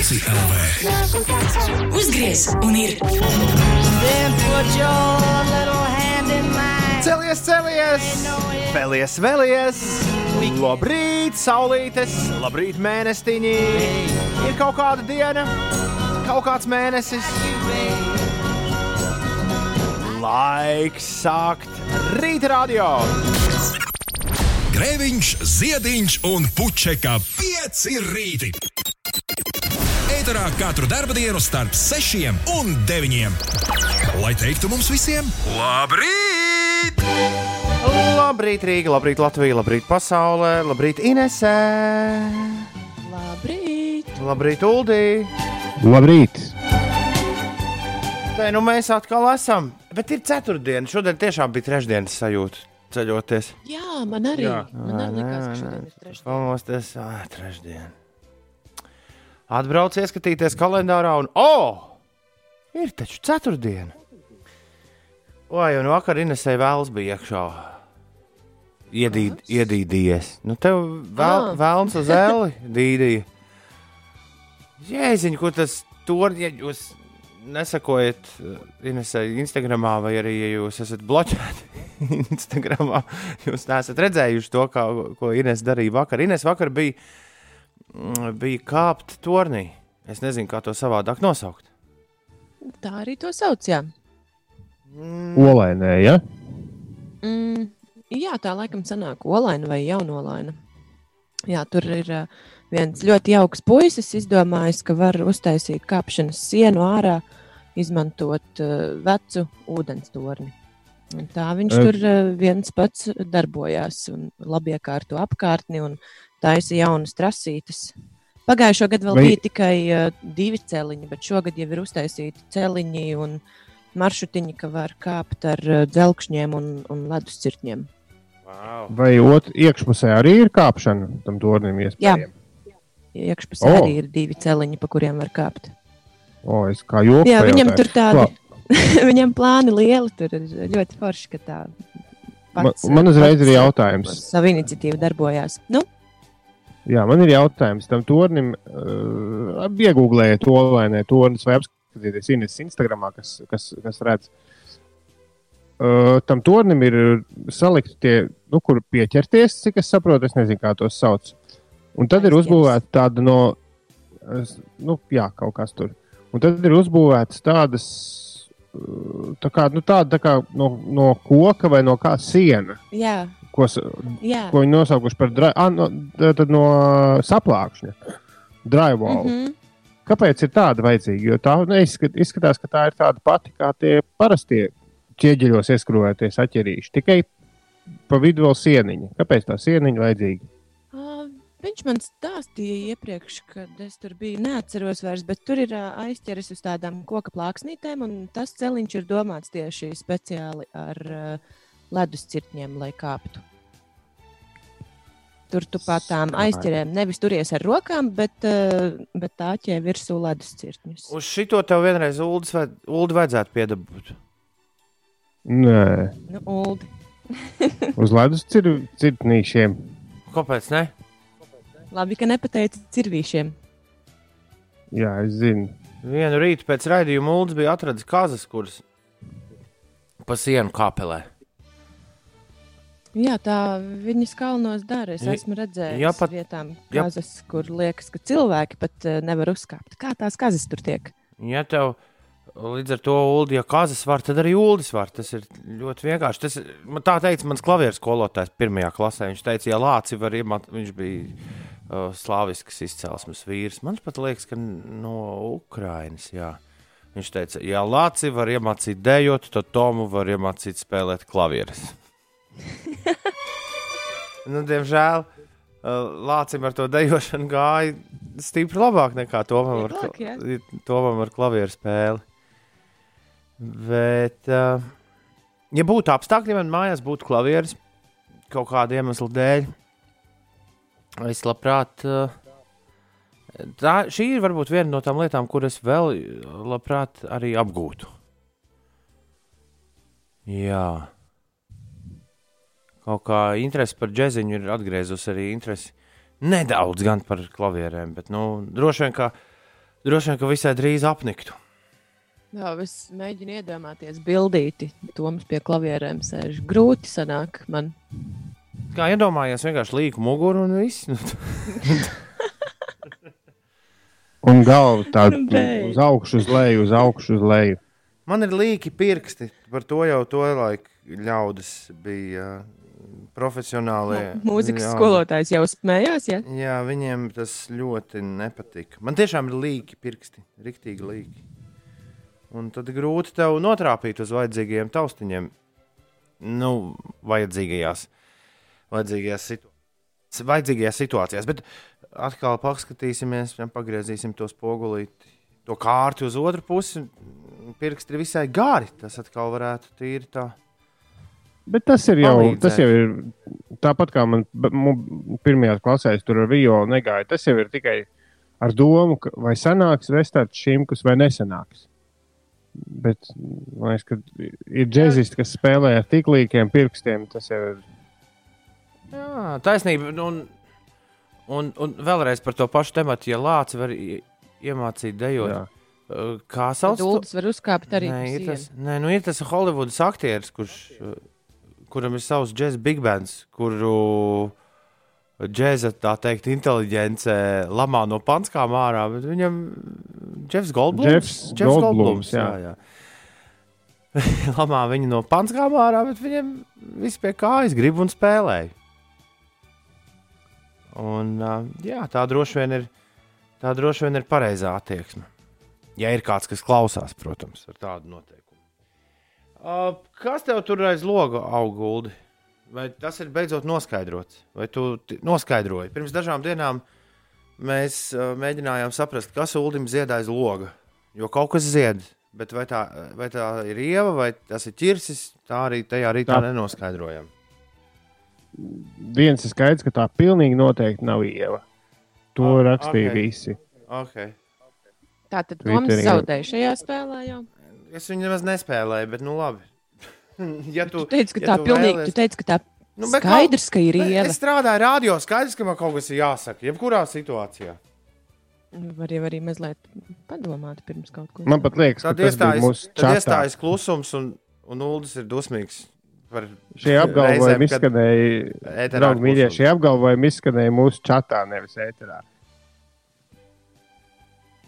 5 LV. Uzgriez un ir. Celies, celies! Vēlies, vēlies! Labrīt, saulītes! Labrīt, mēnestiņi! Ir kaut kāda diena, kaut kāds mēnesis. Laiks sākt rīta radio! Grēviņš, ziediņš un puķeka 5 rīti. Eterā katru dienu starp 6 un 9. Lai teiktu mums visiem, labrīt! Labrīt, Rīga, labrīt, Latvija, labrīt, pasaulē, labrīt, Inesē! Labrīt! Labrīt, Uldī! Labrīt! Te nu mēs atkal esam, bet ir ceturtdiena. Šodien tiešām bija trešdienas sajūta ceļoties. Jā, man arī. Jā. Man arī likās, ka šodien ir trešdiena. Pamosties, ah, trešdiena. Atbrauc, ieskatīties kalendārā, un, oh, ir taču ceturtdiena. Oi, un vakar Inesē vēls bija iekšā. Iedīd, iedīdījies. Nu, tev vēl, Ah. vēlns uz eli dīdīja. Jēziņ, ko tas tur, ja jūs nesakojat uh, Inesē Instagramā, vai arī, ja jūs esat bloķēti Instagramā, jūs neesat redzējuši to, kā, ko Ines darīja vakar. Ines vakar bija, bija kāpt tornī. Es nezinu, kā to savādāk nosaukt. Tā arī to sauc. Jā. Olainē, ja? Mm, jā, tā laikam sanāk olaina vai jaunolaina. Jā, tur ir uh, viens ļoti jauks puisis, izdomājis, ka var uztaisīt kāpšanas sienu ārā, izmantot uh, vecu ūdens torni. Un tā viņš Eh. tur uh, viens pats darbojās un labi iekārto apkārtni un taisa jaunas trasītes. Pagājušo gadu vēl Vai- bija tikai uh, divi celiņi, bet šogad jau ir uztaisīti celiņi un maršrutiņi, ka var kāpt ar uh, dzelkšņiem un, un ledus cirtņiem. Wow. Vai ot, iekšpusē arī ir kāpšana tam tornim iespējams? Iekšpusē O! oh. arī ir divi celiņi, pa kuriem var kāpt. O, es kā joku Jā, viņam tur tādi viņam plāni lieli, tur ir ļoti forši, ka tā. Man, man uzreiz ir jautājums. Savu iniciatīvu darbojās. Nu, Jā, man ir jautājums tam tornim. Uh, Iegūlējiet to olainē tornis vai apskatieties Ines Instagramā, kas, kas, kas redz. Uh, tam tornim ir salikti tie, nu, kur pieķerties, cik es saprotu, es nezinu, kā tos sauc. Un tad ir uzbūvēta tāda no, nu, jā, kaut kas tur. Un tad ir uzbūvētas tādas, uh, tā kā, nu, tāda tā kā no, no koka vai no kā siena, jā, ko, jā. ko viņi nosaukuši par dra- ah, no, no saplākšņa. Drywall. Mm. -hmm. Kāpēc ir tāda vajadzīga? Jo tā neizskat, izskatās, ka tā ir tāda pati kā tie parastie ķieģeļos ieskrūvētie saķerīši. Tikai pa vidu vēl sieniņa. Kāpēc tā sieniņa vajadzīga? Viņš man stāstīja iepriekš, kad es tur biju. Neatceros vairs, bet tur ir aizķeris uz tādām koka plāksnītēm, un tas celiņš ir domāts tieši speciāli ar ā, ledus cirtņiem, lai kāptu. Tur tu pa tām aizķerēm nevis turies ar rokām, bet, ā, bet tā ķē virsū ledus cirtņus. Uz šito tev vienreiz Uldis vai- Uldi vajadzētu piedabūt. Nē, Nu, Uldi. uz ledus cir- cirtnīšiem. Kāpēc ne? Labi, ka nepateici cirvīšiem. Jā, es zinu. Vienu rītu pēc raidījuma Uldis bija atradzis kazas, kuras pa sienu kāpelē. Jā, tā viņas kalnos dara. Es esmu redzējis ja pat- vietām, kazas, kur liekas, ka cilvēki pat uh, nevar uzkāpt. Kā tās kazas tur tiek? Ja tev līdz ar to Uldi, ja kazas var, tad arī Uldis var. Tas ir ļoti vienkārši. Tas, man tā teica mans klavieru skolotājs pirmajā klasē. Viņš teica, ja lāci var iemāt, viņš bija uh, slāvisks izcelsmes vīrs. Man pat liekas, ka no Ukrainas. Jā. Viņš teica, ja lāci var iemācīt dejot, tad Tomu var iemācīt spēlēt klavierus. Nu, diemžēl uh, Lācim ar to dejošanu gāja stipri labāk nekā Tomam ar, Vieglāk, kla- tomam ar klavieru spēli. Bet, uh, ja būtu apstākļi, man mājās būtu klavieris kaut kāda iemesla dēļ, es labprāt. Uh, Tā, šī ir varbūt viena no tām lietām, kuras vēl labprāt arī apgūtu. Jā. Kaut kā interese par džeziņu ir atgriezusi arī interesi nedaudz gan par klavierēm, bet nu, droši vien, ka droši vien, ka visai drīz apniktu. Jā, es mēģinu iedomāties bildīti. Toms pie klavierēm sēž. Grūti sanāk man. Kā iedomājies, vienkārši līku muguru un viss. Nu, Un galva tāda uz augšu, uz leju, uz augšu, uz leju. Man ir līki pirksti. Par to jau to laiku ļaudis bija uh, profesionāli. Mūzikas Jā. skolotājs jau smējās, ja? Jā, viņiem tas ļoti nepatika. Man tiešām ir līki pirksti, rīktīgi līki. Un tad grūti tev notrāpīt uz vajadzīgajiem taustiņiem. Nu, vajadzīgajās, vajadzīgajās, situ... vajadzīgajās situācijās. Bet atkal paskatīsimies, pagriezīsim to spogulīti, to kārtu uz otru pusi. Pirksti ir visai gari. Tas atkal varētu tīri tā. Bet tas ir jau, Palīdzēt. tas jau ir tāpat kā man mu- pirmajā klasē, tur ar violu negāja. Tas jau ir tikai ar domu, vai sanāks vestāts šimkus vai nesanāks. Bet man liekas, ka ir džeksisti, kas spēlē ar tik līkiem pirkstiem. Tas jau ir. Jā, taisnība. Un, un, un vēlreiz par to pašu tematu, ja Lācis var iemācīt dejot. Jā. Kā sauc to? Dūlis var uzkāpt arī. Nē, ir tas, nē, nu ir tas Holivudas aktieris, kurš, uh, kuram ir savs džēzus big bands, kuru džēza, tā teikt, inteliģence lamā no panskām ārā, bet viņam Jeffs Goldblums. Jeffs Goldblums, jā. jā, jā. lamā viņu no panskām ārā, bet viņam viss pie kājas grib un spēlē. Un, jā, tā droši vien ir, tā droši vien ir pareizā attieksme. Ja ir kāds, kas klausās, protams, ar tādu noteikumu. Uh, kas tev tur aiz loga auguldi? Vai tas ir beidzot noskaidrots? Vai tu noskaidroji? Pirms dažām dienām mēs uh, mēģinājām saprast, kas Ulim zied aiz loga. Jo kaut kas zied, bet vai tā, vai tā ir ieva vai tas ir ķirsis, tā arī tajā rītā Tā. nenoskaidrojam. Viens ir skaidrs, ka tā pilnīgi noteikti nav ieva. To Ah, rakstīja ok. visi. Okay. Tātad Twitterī Toms zaudēja šajā spēlē jau. Es viņu nemaz nespēlēju, bet nu labi. ja Tu teici, ka ja tā tu pilnīgi, vēlies- tu teici, ka tā Nu, skaidrs, ka ir Ne, ieva. Es strādāju radio, skaidrs, ka man kaut kas ir jāsaka. Jebkurā situācijā. Var jau arī mazliet padomāt pirms kaut ko. Man pat liekas, ka Tad tas bija iestājas, mūsu tad čatā. iestājas klusums, un, un Uldis ir dusmīgs. Par Šie apgalvojumi reizēm, izskanēja, draugi mīļie, šie apgalvojumi izskanēja mūsu čatā, nevis ēterā.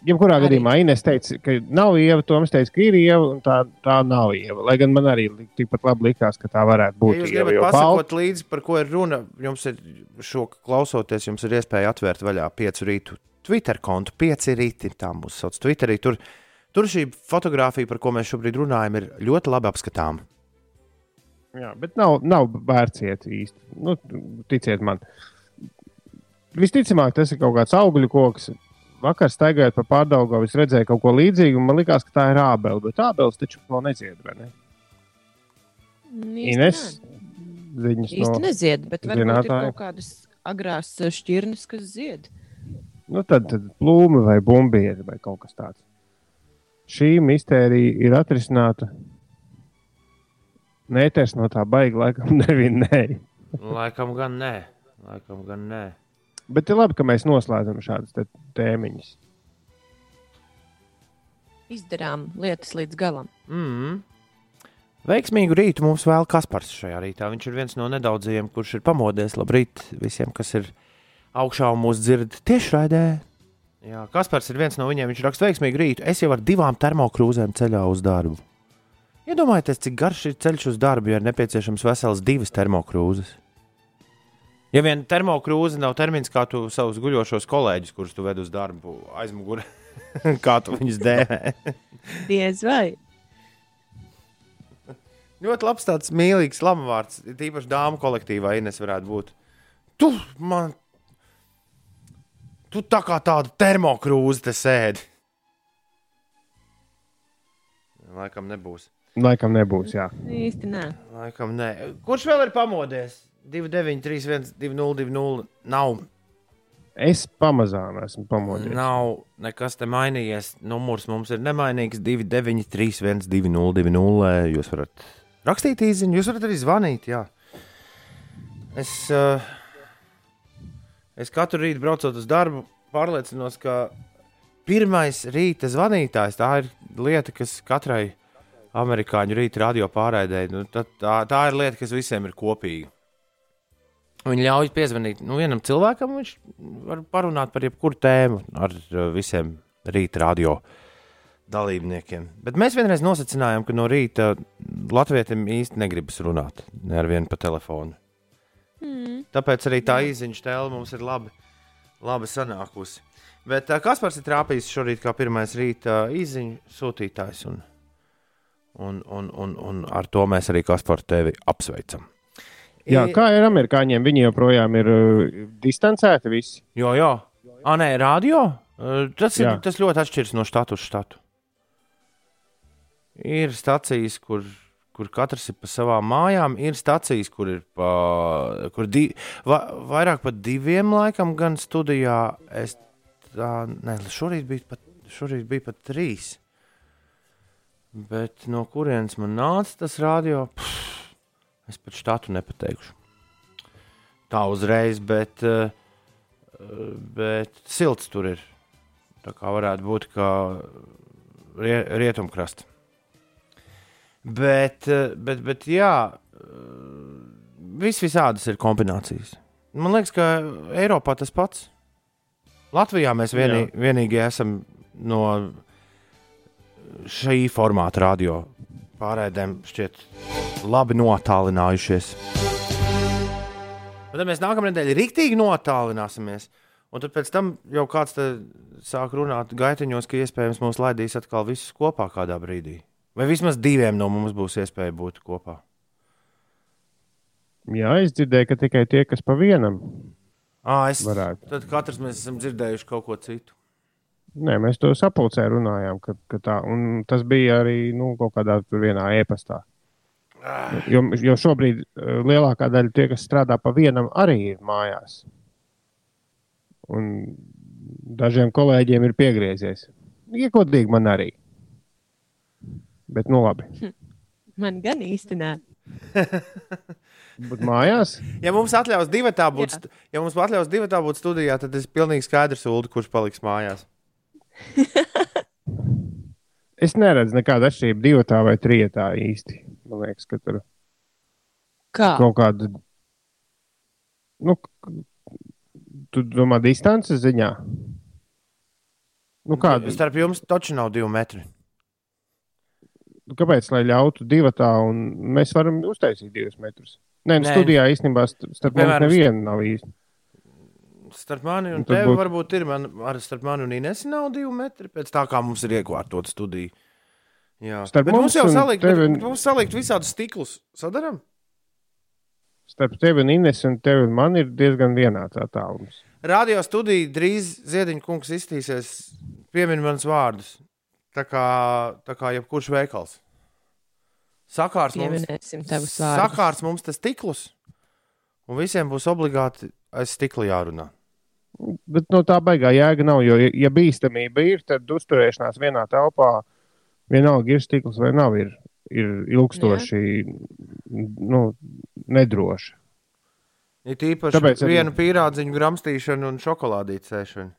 Jebkurā Arī. gadījumā Inês teica, ka nav ieva, Toms teica, ka ir ieva, un tā, tā nav ieva. Lai gan man arī tikpat labi likās, ka tā varētu Ja būt jūs ieva. gribat Jo pasakot balta, līdzi, par ko ir runa, jums ir šo klausoties, jums ir iespēja atvērt vaļā piecu rītu Twitter kontu. Pieci rīti, tā mūs sauc Twitterī. Tur, tur šī fotografija, par ko mēs šobrīd runājam, ir ļoti labi apskatāma. jā, bet nav, nav vērts iet īsti. Nu, ticiet man. Visticamāk, tas ir kaut kāds augļu koks. Vakar staigājot pa pārdaugu, es redzēju kaut ko līdzīgu, un man liekas, ka tā ir ābele. Bet ābeles taču vēl nedzied, vai ne? Īsti Ines, nē. ziņas Īsti no. nezied, bet varbūt ir kaut kādas agrās eh, šķirnes, kas zied. Nu, tad, tad plūme vai bumbieri vai kaut kas tāds. Šī mistērija ir atrisināta. Nēters no tā baigi, laikam, nevinēja. Laikam gan nē. Laikam gan nē. Bet ir labi, ka mēs noslēdzam šādas tēmiņas. Izdarām lietas līdz galam. Mm. Veiksmīgu rītu mums vēl Kaspars šajā rītā. Viņš ir viens no nedaudzajiem, kurš ir pamodies. Labrīt visiem, kas ir augšā un mūs dzird tiešraidē. Jā, Kaspars ir viens no viņiem. Viņš raksta veiksmīgu rītu. Es jau ar divām termokrūzēm ceļā uz darbu. Iedomājieties, cik garš ir ceļš uz darbu, ja ir nepieciešams vesels divas termokrūzes. Ja vien termokrūze nav termins, kā tu savus guļošos kolēģus, kurus tu ved uz darbu aizmugurē, kā tu viņus dēvē. Diez vai. Ļoti labs tāds mīlīgs lamuvārds, tīpaši dāmu kolektīvā Ines varētu būt. Tu man, tu tā kā tāda termokrūze te sēdi. Laikam nebūs. Laikam nebūs. Jā. Īsti nē. Laikam nē. Kurš vēl ir pamodies? 2, 9, 3, 1, 2, 0, 2, 0. Nav, Es pamazām esmu pamodies. nav nekas te mainījies. Numurs mums ir nemainīgs. 2, 9, 3, 1, 2, 0, 2, 0. Jūs varat rakstīt īsiņu, jūs varat arī zvanīt. Jā. Es, uh, es katru rītu braucot uz darbu, pārliecinos, ka pirmais rīta zvanītājs. Tā ir lieta, kas katrai amerikāņu rīta radio pārraidēji. Nu, tā, tā, tā ir lieta, kas visiem ir kopīga. Viņi ļauj piezvanīt nu, vienam cilvēkam, viņš var parunāt par jebkuru tēmu ar uh, visiem rīta radio dalībniekiem. Bet mēs vienreiz nosacinājām, ka no rīta Latvijam īsti negribas runāt ne ar vienu pa telefonu. Mm. Tāpēc arī tā īsiņa tēla mums ir labi, labi sanākusi. Bet uh, Kaspars ir trāpījis šorīt kā pirmais rīta īsiņu sūtītājs. Un, un, un, un, un ar to mēs arī Kasparu tevi apsveicam. Jā, kā ir amerikāņiem? Viņi joprojām ir uh, distancēti visi. Jo, jo. Ah, nē, radio. Uh, tas, ir, Jā. tas ļoti atšķiras no štata uz štatu. Ir stācijas, kur, kur katrs ir pa savām mājām, ir stācijas, kur ir pa, kur di, va, vairāk par diviem laikam gan studijā. Es tā, ne, šorīt bija pat, šorīt bija pat trīs. Bet no kurienes man nāca tas radio? Pff, es pat štatu nepateikšu. Tā uzreiz, bet, eh, bet silts tur ir. Tā kā varētu būt kā rie, rietumkrasta. Bet, eh, bet, bet jā, vis visādas ir kombinācijas. Man liekas, ka Eiropā tas pats. Latvijā mēs vienī, vienīgi esam no šī formāta radio pārēdēm šķiet labi notālinājušies. Bet tad mēs nākamā nedēļa rīktīgi notālināsimies. Un tad pēc tam jau kāds te sāk runāt gaitiņos, ka iespējams mūs laidīs atkal visus kopā kādā brīdī. Vai vismaz diviem no mums būs iespēja būt kopā. Jā, es dzirdēju, ka tikai tie, kas pa vienam. À, es, Varētu. tad katrs mēs esam dzirdējuši kaut ko citu. Nē, mēs to sapulcē runājām, ka, ka tā, un tas bija arī nu, kaut kādā tur vienā e-pastā. Jo, jo šobrīd eh, lielākā daļa tie, kas strādā pa vienam, arī ir mājās. Un dažiem kolēģiem ir piegriezies. Iekodīgi man arī. Bet, nu labi. Man gan īsti nē. Bet mājās? Ja mums atļaus divi tā būt, ja mums atļaus divi tā būt studijā, tad es pilnīgi skaidrs, Ulu, kurš paliks mājās. Es neredzu nekādu atšķirību divi tā vai trīs tā īsti. Man liekas, ka tur Kā? kaut kāda. Nu, tu domā, distances ziņā? Nu, kāda? Starp jums taču nav divi metri. Kāpēc? Lai ļautu divi tā, un mēs varam uztaisīt divus metrus. Nē, nu, Nē. studijā īstenībā st- starp mums neviena nav īsti. Starp mani un Un tevi būtu- būt... varbūt ir. Man, ar starp mani un Inesu nav divi metri. Pēc tā kā mums ir iekārtota studija. Jā, Starp bet mums mums jau salikt, tevi- bet, mums salikt visādus stiklus. Sadaram? Starp tevi un Ines un tevi un man ir diezgan vienāds attālums. Radio studija drīz Ziediņa kungs iztīsies, piemin manus vārdus. Tā kā, tā kā jebkurš veikals. Sakārs mums, sakārs mums tas stiklus, un visiem būs obligāti aiz stikla jārunā. Bet no tā baigā jēga nav. Jo, ja- bīstamība ir, tad uzturēšanās vienā telpā vienalga ir stikls vai nav, ir, ir ilgstoši nu, nedroši. Ir tīpaši Tāpēc arī- vienu pīrādziņu gramstīšanu un šokolādītu sēšanu.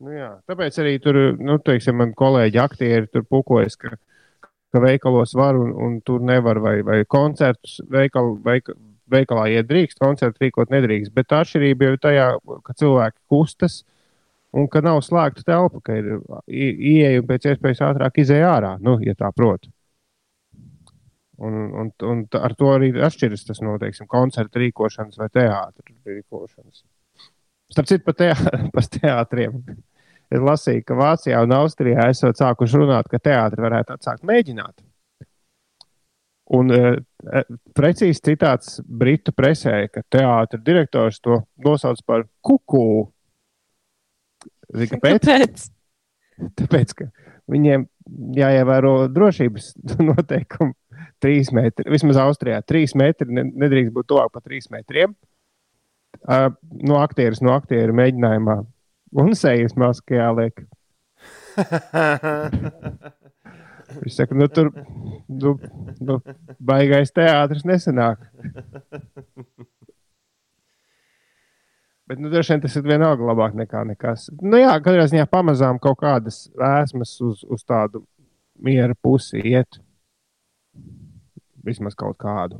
Nu, jā, tāpēc arī tur, nu, teiksim, man kolēģi aktieri tur pukojas, ka, ka veikalos var un, un tur nevar, vai, vai koncertus veikal, veik, veikalā iet drīkst, koncertu rīkot nedrīkst. Bet atšķirība jau ir tajā, ka cilvēki kustas un ka nav slēgta telpa, ka ir ieeja un pēc iespējas ātrāk izēja ārā, nu, ja tā prot. Un, un, un ar to arī atšķiras tas no, teiksim, koncertu rīkošanas vai teātra rīkošanas. Starp citu, par teā, pa teātriem. Es lasīju, ka Vācijā un Austrijā esat sākuši runāt, ka teātri varētu atsākt mēģināt. Un e, precīzi citāts Britu presē, ka teātris direktors to nosauc par kuku. Zini, kāpēc? Kāpēc? Tāpēc, ka viņiem jāievēro drošības noteikumi. Trīs metri, vismaz Austrijā, trīs metri ne- nedrīkst būt tuvāk par trīs metriem. Uh, no aktieris no aktiera mēģinājumā un sejas maskā jāliek. Viņš saka, nu tur nu, nu, baigais teātris nesenāk. Bet, nu, droši vien tas ir vienalga labāk nekā nekas. Nu, jā, katrā ziņā pamazām kaut kādas vēsmas uz, uz tādu miera pusi iet. Vismaz kaut kādu.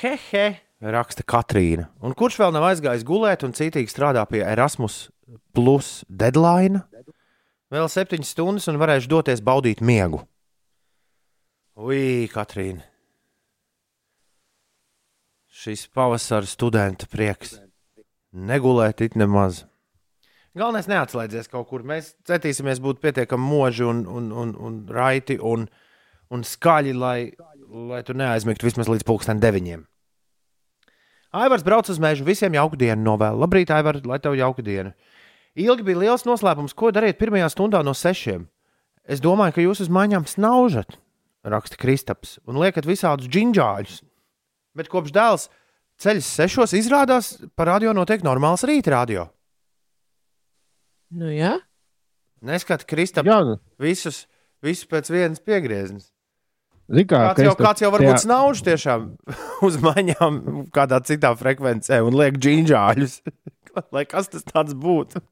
Hehe, raksta Katrīna. Un kurš vēl nav aizgājis gulēt un citīgi strādā pie Erasmus plus deadline? Vēl septiņas stundas un varēšu doties baudīt miegu. Ui, Katrīna. Šis pavasara studenta prieks. Negulēt it nemaz. Galvenais neatslēdzies kaut kur. Mēs centīsimies būt pietiekami moži un, un, un, un raiti un, un skaļi, lai, lai tu neaizmigtu vismaz līdz pulksten deviņiem. Aivars brauc uz mežu, visiem jauku dienu novēlu. Labrīt, Aivar, lai tev jauka diena. Ilgi bija liels noslēpums, ko darīt pirmajā stundā no sešiem. Es domāju, ka jūs uz mājām snaužat, raksta Kristaps, un liekat visādus džinžāļus. Bet kopš dēls ceļš sešos izrādās, pa radio notiek normāls rīta radio. Nu, jā. Neskat, Kristap, Jā, nu, visus, visus pēc vienas piegrieziens. Zini kā, Kāds jau, kāds jau varbūt tajā- snauž tiešām uz maņām kādā citā frekvencē un liek džinžāļus. Lai kas tas tāds būtu?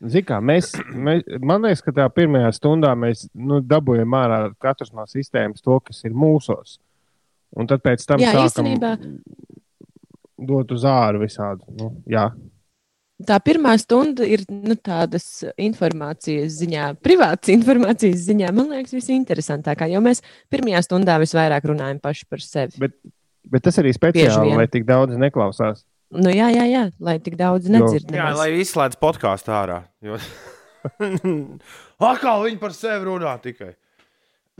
Zini, kā mēs, mēs, man liekas, ka tā pirmajā stundā mēs nu, dabūjām ārā katrs no sistēmas to, kas ir mūsos. Un tad pēc tam Jā, sākam īstenībā. dot uz āru visādi. Nu, jā, Tā pirmā stunda ir nu, tādas informācijas ziņā, privātas informācijas ziņā. Man liekas, visinteresantākā, jo mēs pirmajā stundā visvairāk runājam paši par sevi. bet, bet tas arī speciāli, lai tik daudz neklausās. Nu, jā, jā, jā, lai tik daudz nedzird. Jā, lai izslēdz podkāstu ārā. Jo... Atkal viņi par sevi runā tikai.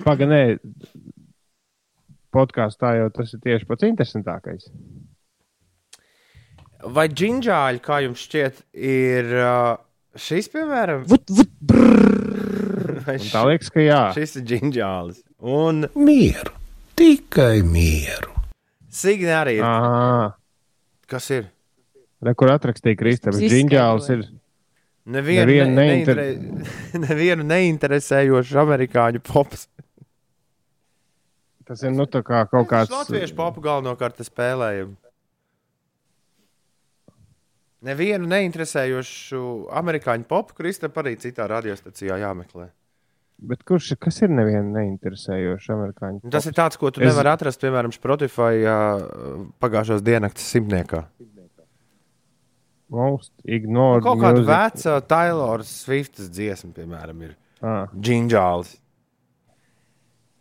Pagaidām, podkāstā jau tas ir tieši pats interesantākais. Vai džinžāļi, kā jums šķiet, ir šis, piemēram, Vut, vut, Un tā liekas, ka jā, šis ir džinžālis? Un Mieru, tikai mieru. Signe arī ir. Aha, Kas ir? re, kur atrakstīja Kristaps. Tas Džinģāls ir. Nevienu, Nevienu ne, neinter- nevienu neinteresējošu amerikāņu pops. Tas ir nu, tā kā kaut kāds. Latviešu popu galvenokārt te spēlējam. Nevienu neinteresējošu amerikāņu popu, Kristap, arī citā radiostacijā jāmeklē. Bet kurš kas ir nevienu neinteresējošs amerikāņu? Un Tas ir tāds, ko tu Es- nevari atrast, piemēram, Spotify uh, pagājušās dienas simtniekā. Most ignored. Kaut kāda veca Taylor Swiftas dziesma, piemēram, ir Ah, Džinžāls.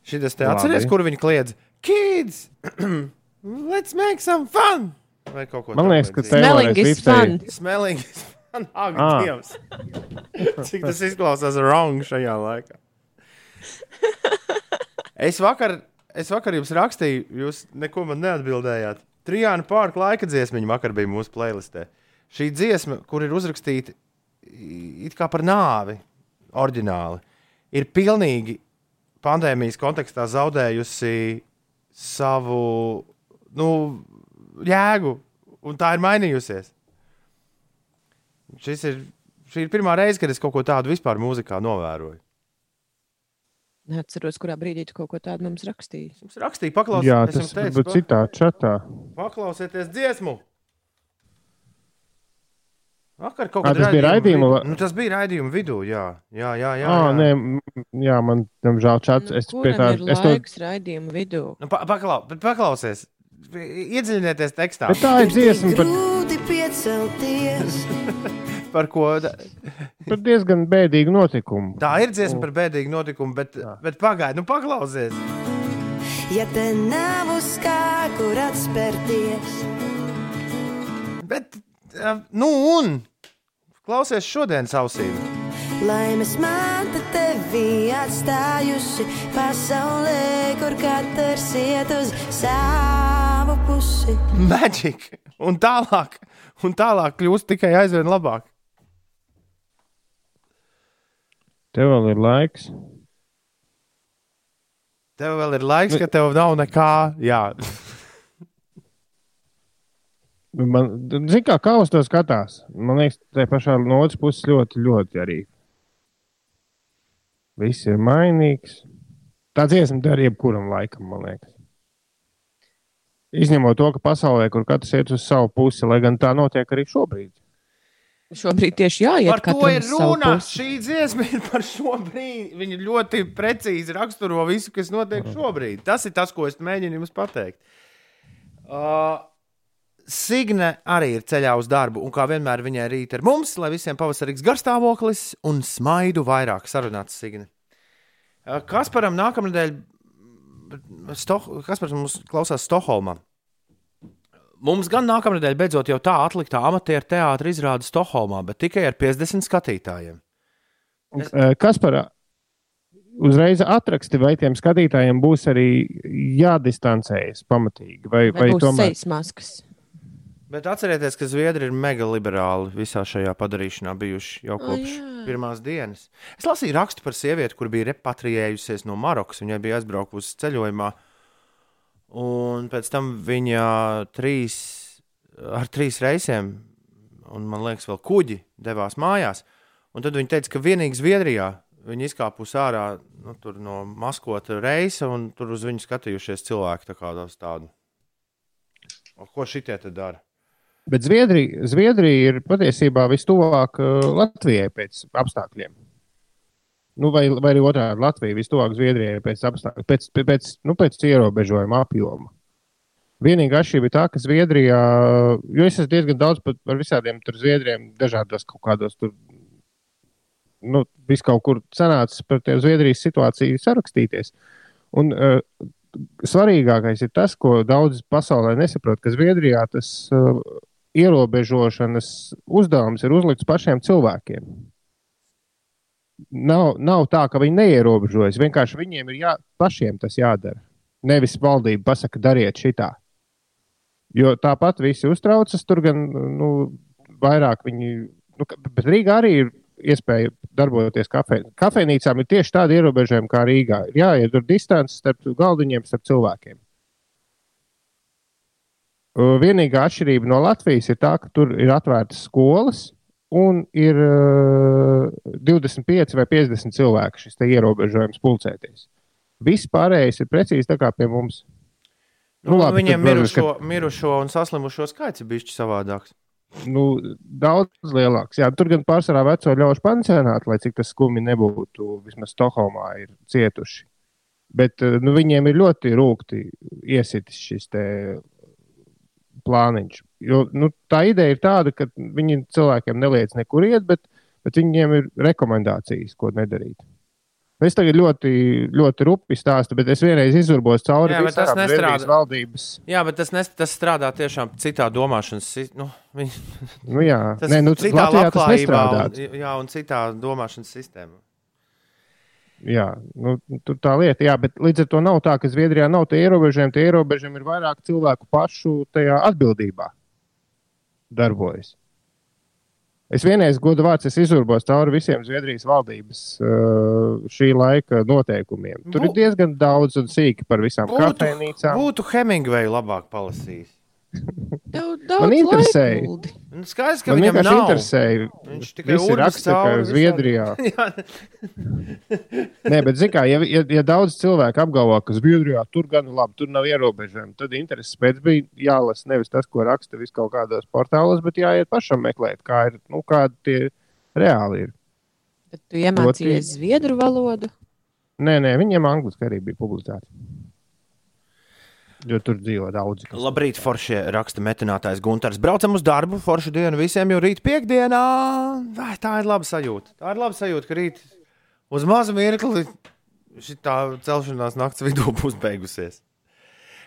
Šis te Labi. atceries, kur viņi kliedz? Kids! Let's make some fun! Vai kaut ko Man liekas, ka Smelling is fun. Smelling is fun. Ak, Ah. Dievs! Cik tas izklausās wrong šajā laikā. Es vakar, es vakar jums rakstīju, jūs neko man neatbildējāt. Trijāna pārka laika dziesmiņa vakar bija mūsu playlistē. Šī dziesma, kur ir uzrakstīta it kā par nāvi, oriģināli, ir pilnīgi pandēmijas kontekstā zaudējusi savu nu, jēgu, un tā ir mainījusies. Šis ir, šī ir pirmā reize, kad es kaut ko tādu vispār mūzikā novēroju. Neatceros, kurā brīdī tu kaut ko tādu mums rakstīji. Jums rakstīja, paklaus, jā, es tas jums teicu, varbūt citā čatā. pa, paklausieties dziesmu. Vakar kaut kādā tas bija raidījuma vidū. Nu, tas bija raidījuma vidū, jā, jā, jā. jā, Ah, jā. nē, m- jā, man, diemžēl, čats. Es Nu, pie tā, kuram ir es to, laiks raidījuma vidū? Nu, pa, paklau, bet paklausies, iedziļinieties tekstā. bet tā ir dziesma par, Grūti piecelties. Par ko da- par diezgan bēdīgu notikumu. tā ir dziesma par bēdīgu notikumu, bet, bet pagaidi, nu paklausies. Ja te nav uz kā, kur atspērties, Bet, eh, nu un klausies šodienas ausīm. laimes māte tevi atstājusi pasaulē, kur katrs iet uz savu pusi. Magic! Un tālāk, un tālāk kļūst tikai aizvien labāk. Tev vēl ir laiks. Tev vēl ir laiks, ka tev nav nekā. Jā, Man, zin kā, kā uz to skatās? Man liekas, tā pašā no otras puses ļoti, ļoti arī. Viss ir mainīgs. Tā dziesma der jebkuram laikam, man liekas. Izņemot to, ka pasaulē, kur katrs iet uz savu pusi, lai gan tā notiek arī šobrīd. Šobrīd tieši jāiet Par to ir runa. Šī dziesma ir par šo brīdi. Viņa ļoti precīzi raksturo visu, kas notiek šobrīd. Tas ir tas, ko es mēģinu jums pateikt. Uh, Signe arī ir ceļā uz darbu, un kā vienmēr viņai rīt ir mums, lai visiem pavasarīgs garstāvoklis un smaidu vairāk sarunāts Signe. Uh, Kasparam nākamnedēļ, Stoh Kaspars mums klausās Stokholmā. Mums gan nākamnedēļ beidzot jau tā atliktā amatieru teātris izrāda Stokholmā, bet tikai ar 50 skatītājiem. Es- Eh, Kas par uzreiz atraksti, vai tiem skatītājiem būs arī jādistancējas pamatīgi? Vai, Vai vai būs tomēr maskas? Bet atcerieties, ka Zviedri ir mega liberāli visā šajā padarīšanā bijuši jau kopš jā. pirmās dienas. Es lasīju rakstu par sievieti, kur bija repatriējusies no Marokas. Viņai bija aizbraukusi ceļojumā, un pēc tam viņa trīs, ar trīs reisiem, un man liekas, vēl kuģi devās mājās. Un tad viņa teica, ka vienīgi Zviedrijā viņa izkāpusi ārā nu, tur no maskota reisa, un tur uz viņu skatījušies cilvēki tā kā tādu. Ko šitie te dara? Bet Zviedrija, Zviedrija ir patiesībā vistuvāk uh, Latvijai pēc apstākļiem. Nu, vai, vai arī otrādi Latvija vistuvāk Zviedrijai pēc apstākļiem, pēc, pēc, nu, pēc ierobežojuma apjoma. Vienīgā atšķirība ir tā, ka Zviedrijā, jo es esmu diezgan daudz par, visādiem tur Zviedrijiem, dažādos kaut kādos tur, nu, vis kaut kur sanācis par tiem Zviedrijas situāciju sarakstīties. Un uh, svarīgākais ir tas, ko daudz pasaulē nesaprot, ka Zviedrijā tas uh, ierobežošanas uzdevums ir uzlikts pašiem cilvēkiem. Nav, nav tā, ka viņi neierobežojas. Vienkārši viņiem ir jā, pašiem tas jādara. Nevis valdība pasaka, dariet šitā. Jo tāpat visi uztraucas, tur gan nu, vairāk viņi. Nu, bet Rīgā arī ir iespēja darboties kafē. Kafejnīcām ir tieši tādi ierobežojumi kā Rīgā. Ir jāietur distance starp galdiņiem, starp cilvēkiem. Vienīgā atšķirība no Latvijas ir tā, ka tur ir atvērtas skolas un ir uh, 25 vai 50 cilvēki šis ierobežojums pulcēties. Viss pārējais ir precīzi tā kā pie mums. Nu, Nu, labi, labi, viņiem tad, mirušo, mirušo un saslimušo skaits ir bijis savādāks. nu, daudz lielāks. Jā, tur gan pārsvarā veco ļaužu pansionāti, lai cik tas skumji nebūtu, vismaz Stokholmā ir cietuši. Bet nu, viņiem ir ļoti rūkti iesitis šis te plāniņš. Jo, nu, tā ideja ir tāda, ka viņi cilvēkiem neliedz nekur iet, bet, bet viņiem ir rekomendācijas, ko nedarīt. Es tagad ļoti, ļoti rupi stāstu, bet es vienreiz izurbos cauri Jā, bet tas visām Zviedrijas nestrādā. valdības. Jā, bet tas, nes, tas strādā tiešām citā domāšanas sistēmā. Nu, viņi- Nu, jā, tas Nē, nu, citā Latvijā tas nestrādā. un, jā, un citā domāšanas sistēmā. Jā, nu, tur tā lieta, jā, bet līdz ar to nav tā, ka Zviedrijā nav tie ierobežojumi. Tie ierobežojumi ir vairāk cilvēku pašu tajā atbildībā darbojas. Es vienreiz godu vārds es izurbos cauri visiem Zviedrijas valdības šī laika noteikumiem. Tur Bu- ir diezgan daudz un sīki par visām kafejnīcām. būtu Hemingveju labāk palasījis. Man interesēja. Nu, Skaidrs, ka Man viņam vienkārši nav. interesēja. Viņš tikai Visi raksta, ka Zviedrijā. Nē, bet zini kā, ja, ja, ja daudz cilvēku apgalvo, ka Zviedrijā tur gan labi, tur nav ierobežojumi, tad intereses pēc bija jālasa nevis tas, ko raksta vis kaut kādos portālos, bet jāiet pašam meklēt, kā ir, nu, kādi tie reāli ir. Bet tu iemācījies zviedru valodu. Nē, nē, viņiem angliski arī bija publicēti. Jo tur dzīvo daudzi. kas- Labrīt, Foršie raksta metinātājs Gunārs. Braucam uz darbu, Foršu dienu visiem, jo rīt piekdienā. Ai, tā ir laba sajūta. Tā ir laba sajūta, ka rīt uz mazu mirkli šī celšanās nakts vidū būs beigusies.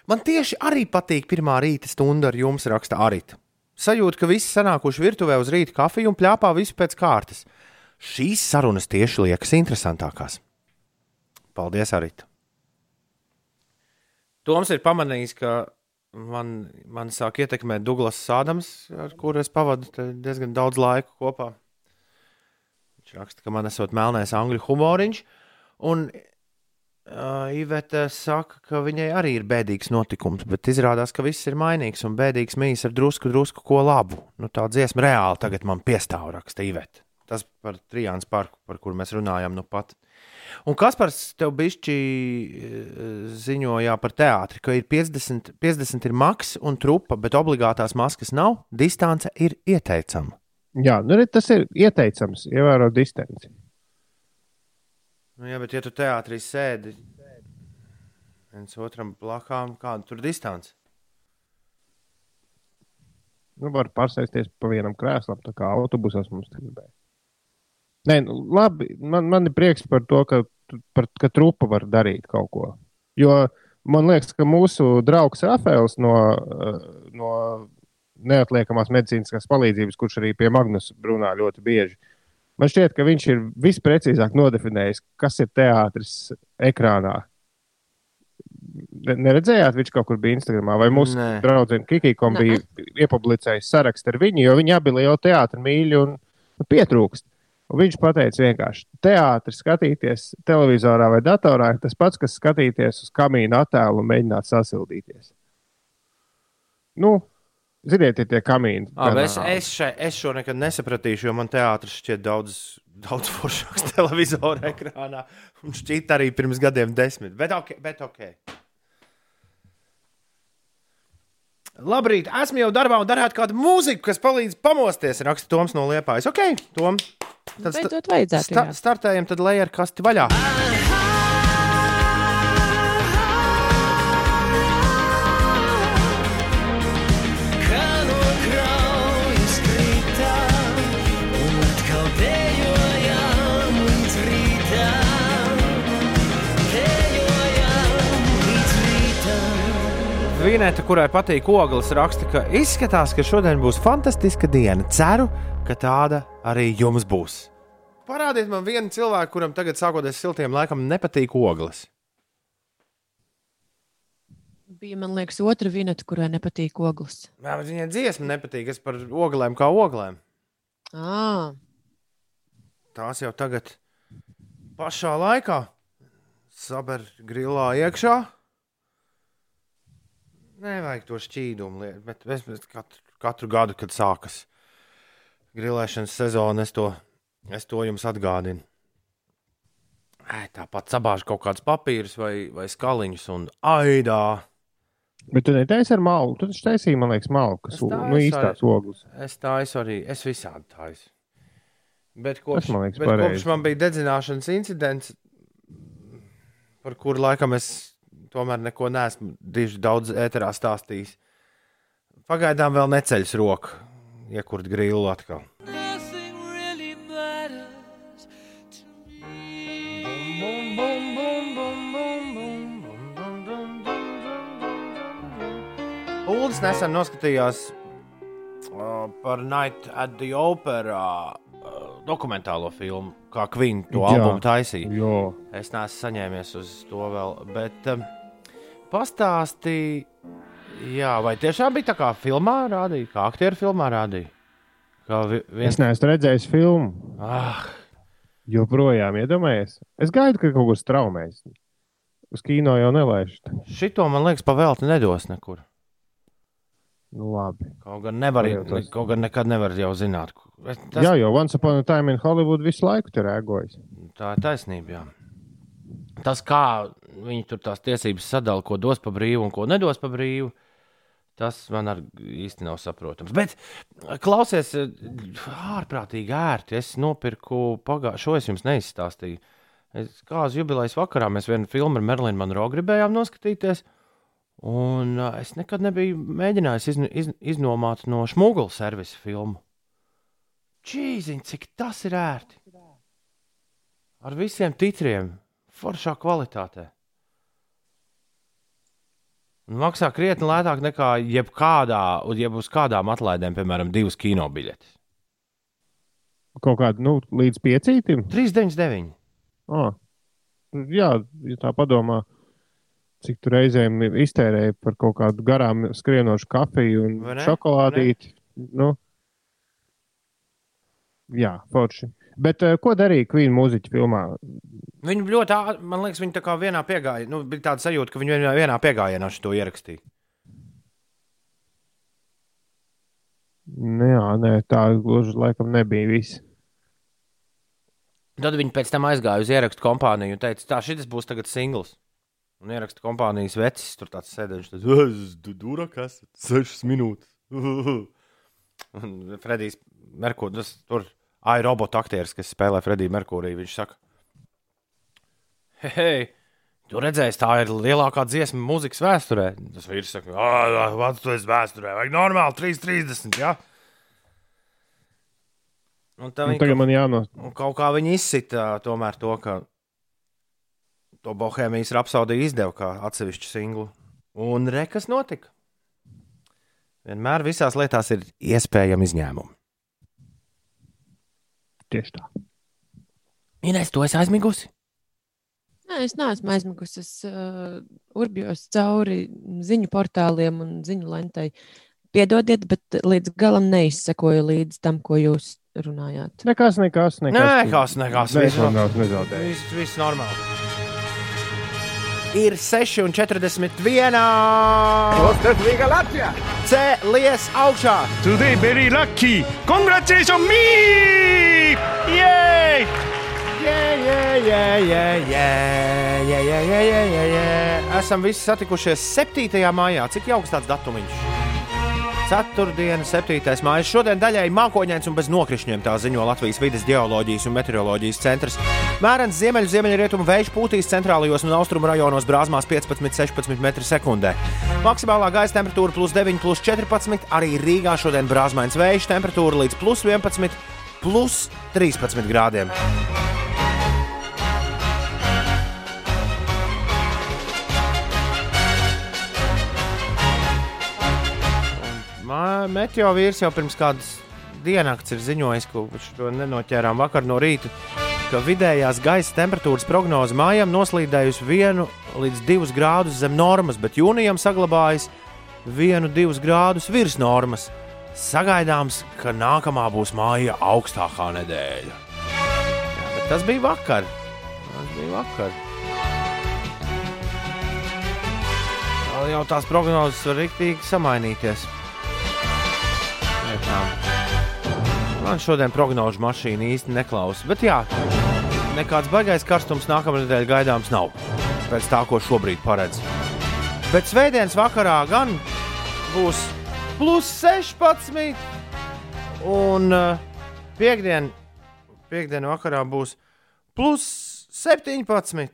Man tieši arī patīk pirmā rīta stunda ar jums, raksta Arita. Sajūta, ka visi sanākuši virtuvē uz rīta kafiju un plāpā visu pēc kārtas. Šīs sarunas tieši liekas interesantākās. Paldies, Arita! Toms ir pamanījis, ka man, man sāk ietekmēt Douglas Sādams, ar kuru es pavadu diezgan daudz laika kopā. Viņš raksta, ka man esot melnais angļu humoriņš. Un uh, Iveta saka, ka viņai arī ir bēdīgs notikums, bet izrādās, ka viss ir mainīgs un bēdīgs mīs ar drusku, drusku ko labu. Nu, tā dziesma reāli tagad man piestāv, raksta Iveta. Tas par Trijānas parku, par kuru mēs runājam nu pat. Un kas par tevi bišķi ziņoja par teātri, ka ir 50, 50 ir maks un trupa, bet obligātās maskas nav, distance ir ieteicama. Jā, nu, tas ir ieteicams, ievērot distanci. Nu, jā, bet ja tu teātrī sēdi viens otram blakām, kāda tur distance? Nu, var pārsēsties pa vienam krēslam, tā kā autobusos mums bija. Nē, nu, labi, man, man ir prieks par to, ka, par, ka trupa var darīt kaut ko. Jo man liekas, ka mūsu draugs Rafēls no, no neatliekamās medicīniskās palīdzības, kurš arī pie Magnus runā ļoti bieži, man šķiet, ka viņš ir visprecīzāk nodefinējis, kas ir teātris ekrānā. Ne- Neredzējāt, viņš kaut kur bija Instagramā, vai mūsu Nē. draudzene Kikīkom bija iepublicējis sarakstu ar viņu, jo viņi abi lielu teātru mīļi un nu, pietrūkst. Un viņš pateica vienkārši, teātris skatīties televizorā vai datorā ir tas pats, kas skatīties uz kamīna attēlu un mēģināt sasildīties. Nu, ziniet, ir tie kamīni. Abi, es, es, še, es šo nekad nesapratīšu, jo man teātris šķiet daudz, daudz foršāks televizora ekrānā. Un šķiet arī pirms gadiem desmit. Bet ok. Bet okay. Labrīt, esmu jau darbā un darētu kādu mūziku, kas palīdz pamosties. Raksta Toms no Liepājas. Ok, Tom. Tad Beidzot, vajadzētu. sta jā. startējam, tad lej ar kasti vaļā. Vīnēta, kurai patīk ogles, raksta, ka izskatās, ka šodien būs fantastiska diena. Ceru, ka tāda arī jums būs. Parādiet man vienu cilvēku, kuram tagad, sākoties siltiem laikam, nepatīk ogles. Bija, man liekas, otra vineta, kurai nepatīk ogles. Jā, bet Viņai dziesma nepatīk. Es par oglēm kā oglēm. À, Tās jau tagad pašā laikā saber grilā iekšā. Nevajag to šķīdumu lietu, bet es katru, katru gadu, kad sākas grilēšanas sezona, es to, es to jums atgādinu. Tāpat sabāž kaut kādus papīrus vai, vai skaliņus un aidā. Bet tu netaisi ar malu. Tu taču taisīji, man liekas, malu, kas ir nu, īstās ogles. Es taisu arī, es visādi taisu. Bet kopš, Tas man liekas bet kopš pareizi. man bija dedzināšanas incidents, par kuru laikam es tomēr neko neesmu diži daudz ēterā stāstījis. Pagaidām vēl neceļas roku, iekurt grilu atkal. Really matters to me. Uldis nesen noskatījās uh, par Night at the Opera uh, dokumentālo filmu, kā Queen to Jā. albumu taisīja. Jo, Es neesmu saņēmies uz to vēl, bet um, pastāstīja, jā, vai tiešām bija tā kā filmā rādīja, kā aktieru filmā rādīja. Kā vi, es viens, neesmu redzējis filmu. ah, Joprojām iedomājies. Es gaidu, ka kaut kur straumēs. Uz kino jau nelaiž. šito man liekas, pavēlti nedos nekur. Nu, labi. Kaut gan nevar, jau tas- kaut gan nekad nevar jau zināt. Es- Tas, Jā, jo Once Upon a Time in Hollywood visu laiku tur rēgojas. Tā ir taisnība. Jā. Tas, kā viņi tur tās tiesības sadala, ko dos pa brīvu un ko nedos pa brīvu, tas man īsti nav saprotams. Bet, klausies, ārprātīgi ērti. Es nopirku pagājušo, šo es jums neizstāstīju. Es, kā uz jubilejas vakarā mēs vienu filmu ar Merlinu Monroe gribējām noskatīties. Un uh, es nekad nebiju mēģinājis izn iz iznomāt no smugla servisa filmu. Čīziņ, cik tas ir ērti! Ar visiem titriem, foršā kvalitātē. Un maksā krietni lētāk nekā jebkādā, jeb uz kādām atlaidēm, piemēram, divas kino biļetes. Kaut kādu nu, līdz piecītim. 3,99. Oh. Jā, ja tā padomā, cik tur reizēm iztērēja par kaut kādu garām skrienošu kafiju un šokolādīti. Nu, jā, forši. Bet uh, ko darīja Queen mūziķa filmā? Viņi ļoti, man liekas, viņi tā kā vienā piegājienā, nu, bija tāda sajūta, ka viņi vienā, piegājienā šo ierakstīja. Nu, jā, nē, tā gluži laikam nebija viss. Tad viņi pēc tam aizgāja uz ierakstu kompāniju un teica, tā šis būs tagad singls. Un ierakstu kompānijas vecis tur tāds sēdēs, tas durakas, sešas minūtes. Un Fredijs Merkūris, tur AI robotu aktieris, kas spēlē Frediju Merkūriju, viņš saka, hei, hei, tu redzēsi, tā ir lielākā dziesma mūzikas vēsturē. Tas vīrs saka, ah, vats tu esi vēsturē, vajag normāli 3,30. Ja? Un tā Un viņi tagad man jāno. Un kaut kā viņi izsita tomēr to, ka to Bohēmijas rapsodiju izdeva kā atsevišķu singlu. Un re, kas notika? Vienmēr visās lietās ir iespējami izņēmumi. Tieši tā. Ines, to es aizmigusi. Nē, es neesmu aizmigusi. Es uh, urbjos cauri ziņu portāliem un ziņu lentai. Piedodiet, bet līdz galam neizsekoju līdz tam, ko jūs runājāt. Nekas, nekas. nekas. Nekas, nekas. Nē, Viss, nezaudējis. viss, viss normāli. Ir 6,41. Viega Latvijā! Cēlies augšā! Today very lucky. Congratulations me! Yay! Yeah, yeah, yeah, yeah, yeah, yeah, yeah, yeah, yeah, yeah. Esam visi satikušies 7. maijā. Cik jauks tāds datumiņš? Ceturtdiena, 7. maija. Šodien daļai mākoņains un bez nokrišņiem tā ziņo Latvijas vidas geoloģijas un meteoroloģijas centrs. Mērens ziemeļu, ziemeļrietumu vējš pūtīs centrālajos un austrumu rajonos brāzmās 15-16 m2. Maksimālā gaisa temperatūra plus 9, plus 14. Arī Rīgā šodien brāzmains vējš temperatūra līdz plus 11, plus 13 grādiem. Meteo vīrs jau pirms kādas dienas ir ziņojis, ko viņš to nenoķērām vakar no rīta, ka vidējās gaisa temperatūras prognoze mājām noslīdējusi 1 līdz 2 grādus zem normas, bet jūnijam saglabājas 1-2 grādus virs normas. Sagaidāms, ka nākamā būs māja augstākā nedēļa. Jā, bet tas bija vakar. Tas bija vakar. Jau tās prognozes var rīktīgi samainīties. Jā. Man šodien prognožu mašīna īsti neklausa. Bet jā, nekāds baigais karstums nākamā nedēļa gaidāms nav. Pēc tā, ko šobrīd paredz. Bet svētdienas vakarā gan būs plus 16. Un uh, piekdien, piekdien vakarā būs plus 17.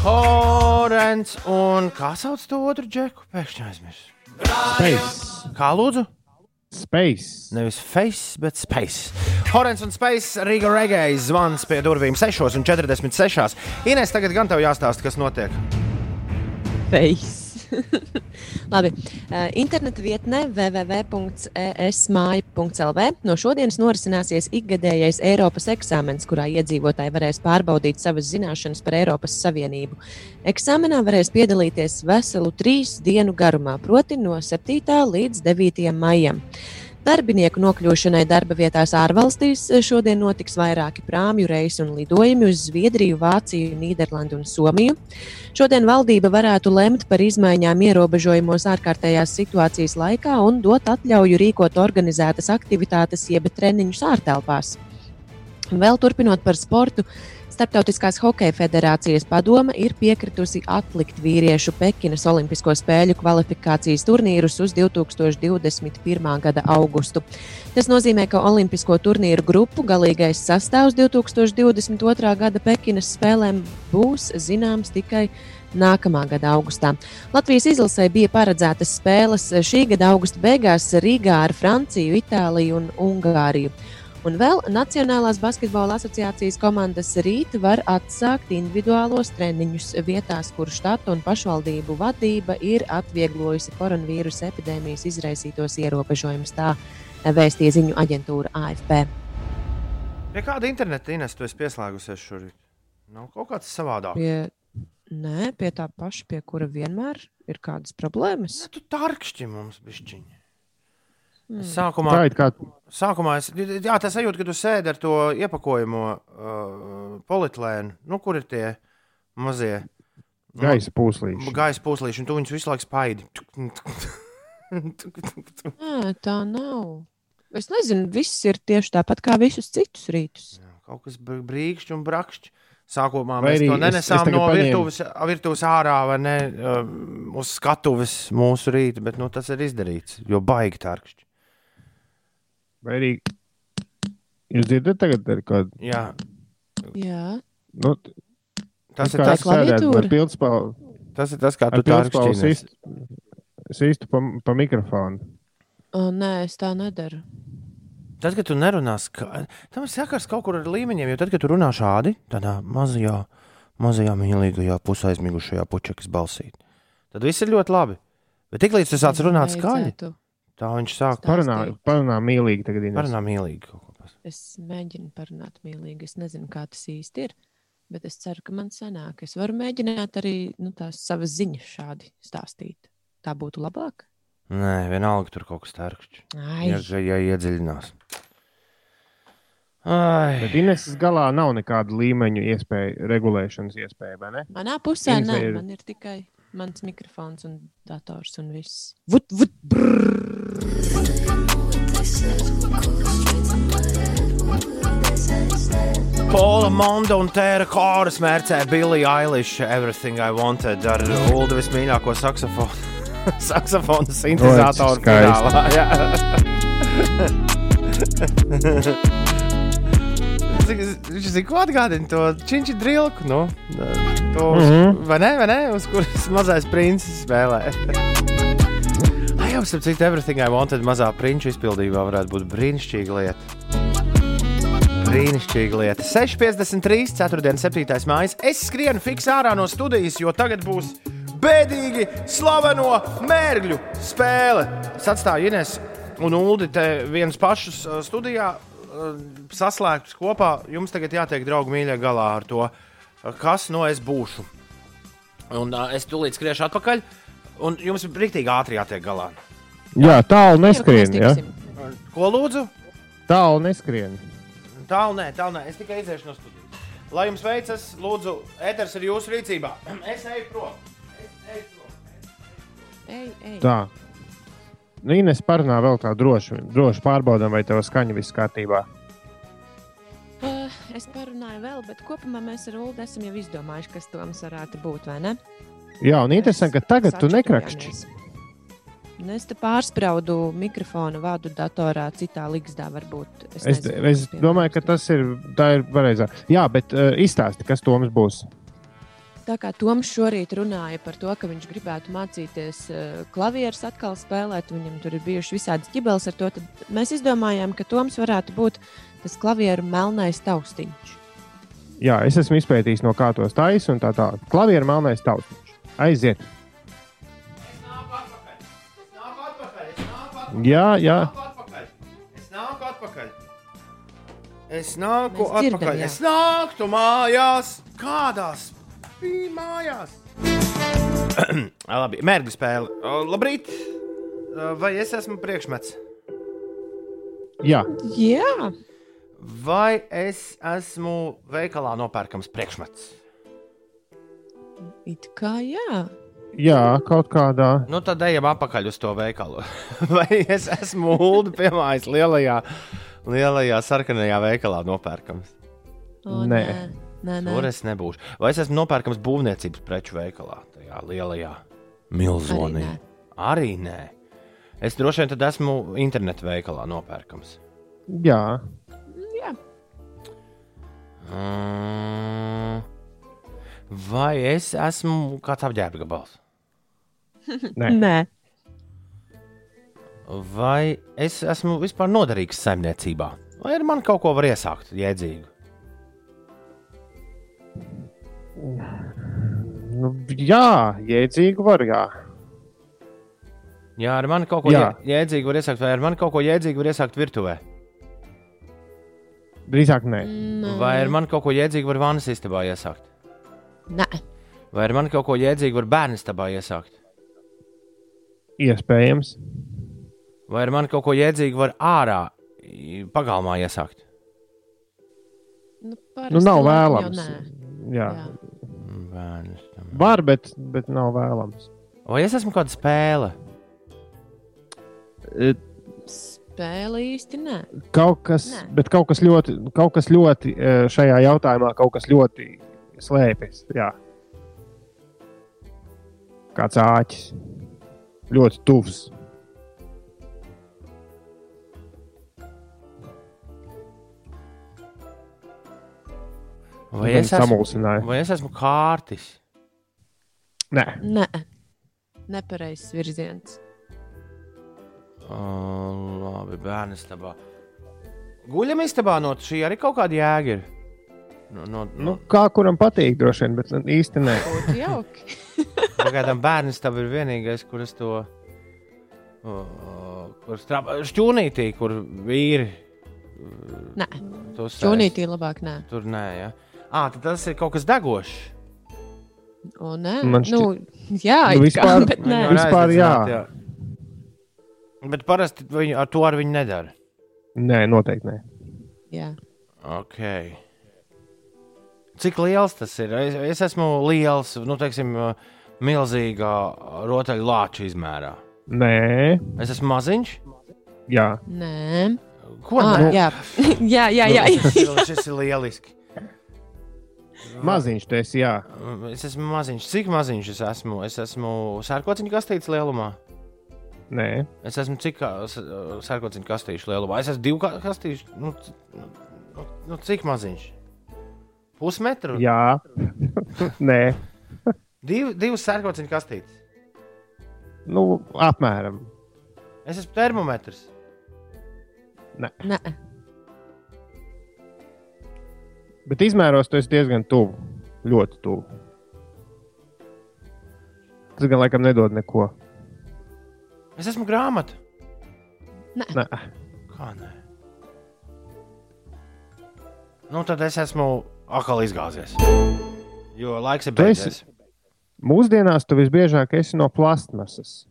Horens un kā sauc to otru džeku? Pēkšņi aizmirsu. Space. Kā lūdzu? Space. Nevis face, bet space. Horens un Space Riga Regēja zvans pie durvīm 6,46. Ines, tagad gan tev jāstāsta, kas notiek. Face. Labi. Uh, interneta vietnē www.esmāja.lv no šodienas norisināsies ikgadējais Eiropas eksāmens, kurā iedzīvotāji varēs pārbaudīt savas zināšanas par Eiropas Savienību. Eksāmenā varēs piedalīties veselu trīs dienu garumā, proti no 7. līdz 9. maijam. Darbinieku nokļūšanai darba vietās ārvalstīs šodien notiks vairāki prāmju reisi un lidojumi uz Zviedriju, Vāciju, Nīderlandi un Somiju. Šodien valdība varētu lemt par izmaiņām ierobežojumos ārkārtējās situācijas laikā un dot atļauju rīkot organizētas aktivitātes jeb treniņus ārtelpās. Vēl turpinot par sportu, Startautiskās hokeja federācijas padome ir piekritusi atlikt vīriešu Pekinas Olimpisko spēļu kvalifikācijas turnīrus uz 2021. gada augustu. Tas nozīmē, ka Olimpisko turnīru grupu galīgais sastāvs 2022. gada Pekinas spēlēm būs zināms tikai nākamā gada augustā. Latvijas izlasē bija paredzētas spēles šī gada augusta beigās Rīgā ar Franciju, Itāliju un Ungāriju. Un vēl Nacionālās basketbola asociācijas komandas rīt var atsākt individuālos treniņus vietās, kur štata un pašvaldību vadība ir atvieglojusi koronavīrusa epidēmijas izraisītos ierobežojumus. Tā vēstīja ziņu aģentūra AFP. Pie kāda interneta Ines tu esi pieslēgusies šorīt? Nav kaut kāds savādāk. Pie, nē, pie tā paša, pie kura vienmēr ir kādas problēmas. Ja tu tarkšķi mums bišķiņi. Hmm. Sākumā, kā sākumā es, jā, tas sajūta, ka tu sēdi ar to iepakojumu uh, politlēnu, nu, kur ir tie mazie nu, gaisa pūslīši. gaisa puslīši, un tu viņus visu laiku spaidi. Nē, tā nav. Es nezinu, viss ir tieši tāpat kā visus citus rītus. Kaut kas br- brīkšķi un brakšķi. Sākumā mēs to es- es nenesām tagad no virtuves, virtuves ārā vai ne um, uz skatuves mūsu rīta, bet nu, tas ir izdarīts, jo baigi tārkšķi. Vai arī jūs dzirdat tagad ar kādu? Jā, Jā, Nu, tas ir tas, es ar pildspalvu. tas, ir tas kā tu pildspalvu tārkšķi. sist- sistu pa, pa mikrofonu. o, nē, es tā nedaru. Tad, kad tu nerunā, ska... tam ir sakars kaut kur ar līmeņiem, jo tad, kad tu runā šādi, tādā mazajā, mazajā mīlīgajā, pusaizmigušajā puķekas balsī, tad viss ir ļoti labi. Bet tiklīdz tu sāc runāt skaļi. Tā viņš sāk Parunā, parunā mīlīgi tagad. Ines. parunāt mīlīgi. kaut ko pas- Es mēģinu parunāt mīlīgi. Es nezinu, kā tas īsti ir. Bet es ceru, ka man sanāk. Es varu mēģināt arī nu, tās savas ziņas šādi stāstīt. Tā būtu labāk. Nē, vienalga tur kaut kas tārkšķi. Ai, Ja, ja iedziļinās. Ai, Bet Ineses galā nav nekāda līmeņa iespēja, regulēšanas iespēja, vai ne? manā pusē Ines, nē, vai ir- man ir tikai mans mikrofons un dators un viss. Vut, vut, brrr. Pola Monda un Tēra Kāras mērcē Billy Eilish Everything I Wanted ar Ulu vismīļāko saksofonu. saksofonu sintēzatoru skaisti. Viņš zina, ko atgādina to činči drilku. Nu, to, uz, mm. -hmm. Vai ne, vai ne? Uz kuras mazais princis spēlē. Ai, jau starp citu, Everything I Wanted mazā prinča izpildījumā varētu būt brīnišķīga lieta. Brīnišķīga lieta. 6,53, 4. 7. mājas. Es skrienu fiks ārā no studijas, jo tagad būs bēdīgi slaveno mērgļu spēle. Es atstāju Ines un Ulu te viens pašus studijā, uh, saslēgtus kopā. Jums tagad jātiek, draugi, mīļie, galā ar to, uh, kas no es būšu. Un uh, es tūlīt skriešu atpakaļ, un jums ir rīktīgi ātri jātiek galā. Jā, tālu neskrien. Ja? tiksim. Ko lūdzu? Tālu neskrien. Tālu nē, tālu nē. Es tikai iziešu no studijas. Lai jums veicas, lūdzu, ēters ir jūsu rīcībā. Es eju prom. Es eju prom. Ej, ej. Tā. Nu, Ines parunā vēl tā droši, droši pārbaudām, vai tev skaņa viss kārtībā. Uh, es parunāju vēl, bet kopumā mēs ar Ulu esam jau izdomājuši, kas Toms varētu būt, vai ne? Jā, un interesanti, ka tagad tu nekrakšķi. Nu, Es te pārspraudu mikrofonu vadu datorā, citā līgstā varbūt. Es, nezinu, es domāju, ka tas ir, tā ir pareizā. Jā, bet uh, izstāsti, kas Toms būs. Tā kā Toms šorīt runāja par to, ka viņš gribētu mācīties uh, klavierus atkal spēlēt, viņam tur ir bijuši visādi ķibeles ar to, tad mēs izdomājām, ka Toms varētu būt tas klavieru melnais taustiņš. Jā, es esmu izpētījis, no kā tos taisa un tā tālāk. Klavieru melnais taustiņš. Aiziet. Jā, jā. Es nāku atpakaļ. Es nāku Mēs dzirdam, atpakaļ. jā. Es nāku mājās. Kādās? Bija mājās. Labi, mērķis spēle. O, Labrīt! Vai es esmu priekšmets? Jā, Jā, Vai es esmu veikalā nopērkams priekšmets? it kā jā. jā, kaut kādā. Nu, tad ejam atpakaļ uz to veikalu. Vai es esmu Ulu piemājas lielajā, lielajā sarkanajā veikalā nopērkams? O, Nē. nē, nē, nē. Tur es nebūšu. Vai es esmu nopērkams būvniecības preču veikalā, tajā lielajā milzonī? Arī nē. Arī nē. Es droši vien tad esmu internetu veikalā nopērkams. Jā, Jā. Mm. Vai es esmu kāds apģērba gabals? nē. Nē. Vai es esmu vispār noderīgs saimniecībā? Vai ar mani kaut ko var iesākt jēdzīgu? Nu, jā, jēdzīgu var, jā. Jā, ar mani kaut ko Jā. jē- jēdzīgu var iesākt, vai ar mani kaut ko jēdzīgu var iesākt virtuvē? Drīzāk nē. Nē. Vai ar mani kaut ko jēdzīgu var vānas istabā iesākt? Nē. Vai ar mani kaut ko jēdzīgu var bērnu istabā iesākt? Iespējams. Vai ar mani kaut ko jēdzīgu var ārā pagalmā iesākt? Nu, Nu, nav vēlams. Jā. Jā. Bērnu istabā. Var, bet, bet nav vēlams. Vai es esmu kāda spēle? spēle īsti nē. Kaut kas, Nē. bet kaut kas ļoti, kaut kas ļoti eh, šajā jautājumā, kaut kas ļoti slēpjas. Jā. Kāds āķis. Ļoti tuvs. Vai es esmu, vai es esmu kārtis? Nē, Nē, nepareizs virziens. Uh, labi, bērnu istabā. Guļam istabā no šī arī kaut kāda jēga ir. No, no, nu, no, kā kuram patīk, droši vien, bet nu, īsti nē. Būtu jauki. Pagaidām bērnu istaba ir vienīgais, kur es to. Uh, kur strādā šķūnītī, kur vīri. Nē, to sēž. čūnītī labāk nē. Tur nē, ja. Ah, tas ir kaut kas degošs. O, nē. Man nu, jā, Nu, it kā, vispār- bet nē. Var Vispār jā. aizdedzināt, Bet parasti viņi, ar to arī viņi nedara. Nē, noteikti nē. Jā. Okay. Cik liels tas ir? Es, es esmu liels, nu, teiksim, milzīgā rotaļu lāča izmērā. Nē, Es esmu maziņš. jā. Nē, Ko ah, nē? jā. jā, jā, jā. jā. Šis ir lieliski. Maziņš tas ir. Jā. Es esmu maziņš. Cik maziņš es esmu? Es esmu sērkociņa kastītes lielumā. Nē, Es esmu cik sērkociņa kastīšu lielumā. Es esmu divu ka- kastīšu. Nu, nu, nu, cik maziņš? Pusmetru? jā. nē. Div, divas sērkociņa kastītes. Nu, apmēram. Es esmu termometrs. Nē, Bet izmēros tas diezgan tuvu. Ļoti tuvu. Tas gan laikam nedod neko. Es esmu grāmata. Nē. Kā nē? Nu, tad es esmu atkal izgāzies. Jo laiks ir Tu esi- beidzies. Mūsdienās tu visbiežāk esi no plastmasas.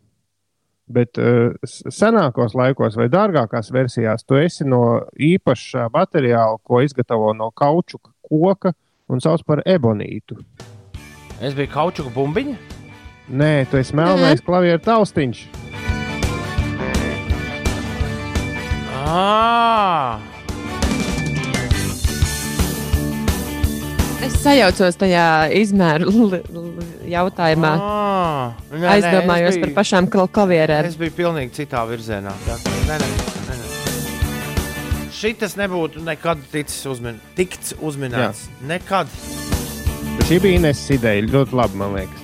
Bet uh, senākos laikos, vai dārgākās versijās, tu esi no īpaša materiāla, ko izgatavo no kaučuka koka un sauc par ebonītu. Es biju kaučuka bumbiņa. Nē, tu esi melnais klavieru taustiņš. Ah! es sajaucos tajā izmēru jautājumā. Ah! Nē, nē, Aizdomājos par biju- pašām kla- klavierēm. Es biju pilnīgi citā virzienā. Tā, nē, nē, nē, nē. Šitas nebūtu nekad ticis uzmin, tikts uzminēts. Jā. Nekad. Bet šī bija Ines ideja. Ļoti labi, man liekas.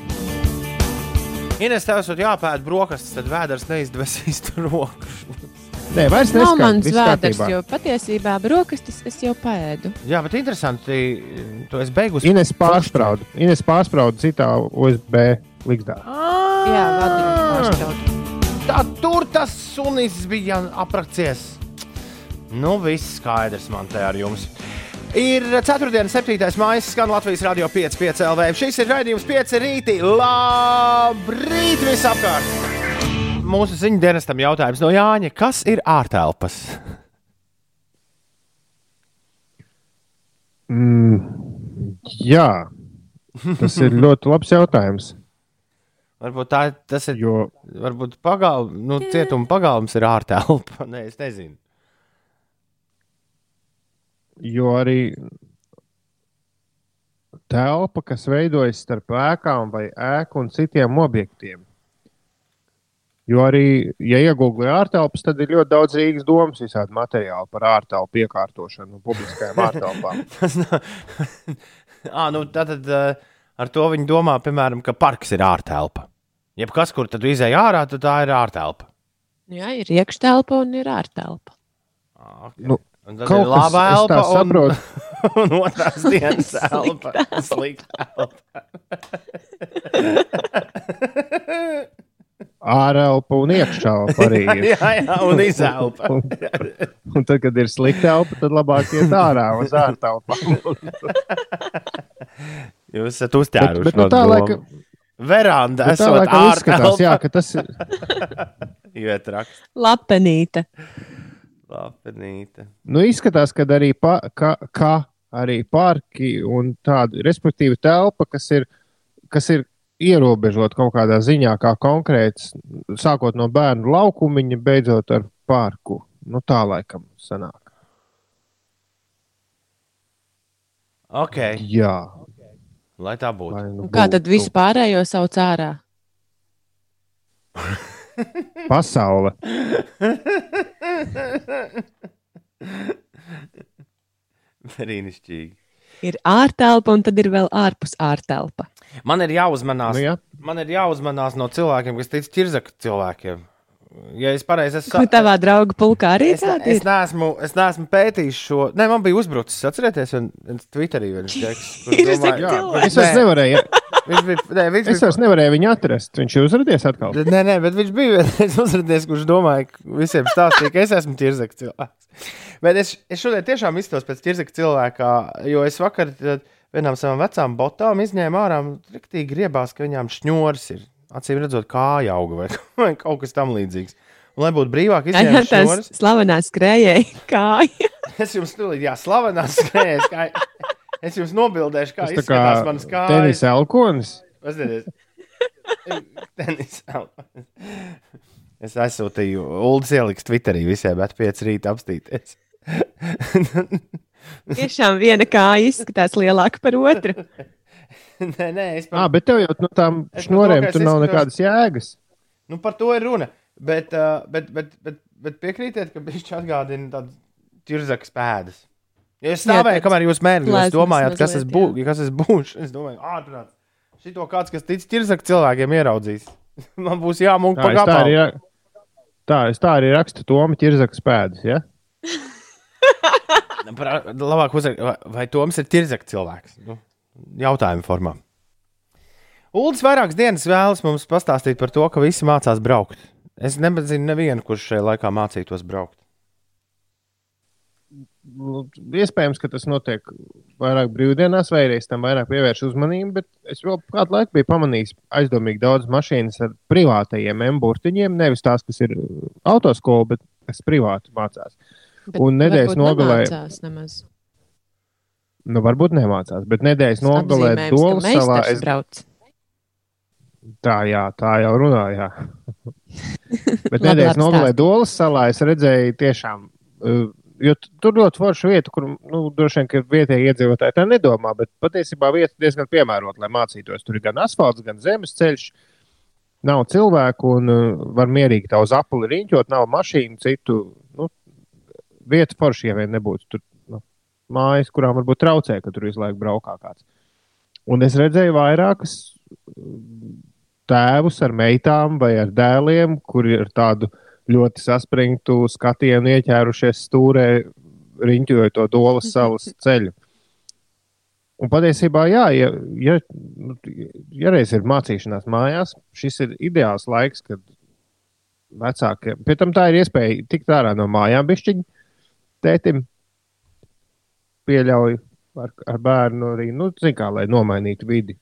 Ines, tev esot jāpēta brokastis, tad vēders neizdevesīs tur rokas. Nē, vairs Nav neskan. mans vēders, jo patiesībā brokastis es jau pēdu. Jā, bet interesanti, tu esi beigusi. Ines pārsprauda. Ines pārsprauda citā USB līgstā. Jā, vadiņu pārstāvot. Tā tur tas sunis bija apracies. Nu, viss skaidrs man te ar jums. Ir 4. un 7. maija skan Latvijas radio 5,5 LV. Šis ir raidījums 5 rītī. Labrīt visapkārt! Mūsu ziņu dienestam jautājums no Jāņa. Kas ir ārtelpas? Mm, jā, tas ir ļoti labs jautājums. Varbūt tā, tas ir. Jo Varbūt pagalm, nu, cietuma pagalms ir ārtelpa. Nē, es nezinu. Jo arī telpa, kas veidojas starp ēkām vai ēku un citiem objektiem. Jo arī, ja iegūlē ārtelpas, tad ir ļoti daudz Rīgas domas visādi materiāli par ārtelpu iekārtošanu publiskajām ārtelpām. À, nu, tad uh, ar to viņi domā, piemēram, ka parks ir ārtelpa. Jebkas, kur tad izēja ārā, tad tā ir ārtelpa. Jā, ir iekštelpa un ir ārtelpa. Ah, okay. Nu, Un tad kaut ir tā elpa un, saprotu. un otrās dienas elpa. Slikta elpa. Ārelpa un iekšelpa arī ir. jā, jā, un izelpa. Un, un tad, kad ir slikta elpa, tad labāk iet ārā uz ārtelpām. Jūs esat uzķēruši Bet- bet nu no tā doma. laika- Veranda Bet Tā esot laikam izskatās, jā, ārtelpa. ka tas ir. Ietraks. Lapenīte. Lapenīte. Nu, izskatās, ka arī, pa, ka, ka arī parki un tāda, respektīvi, telpa, kas ir, kas ir ierobežota kaut kādā ziņā, kā konkrēts, sākot no bērnu laukumiņa, beidzot ar parku. Nu, tā laikam sanāk. Ok, Jā, lai tā būtu. lai nu Un Kā tad būtu visu pārējo sauc ārā? Pasaule. Brīnišķīgi. Ir ārtelpa, un tad ir vēl ārpus ārtelpa. Man ir jāuzmanās. Nu, jā. Man ir jāuzmanās no cilvēkiem, kas tic ķirzaka cilvēkiem. Ja es pareizi esmu Vai tavā drauga pulkā arī Es, ne, tāda es, ir? neesmu, es neesmu pētījis šo. Nē, man bija uzbrucis. Atcerieties, un viens Twitterī viens ģeks, kurš Ir domāja- Jā, Cilvēki. es vairs nevarēju, Viņš bija. Nē, viņš es bija vairs nevarēju viņu atrast. Viņš ir uzrādījis atkal. Nē, nē, bet viņš bija viens uzrādījis, kurš domāja, ka visiem stāstīja, ka es esmu ķirzaka cilvēks. Bet es, es šodien tiešām izturos pēc ķirzaka cilvēka, jo es vakar tad vienām savām vecām botām izņēmu ārā riktīgi griebās, ka viņām šņūrs ir. Acīm redzot, kāja auga vai, vai kaut kas tam līdzīgs. Un, lai būtu brīvāk, tās šņūrus. slavenās skrējēji kāja. Es jums tūlīt, jā, slavenās skrējas. Kā, es jums nobildēšu, kā Tas kā izskatās manas kājas. tenisa elkonis. Paskatieties. Tenis elkonis. Es aizsūtīju Ulas ieliks Twitterī visiem, bet 5 rīta apstīties. Tiešām viena kāja izskatās lielāka par otru. nē, nē, es Ah, par, bet tev jau no tām šnorēm tur nav izskatos- nekādas jēgas. nu, par to ir runa. Bet, uh, bet, bet, bet, bet piekrītiet, ka viņš atgādina tādu ķirzakas pēdas. Ja es Jā, stāvēju, tāds kamēr jūs plēsmas domājāt, kas es, mazliet, bū, jā. kas es būšu. Es domāju, ārprāt. Šito kāds, kas tic ķirzaka cilvēkiem, ieraudzīs. Man būs jāmūk Tā, pa es tā, gabalu. ra- tā, es tā arī rakstu Tomu ķirzakas pēdas. Ja? Pra- Labāk uzrakst, vai, vai Toms ir ķirzaka cilvēks? Nu, jautājumu formā. Uldis vairākas dienas vēlas mums pastāstīt par to, ka visi mācās braukt. Es nezinu, nevienu, kurš šajā laikā mācītos braukt. Nu, Iespējams, ka tas notiek vairāk brīvdienās, vai arī tam vairāk pievēršu uzmanību, bet es vēl kādu laiku biju pamanījis aizdomīgi daudz mašīnas ar privātajiem emburtiņiem. Nevis tās, kas ir autoskola, bet kas privāti mācās. Bet Un nedēļas nogalē-. Nu, varbūt nemācās, bet nedēļas nogalē Dolas salā. Es, brauc. tā, jā, tā jau runā. Jā. bet nedēļas nogalē. Dolas salā es redzēju tiešām. Uh, Jo tur ļoti forša vieta, kur nu, droši vien vietējie iedzīvotāji tā nedomā, bet patiesībā vieta diezgan piemērota, lai mācītos. Tur ir gan asfalts, gan zemes ceļš. Nav cilvēku, un uh, var mierīgi tā uz apli riņķot, nav mašīnu, citu nu, vietu forši, ja vien nebūtu tur nu, mājas, kurām varbūt traucē, ka tur visu laiku braukā kāds. Un es redzēju vairākus mm, tēvus ar meitām vai ar dēliem, kuri ir tādu ļoti saspringtu skatienu ieķērušies stūrē, riņķojot to dolas salas ceļu. Un patiesībā, jā, ja, ja, nu, ja reiz ir mācīšanās mājās, šis ir ideāls laiks, kad vecākiem, pie tam tā ir iespēja tikt ārā no mājām, bišķiņi, tētim pieļauj ar, ar bērnu arī, nu, zin kā, lai nomainītu vidi.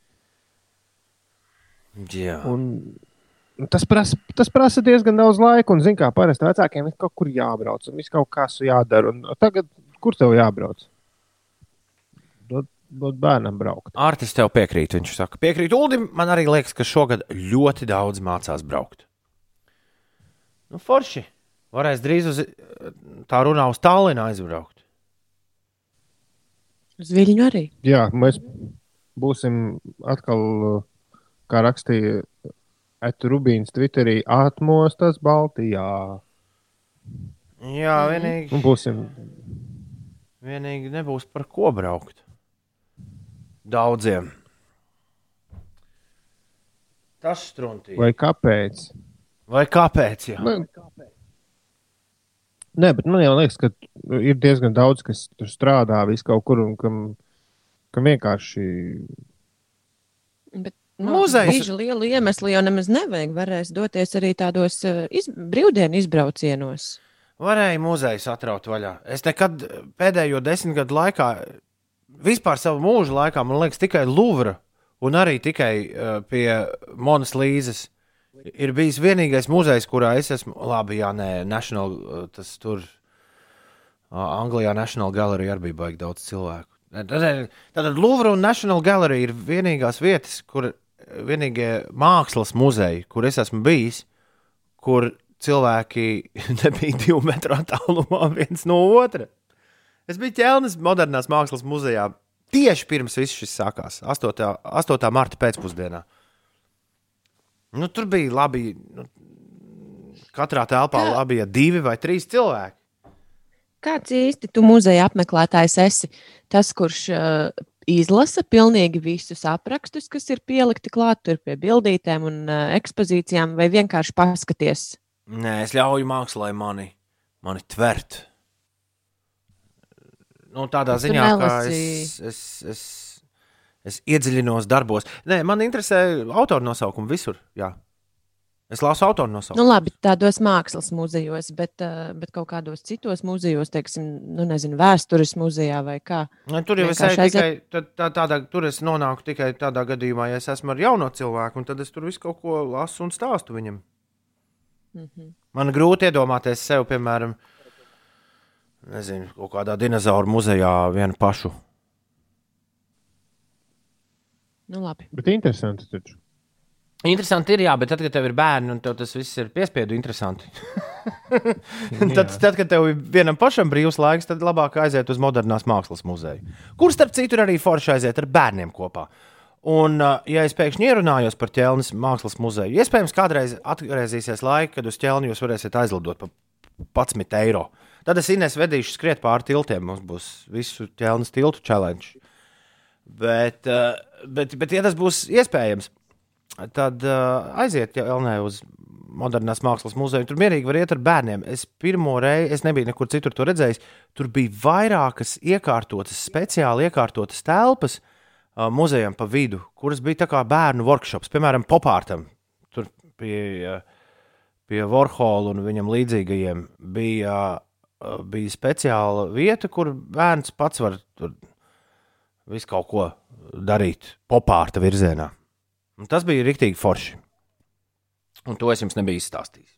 Jā. Un tas prasa, tas prasa diezgan daudz laika, un, zin kā, parasti vecākiem ir kaut kur jābrauc, un viss kaut kas jādara. Un tagad, kur tev jābrauc? Dot, dot bērnam braukt. Artis tev piekrīt. Viņš saka, piekrīt Ulim. Man arī liekas, ka šogad ļoti daudz mācās braukt. Nu, forši. Varēs drīz uz tā runā uz Tallinu aizbraukt. Uz viļņu arī. Jā, mēs būsim atkal, kā rakstīja Etu Rubīns Twitterī, atmostas Baltijā. Jā, vienīgi, Un būsim, vienīgi nebūs par ko braukt. Daudziem. Tas struntī. vai kāpēc? Vai kāpēc? Jā? Man... Nē, bet man liekas, ka ir diezgan daudz, kas tur strādā vis kaut kur un kam, kam vienkārši. Bet, Muzejs- Brīža lielu iemeslu jau nemaz nevajag. Varēs doties arī tādos uh, iz, brīvdienu izbraucienos. Varēja muzejus atraut vaļā. Es nekad pēdējo desmit gadu laikā, vispār savu mūžu laikā, man liekas, tikai Luvra un arī tikai uh, pie Monas Līzes ir bijis vienīgais muzejs, kurā es esmu. Labi, jā, nē, National, uh, tas tur. Uh, Anglijā National Gallery arī bija baigi daudz cilvēku. Tātad Louvre un National Gallery ir vienīgās vietas, kur vienīgie mākslas muzeji, kur es esmu bijis, kur cilvēki nebija divu metru attālumā viens no otra. Es biju ķelnis modernās mākslas muzejā tieši pirms viss šis sākās, 8. 8. marta pēcpusdienā. Nu, tur bija labi. Nu, katrā telpā Kā? labi, ja divi vai trīs cilvēki. Kāds īsti tu muzeja apmeklētājs esi? Tas, kurš uh, izlasa pilnīgi visus aprakstus, kas ir pielikti klāt tur pie bildītēm un uh, ekspozīcijām, vai vienkārši paskaties? Nē, es ļauju mākslai mani, mani tvert. Nu, tādā Tu ziņā, ka es, es, es, es iedziļinos darbos. Nē, man interesē autora nosaukumi visur. Jā. Es lasu autora Nu, nosaukumu. labi, tādos mākslas muzejos, bet, uh, bet kaut kādos citos muzejos, teiksim, nu, nezinu, vēstures muzejā vai kā. Nu, tur jau es eju tikai tā, tādā, tur es nonāku tikai tādā gadījumā, ja es esmu ar jauno cilvēku, un tad es tur visu kaut ko lasu un stāstu viņam. Mm -hmm. Man grūti iedomāties sev, piemēram, nezinu, kaut kādā dinozauru muzejā vienu pašu. Nu, labi. Bet interesanti taču. Interesanti ir, jā, bet tad, kad tev ir bērni un tev tas viss ir piespiedu interesanti. tad, tad, kad tev ir vienam pašam brīvs laiks, tad labāk aiziet uz modernās mākslas muzeju. Kur starp citu ir arī forši aiziet ar bērniem kopā. Un, uh, ja es pēkšņi ierunājos par ķelnes mākslas muzeju, iespējams, kādreiz atgriezīsies laika, kad uz ķelni jūs varēsiet aizlidot par 11 eiro. Tad es Ines vedīšu skriet pāri tiltiem. Mums būs visu ķelnes tiltu challenge. Bet, uh, bet, bet, ja tas būs iespējams, tad uh, aiziet Elnē uz modernās mākslas muzeju. Tur mierīgi var iet ar bērniem. Es pirmo reizi, es nebiju nekur citur to redzējis, tur bija vairākas iekārtotas, speciāli iekārtotas telpas uh, muzejam pa vidu, kuras bija tā kā bērnu workshops, piemēram, popārtam. Tur pie, uh, pie Warhola un viņam līdzīgajiem bija, uh, bija speciāla vieta, kur bērns pats var tur visu kaut ko darīt popārta virzienā. Un tas bija rīktīgi forši. Un to es jums nebiju izstāstījis.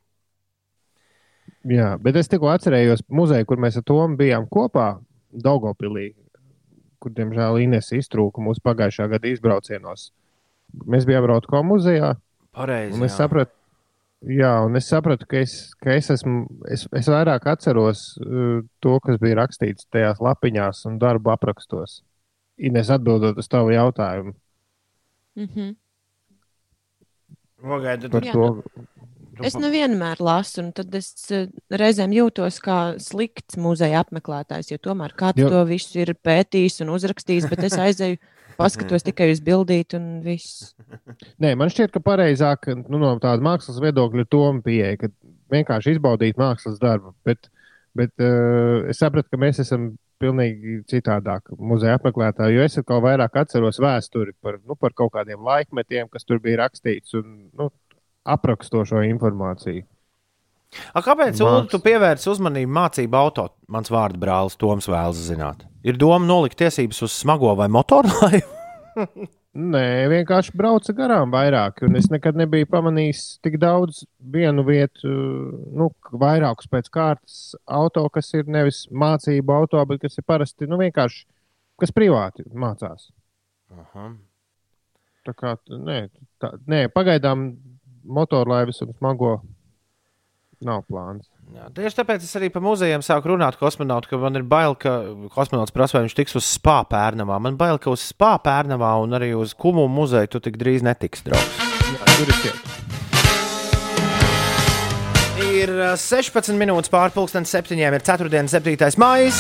Jā, bet es tikko atcerējos muzeju, kur mēs ar Tomu bijām kopā Daugopilī, kur, diemžēl, Ines iztrūka mūsu pagājušā gada izbraucienos. Mēs bijām Rotko muzejā, Pareizi. un es jā. sapratu, jā, un es sapratu, ka es, ka es esmu, es, es vairāk atceros uh, to, kas bija rakstīts tajās lapiņās un darbu aprakstos. Ines atbildot uz tavu jautājumu Mm -hmm. Pagaidi, par to, Es pa- nevienmēr lasu, un tad es eh, reizēm jūtos kā slikts muzeja apmeklētājs, jo tomēr kāds Jo- to visu ir pētījis un uzrakstījis, bet es aizēju, paskatos tikai uz bildīti un viss. Nē, man šķiet, ka pareizāk nu, no tāda mākslas viedokļa ir toma pieeja, ka vienkārši izbaudīt mākslas darbu. Bet, bet uh, es sapratu, ka mēs esam pilnīgi citādāk muzeja apmeklētāji, jo es atkal vairāk atceros vēsturi par, nu, par kaut kādiem laikmetiem, kas tur bija rakstīts un nu, aprakstošo informāciju. A, kāpēc Māks- Ulu, tu pievērsi uzmanību mācību auto? Mans vārds brālis Toms vēlas zināt. Ir doma nolikt tiesības uz smago vai motorlaivu? Nē, vienkārši brauca garām vairāk, un es nekad nebiju pamanījis tik daudz vienu vietu, nu, vairākus pēc kārtas auto, kas ir nevis mācību auto, bet kas ir parasti, nu, vienkārši, kas privāti mācās. Aha. Tā kā, nē, tā, nē pagaidām motorlaivas un smago nav plāns. Jā, tieši tāpēc es arī par muzejiem sāku runāt kosmonautu, ka man ir bail, ka kosmonauts prasa, vai viņš tiks uz spā pērnavā. Man bail, ka uz spā pērnavā un arī uz kumu muzeju tu tik drīz netiks, draugs. Jā, tur ir tiek. Ir uh, 16 minūtes pārpusdienas septiņiem, ir 4. un 7. maija.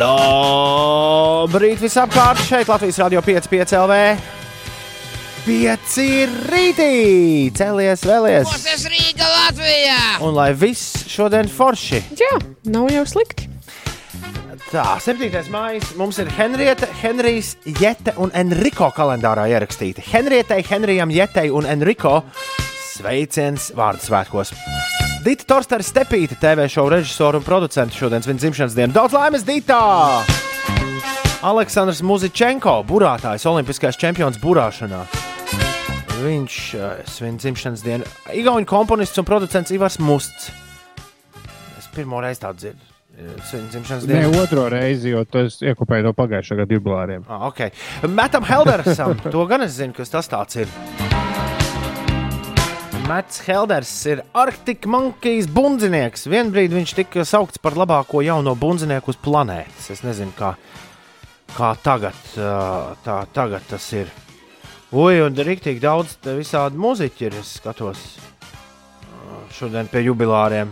Labrīt visapkārt! Šeit Latvijas Rādio 5,5 LV. 5 rītī! Celies, vēlies! Tas Rīga Latvijā! Un lai viss šodien forši! Jā, nav jau slikti. Tā, 7. maija mums ir Henrieta, Henrijs, Jete un Enrico kalendārā ierakstīti. Henrietei, Henrijam, Jetei un Enrico sveiciens vārdu svētkos. Dita Torstera Stepīte, TV šovu režisora un producents šodienas viņa dzimšanas dienu. Daudz laimes, Dita! Aleksandrs Muzičenko, burātājs, olimpiskais čempions burāšanā. Viņš uh, svin dzimšanas dienu. Igaunijas komponists un producents Ivars Musts. Es pirmo reizi tādu dzirdu. eh, Svin dzimšanas Nē, dienu. otro reizi, jo tas iekopēja no pagājušā gada jubilāriem. Ah, okay. Metam Heldersam, to gan es zinu, kas tas tāds ir. Mats Helders ir Arctic Monkeys bundzinieks. Vienbrīd viņš tika saukts par labāko jauno bundzinieku uz planētas. Es nezinu, kā, kā tagad, tā, tagad tas ir. Ui, un rīktīgi daudz visādi muziķi ir. Es skatos šodien pie jubilāriem.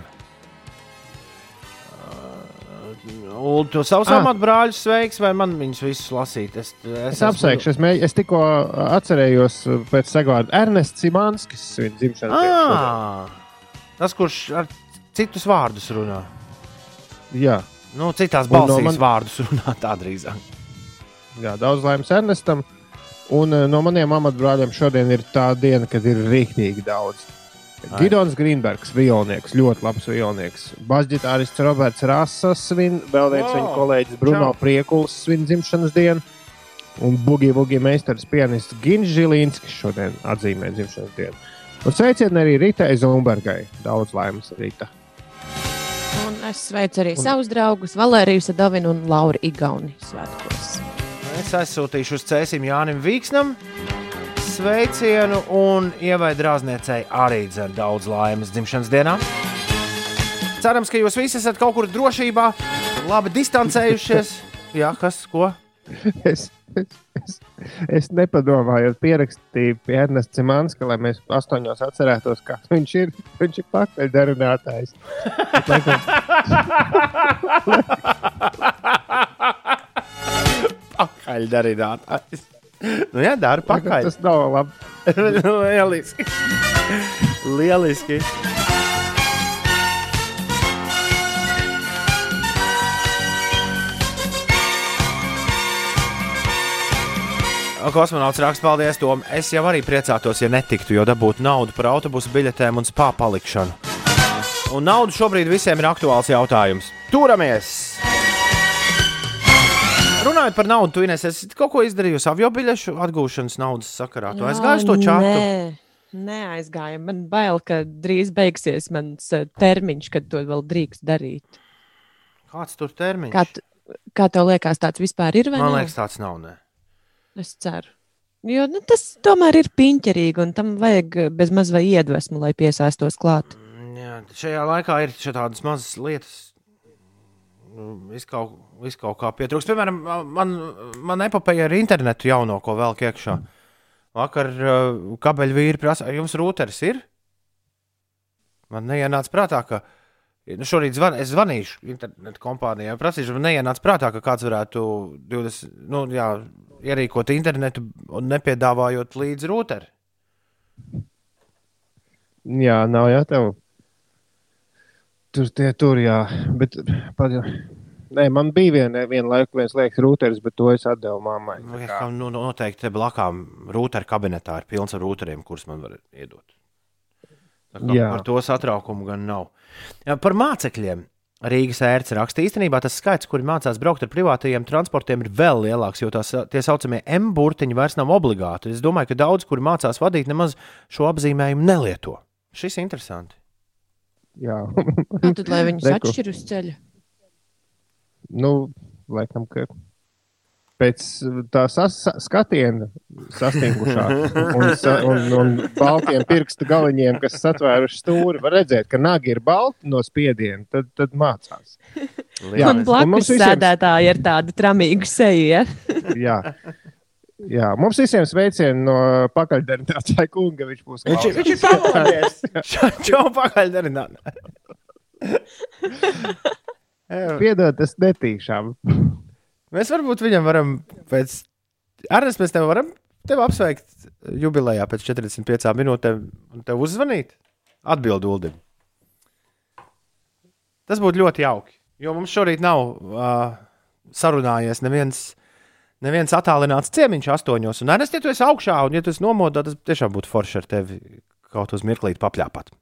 Ulu, tu savus Ah. amatbrāļus sveiks, vai man viņus visus lasīt? Es, Es apsveikšu, es, mēģ, es tikko atcerējos pēc segvārda Ernests Simanskis, viņa dzimšanas. Ah, tas, kurš ar citus vārdus runā. Jā, Nu, citās Un no balsīs man... vārdus runā tā drīzāk. Jā, daudz laimes Ernestam. Un uh, no maniem amatbrāļiem šodien ir tā diena, kad ir rīktīgi daudz. Ai. Gidons Grīnbergs, violnieks, ļoti labs violnieks. Basģitārists Roberts Rasas svin, vēl viens Wow. viņa kolēģis Bruno Čau. Priekuls svin dzimšanas dienu. Un bugi bugi meistars pianists Gins Žilīnskis šodien atzīmē dzimšanas dienu. Un sveicieni arī Ritai Zumbergai. Daudz laimes Rīta. Un es sveicu arī Un- un... savus draugus, Valēriju Sadovinu un Lauru Igauni svētkos. Es aizsūtīšu uz Cēsim Jānim Vīksnam sveicienu un ievai drāzniecei arī dzen daudz laimes dzimšanas dienā. Cerams, ka jūs visi esat kaut kur drošībā, labi distancējušies. Jā, kas, ko? Es, es, es, es nepadomāju, pierakstīju pie Ernesta Zimanska, lai mēs astoņos atcerētos, kāds viņš ir. Viņš ir pakaļdarinātājs. Pakaļdarinātājs. Nu, jā, dara pakaļ. Tas nav labi. Lieliski. Lieliski. Kosmonauts raksta, paldies, Tom. Es jau arī priecātos, ja netiktu, jo dabūtu naudu par autobusu biļetēm un spā palikšanu. Un nauda šobrīd visiem ir aktuāls jautājums. Turamies! Runājot par naudu, tu Ines, esi kaut ko izdarījusi avio biļešu atgūšanas naudas sakarā. Tu aizgāji to čatu. Nē, neaizgāju. Man bail, ka drīz beigsies mans eh, termiņš, kad to vēl drīkst darīt. Kāds tur termiņš? Kā, tu, kā tev liekas, tāds vispār ir? Man liekas, tāds nav. Ne. Es ceru. Jo nu, tas tomēr ir piņķerīgi, un tam vajag eh, bez maz vai iedvesmu, lai piesaistos klāt. Mm, Jā, šajā laikā ir tādas mazas lietas. Nu, Viss kaut, vis kaut kā pietrūkst. Piemēram, man, man epopēja ar internetu jauno, ko vēl iekšā. Vakar uh, kabeļvīri prasa, jums rūteris ir? Man neienāca prātā, ka nu, šorīt zvan, es zvanīšu internetu kompānijai. Prasīšu, man neienāca prātā, ka kāds varētu 20, nu, jā, ierīkot internetu un nepiedāvājot līdzi rūteri. Jā, nav jau tev. Tur tie tur, jā. Bet, pat, nē, man bija viena vien laika, viens liekas rūteris, bet to es atdevu mammai. Nu, Tā ja, kā- nu, nu, noteikti te blakām rūteru kabinetā ir pilns ar rūteriem, kurus man var iedot. Tā. Par to satraukumu gan nav. Jā, par mācekļiem. Rīgas ērts raksta, īstenībā tas skaits, kuri mācās braukt ar privātajiem transportiem, ir vēl lielāks, jo tās tie saucamie M burtiņi vairs nav obligāti. Es domāju, ka daudz, kuri mācās vadīt, nemaz šo apzīmējumu nelieto. Šis ir interesanti. Jā, Kā tad, lai viņus Reku. atšķir uz ceļa? nu, laikam, ka pēc tā sas, skatiena sastingušā un, sa, un, un baltiem pirkstu galiņiem, kas satvēruši stūri, var redzēt, ka nagi ir balti no spiediena, tad, tad mācās. Jā, Un un blakus mums visiem- sēdētāji ir tādi tramīgi seji. Ja? Jā. Jā, mums visiem sveicieni no pakaļdarinātāja kunga. Viņš būs Viņš, viņš ir pamodies! Čau, pakaļ darināt! Piedod, tas netīšām. Mēs varbūt viņam varam pēc. Arī mēs tev varam tevi apsveikt jubilejā pēc 45 minūtēm un tev uzzvanīt. Atbildi Uldim. Tas būtu ļoti jauki. Jo mums šorīt nav uh, sarunājies neviens, neviens attālināts ciemiņš astoņos. Un arī, ja tu esi augšā un ja tu esi nomodā, tas tiešām būtu forši ar tevi kaut uz mirklīti papļāpāt.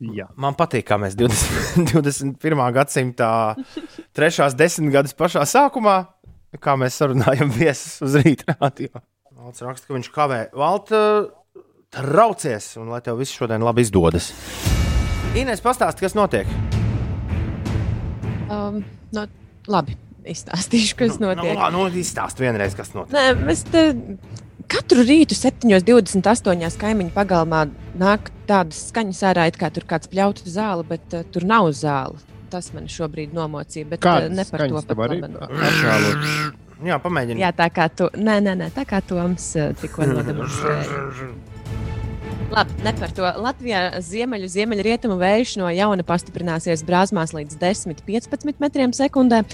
Jā. Man patīk, kā mēs 20, 21. gadsimta trešās desmitgades pašā sākumā, kā mēs sarunājam viesus uz rīta radio. Valts raksta, ka viņš kavē. Valta, traucies, un lai tev viss šodien labi izdodas. Inês, pastāsti, kas notiek? Um, no, labi, izstāstīšu, kas Nu, notiek. nu, nu izstāst vienreiz, kas notiek. Nē, mēs te Katru rītu 7.28. kaimiņu pagalmā nāk tādas skaņas ārā, it kā tur kāds pļautu zāli, bet uh, tur nav zāle. Tas man šobrīd nomocīja, bet uh, Kādas ne par to pat. apžēlot? Jā, pamēģini. Jā, tā kā tu, nē, nē, nē, tā kā Toms uh, tikko nodemonstrēja. Labi, ne par to. Latvijā ziemeļu, ziemeļrietumu vējš no jauna pastiprināsies brāzmās līdz 10-15 metriem sekundē.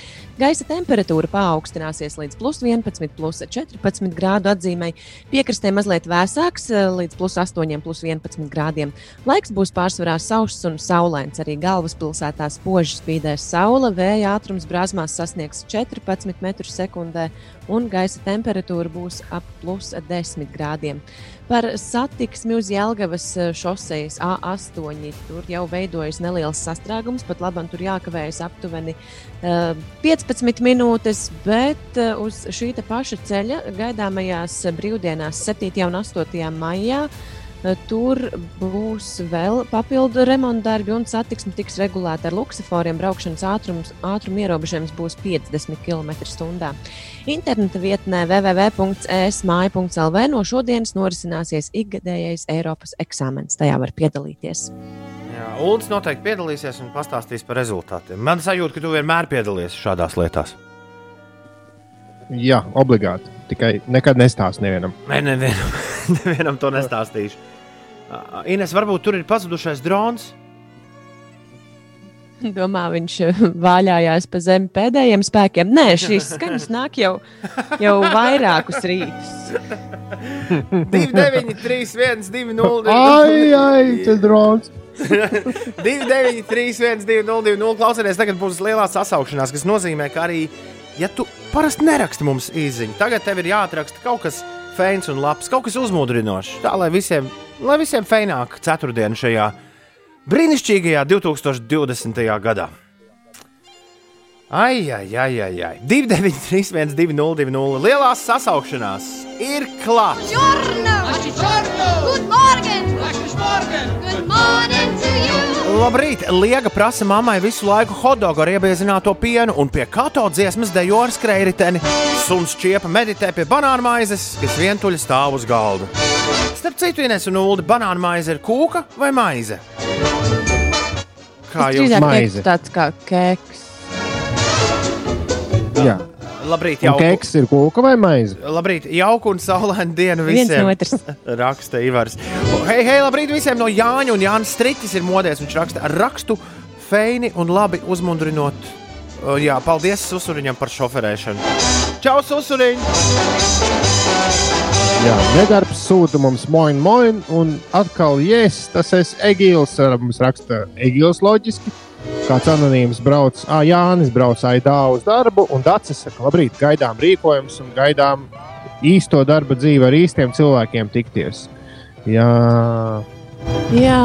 Gaisa temperatūra paaugstināsies līdz plus 11, plus 14 grādu atzīmei. Piekrastē mazliet vēsāks, līdz plus 8, plus 11 grādiem. Laiks būs pārsvarā sauss un saulains. Arī galvaspilsētā spoži spīdēs saule, vēja ātrums brāzmās sasniegs 14 metrus sekundē, un gaisa temperatūra būs ap plus 10 grādiem. Par satiksmi uz Jelgavas eh, šosejas A8 tur jau veidojas neliels sastrēgums, pat labi, tur jākavējas aptuveni uh, 15 minūtes, bet uh, uz šī paša ceļa gaidāmajās brīvdienās 7. un 8. maijā. uh, Tur būs vēl papildu remontdarbi, un satiksme tiks regulēta ar luksusforiem. Braukšanas ātrums, ātruma ierobežojums būs 50 km/h. Interneta vietnē www.esmāja.lv no šodienas norisināsies ikgadējais Eiropas eksāmenis. Tajā var piedalīties. Jā, Ulris noteikti piedalīsies un pastāstīs par rezultātiem. Man sajūta, ka tu vienmēr piedalies šādās lietās. Jā, obligāti. Tikai nekad nestāst nevienam. Nē, nevienam, nevienam to nestāstīšu. Ines, varbūt tur ir pazudušais drons. Domā, viņš eh, vāļājās pa zemi pēdējiem spēkiem. Nē, šīs skaņas nāk jau, jau vairākus rītus. 2, 9, 3, 1, 2, 0. Ai, ai, tas drons! 2, 9, 3, 1, 2, 0, 2, 0. Klausieties, tagad būs lielā sasaukšanās, kas nozīmē, ka arī, ja tu parasti neraksti mums īsiņu, tagad tev ir jāatraksta kaut kas feins un labs, kaut kas uzmundrinošs. Tā lai visiem, lai visiem feināk ceturtdienu šajā brīnišķīgajā 2020. gadā. Ai, ai, ai, ai, ai. 2, 9, 3, 1, 2, 0, 2, 0. Lielās sasaukšanās ir klāts. Buongiorno! Good morning! Good morning to you! Labrīt! Liega prasa mammai visu laiku hotdogu ar iebiezināto pienu, un pie kato dziesmas dejo ar skrējriteni. Suns čiepa meditē pie banāna maizes, kas vientuļi stāv uz galda. Starp citu, Ines un Ulu, banāna maize ir kūka vai maize? Kā maize. teiktu tāds kā keks. Jā, Labrīt, un jauku, keks ir kūka vai maize? labrīt, jauku un saulainu dienu Viens visiem. no otras. raksta Ivars. Hei, hei, labrīt visiem no Jāņa un Jānis Striķis ir modies. Viņš raksta ar rakstu feini un labi uzmundrinot. Uh, Jā, paldies Susuriņam par šoferēšanu. Čau, Susuriņ! Jā, nedarbs sūta mums moin, moin, un atkal, yes, tas Egīls. ar- Mums raksta Egīls loģiski. Kāds anonīms brauc, ah, Jānis brauc aidā uz darbu, un Dārcis saka, labrīt, gaidām rīkojumus un gaidām īsto darba dzīvi ar īstiem cilvēkiem tikties. Jā, Jā,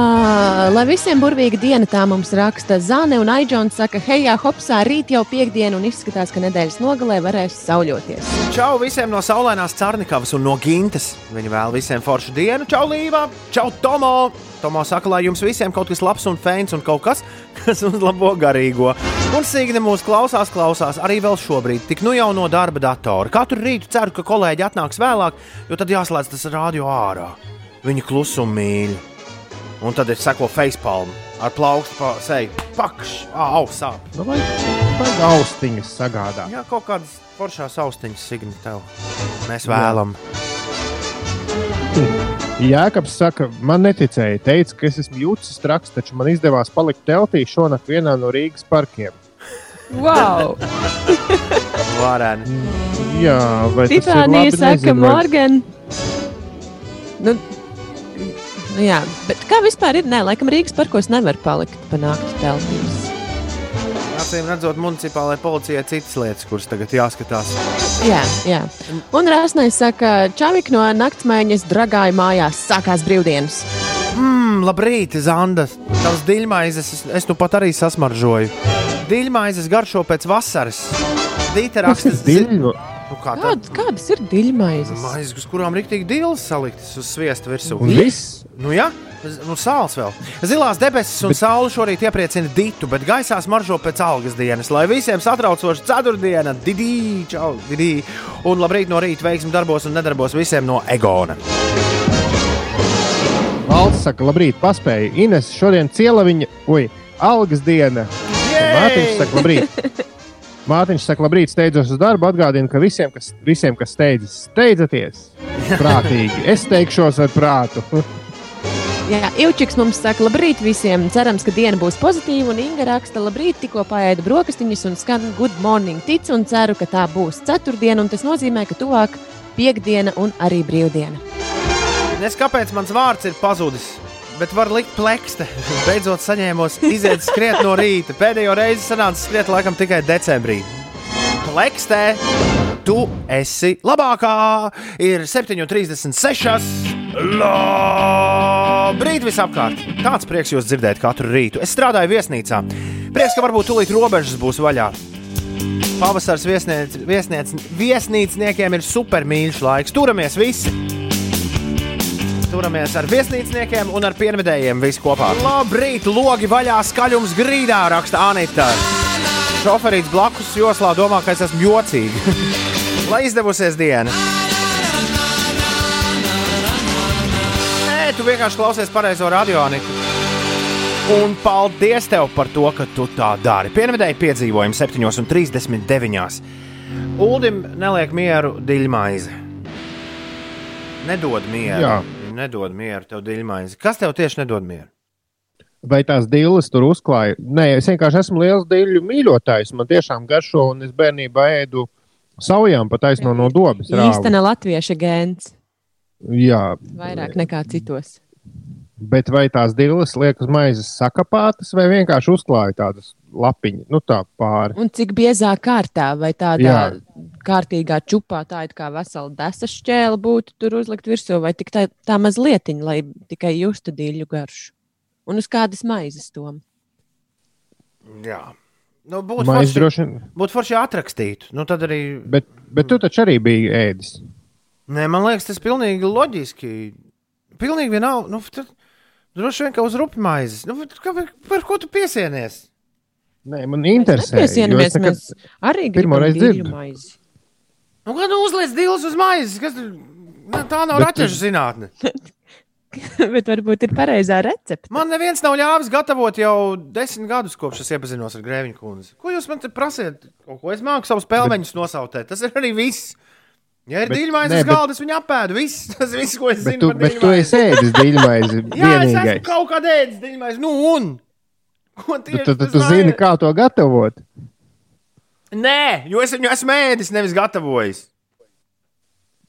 lai visiem burvīga diena, tā mums raksta Zane un Aidžons. Saka, hei, hopsā, rīt jau piekdiena un izskatās, ka nedēļas nogalē varēs sauļoties. Čau visiem no saulainās Cārnikavas un no Gintas. Viņi vēl visiem foršu dienu. Čau, Līva! Čau, Tomo! Tomo saka, lai jums visiem kaut kas labs un feins un kaut kas, kas uzlabo garīgo. Un Signe mūs klausās, klausās arī vēl šobrīd, tik nu jau no darba datora. Katru rītu ceru, ka kolēģi atnāks vēlāk, jo tad jāslēdz tas rādio ārā. Viņa klusumu mīl. Un tad ir seko facepalm ar plaukstu pa seju. Pakš, ausā. nu vai, vai austiņas sagādā. Jā, kaut kādas foršās austiņas, Signe, tev. Mēs vēlamies. Jēkabs saka, man neticēja. Teica, ka es esmu jūtas traks, taču man izdevās palikt teltī šonakt vienā no Rīgas parkiem. Wow! Varēni. Jā, vai tas ir labi? saka, Nezinu, vai- Morgan. Nu, nu jā, bet kā vispār ir? Nē, laikam Rīgas parkos nevar palikt pa nakti teltīs. Acīm redzot, municipālajai policijai citas lietas, kuras tagad jāskatās. Jā, jā. Un Rāsnais saka, Čavik no naktsmaiņas dragāja mājās, sākās brīvdienas. Mmm, labrīt, Zanda. Tavs diļmaizes, es, es nu pat arī sasmaržoju. Diļmaizes garšo pēc vasaras. Dīta raksta, Diļu. Nu, kā tā? Kād, kādas ir diļmaizes? Maizes, uz kurām rīktīgi dīls saliktas uz sviesta virsū. Un viss. Nu, jā, Nu, sāls vēl. Zilās debesis un saule šorīt iepriecina ditu, bet gaisā smaržo pēc algas dienas. Lai visiem satraucoši ceturtdiena, didī, čau, didī. Un labrīt no rīta veiksmi darbos un nedarbos visiem no Egona. Valsts saka, labrīt, paspēja. Ines šodien cielaviņa, oi, algas diena. Mārtiņš saka, labrīt. Mārtiņš saka, labrīt, steidzos uz darbu. Atgādinu, ka visiem, kas, visiem, kas steidzas, steidzieties prātīgi. Es teikšos ar prātu. Jā, Ilčiks mums saka, labrīt visiem. Cerams, ka diena būs pozitīva. Un Inga raksta, labrīt, tikko paēdu brokastiņas un skan good morning. Ticu un ceru, ka tā būs ceturtdiena. Un tas nozīmē, ka tuvāk piekdiena un arī brīvdiena. Nezinu, kāpēc mans vārds ir pazudis. Bet var likt plakste. Beidzot, saņēmos iziet skriet no rīta. Pēdējo reizi sanāca skriet laikam tikai decembrī. Plakstē, tu esi labākā. Ir 7,36. Labrīt visapkārt! Tāds prieks jūs dzirdēt katru rītu. Es strādāju viesnīcā. Prieks, ka varbūt tūlīt robežas būs vaļā. Pavasars viesniec, viesniec, viesnīcniekiem ir supermīļš laiks. Turamies visi! Turamies ar viesnīcniekiem un ar pienvedējiem visi kopā. Labrīt, logi vaļā, skaļums grīdā, raksta Anita. Šoferīts blakus joslā domā, ka es esmu jocīgi. Lai izdevusies diena! Nē, tu vienkārši klausies pareizo radio, Anita. Un paldies tev par to, ka tu tā dari. Pienvedēji piedzīvojumi 7,39. Uldim neliek mieru diļmaize. Nedod mieru. Jā. Nedod mieru tev diļmaize. Kas tev tieši nedod mieru? Vai tās dilles tur uzklāja? Nē, es vienkārši esmu liels dīļu mīļotājs. Man tiešām garšo, un es bērnībā ēdu saujām pa taisno no dobas. rāvu. Īstenībā latvieša gēns Jā, vairāk nekā citos. bet vai tās dilles liekas maizes sakapātas vai vienkārši uzklāja tādas lapiņas, nu tā pāri? Un cik biezā kārtā, vai tādā Jā. Kārtīgā čupā, tā it kā vesela desa šķēle būtu tur uzlikt virsū, vai tik tā, tā mazlietiņa, lai tikai justu dīļu garšu. Un uz kādas maizes tom? Jā. Nu, būtu forši, droši būt forši atrakstīt. Nu, tad arī. bet, bet tu taču arī biji ēdis. Nē, man liekas, tas ir pilnīgi loģiski. Pilnīgi vienalga. Nu, tad, droši vien, ka uz rupju maizes. Nu, kā, par, par ko tu piesienies? Nē, man interesē. jo es Piesienāmies, nekad- mēs arī pirmo gribam reizi dīļu dzirdu. maizi. Nu, kad nu uzliek dīles uz maizes, kas tur Nu, tā nav raķešu zinātne. Bet varbūt ir pareizā recepte. Man neviens nav ļāvis gatavot jau desmit gadus, kopš es iepazinos ar Grēviņu kundzi. Ko jūs man te prasiet? Kaut ko es māku savus pelmeņus nosautēt. Tas ir arī viss. Ja ir Bet- dīļmaize nē, uz bet- galda, es viņu apēdu. Viss. Tas ir viss, ko es Bet zinu. tu, bet tu esi ēdis dīļmaizi Jā, es esmu vienīgais. kaut kādā ēdis dīļmaizi. Nu, un? Ko Tu, tieši tu, tu, tas tu zini, kā to gatavot. Nē, jo es viņu esmu ēdis, nevis gatavojis.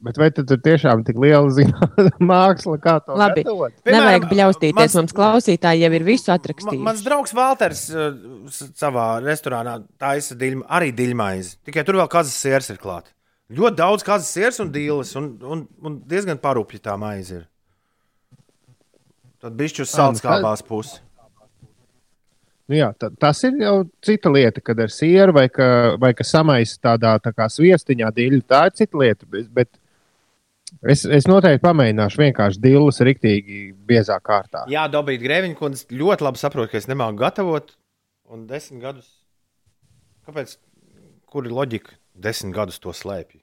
Bet vai tu tur tiešām tik liela zinātnē, māksla, kā to Labi. gatavot? Piemēram, Nevajag bļaustīties. mans- Mums klausītāji jau ir visu atrakstījuši. mans draugs Valters uh, s- savā restorānā taisa diļma, arī diļmaizi. Tikai tur vēl kazas sērs ir klāts. Ļoti daudz kazas sērs un dīles, un, un, un diezgan parupja tā maize ir. Tad bišķi uz Ā, nu, saldskābās pusi. Nu, jā, ta, tas ir jau cita lieta, kad ar sieru vai ka, vai ka samaisa tādā tā kā sviestiņā dīļu. Tā ir cita lieta. Bet, bet es, es noteikti pamēģināšu vienkārši dīļus riktīgi biezā kārtā. Jā, Dabīt Grēviņa kundze ļoti labi saprot, ka es nemāku gatavot. Un desmit gadus. Kāpēc? Kur ir loģika? Desmit gadus to slēpj.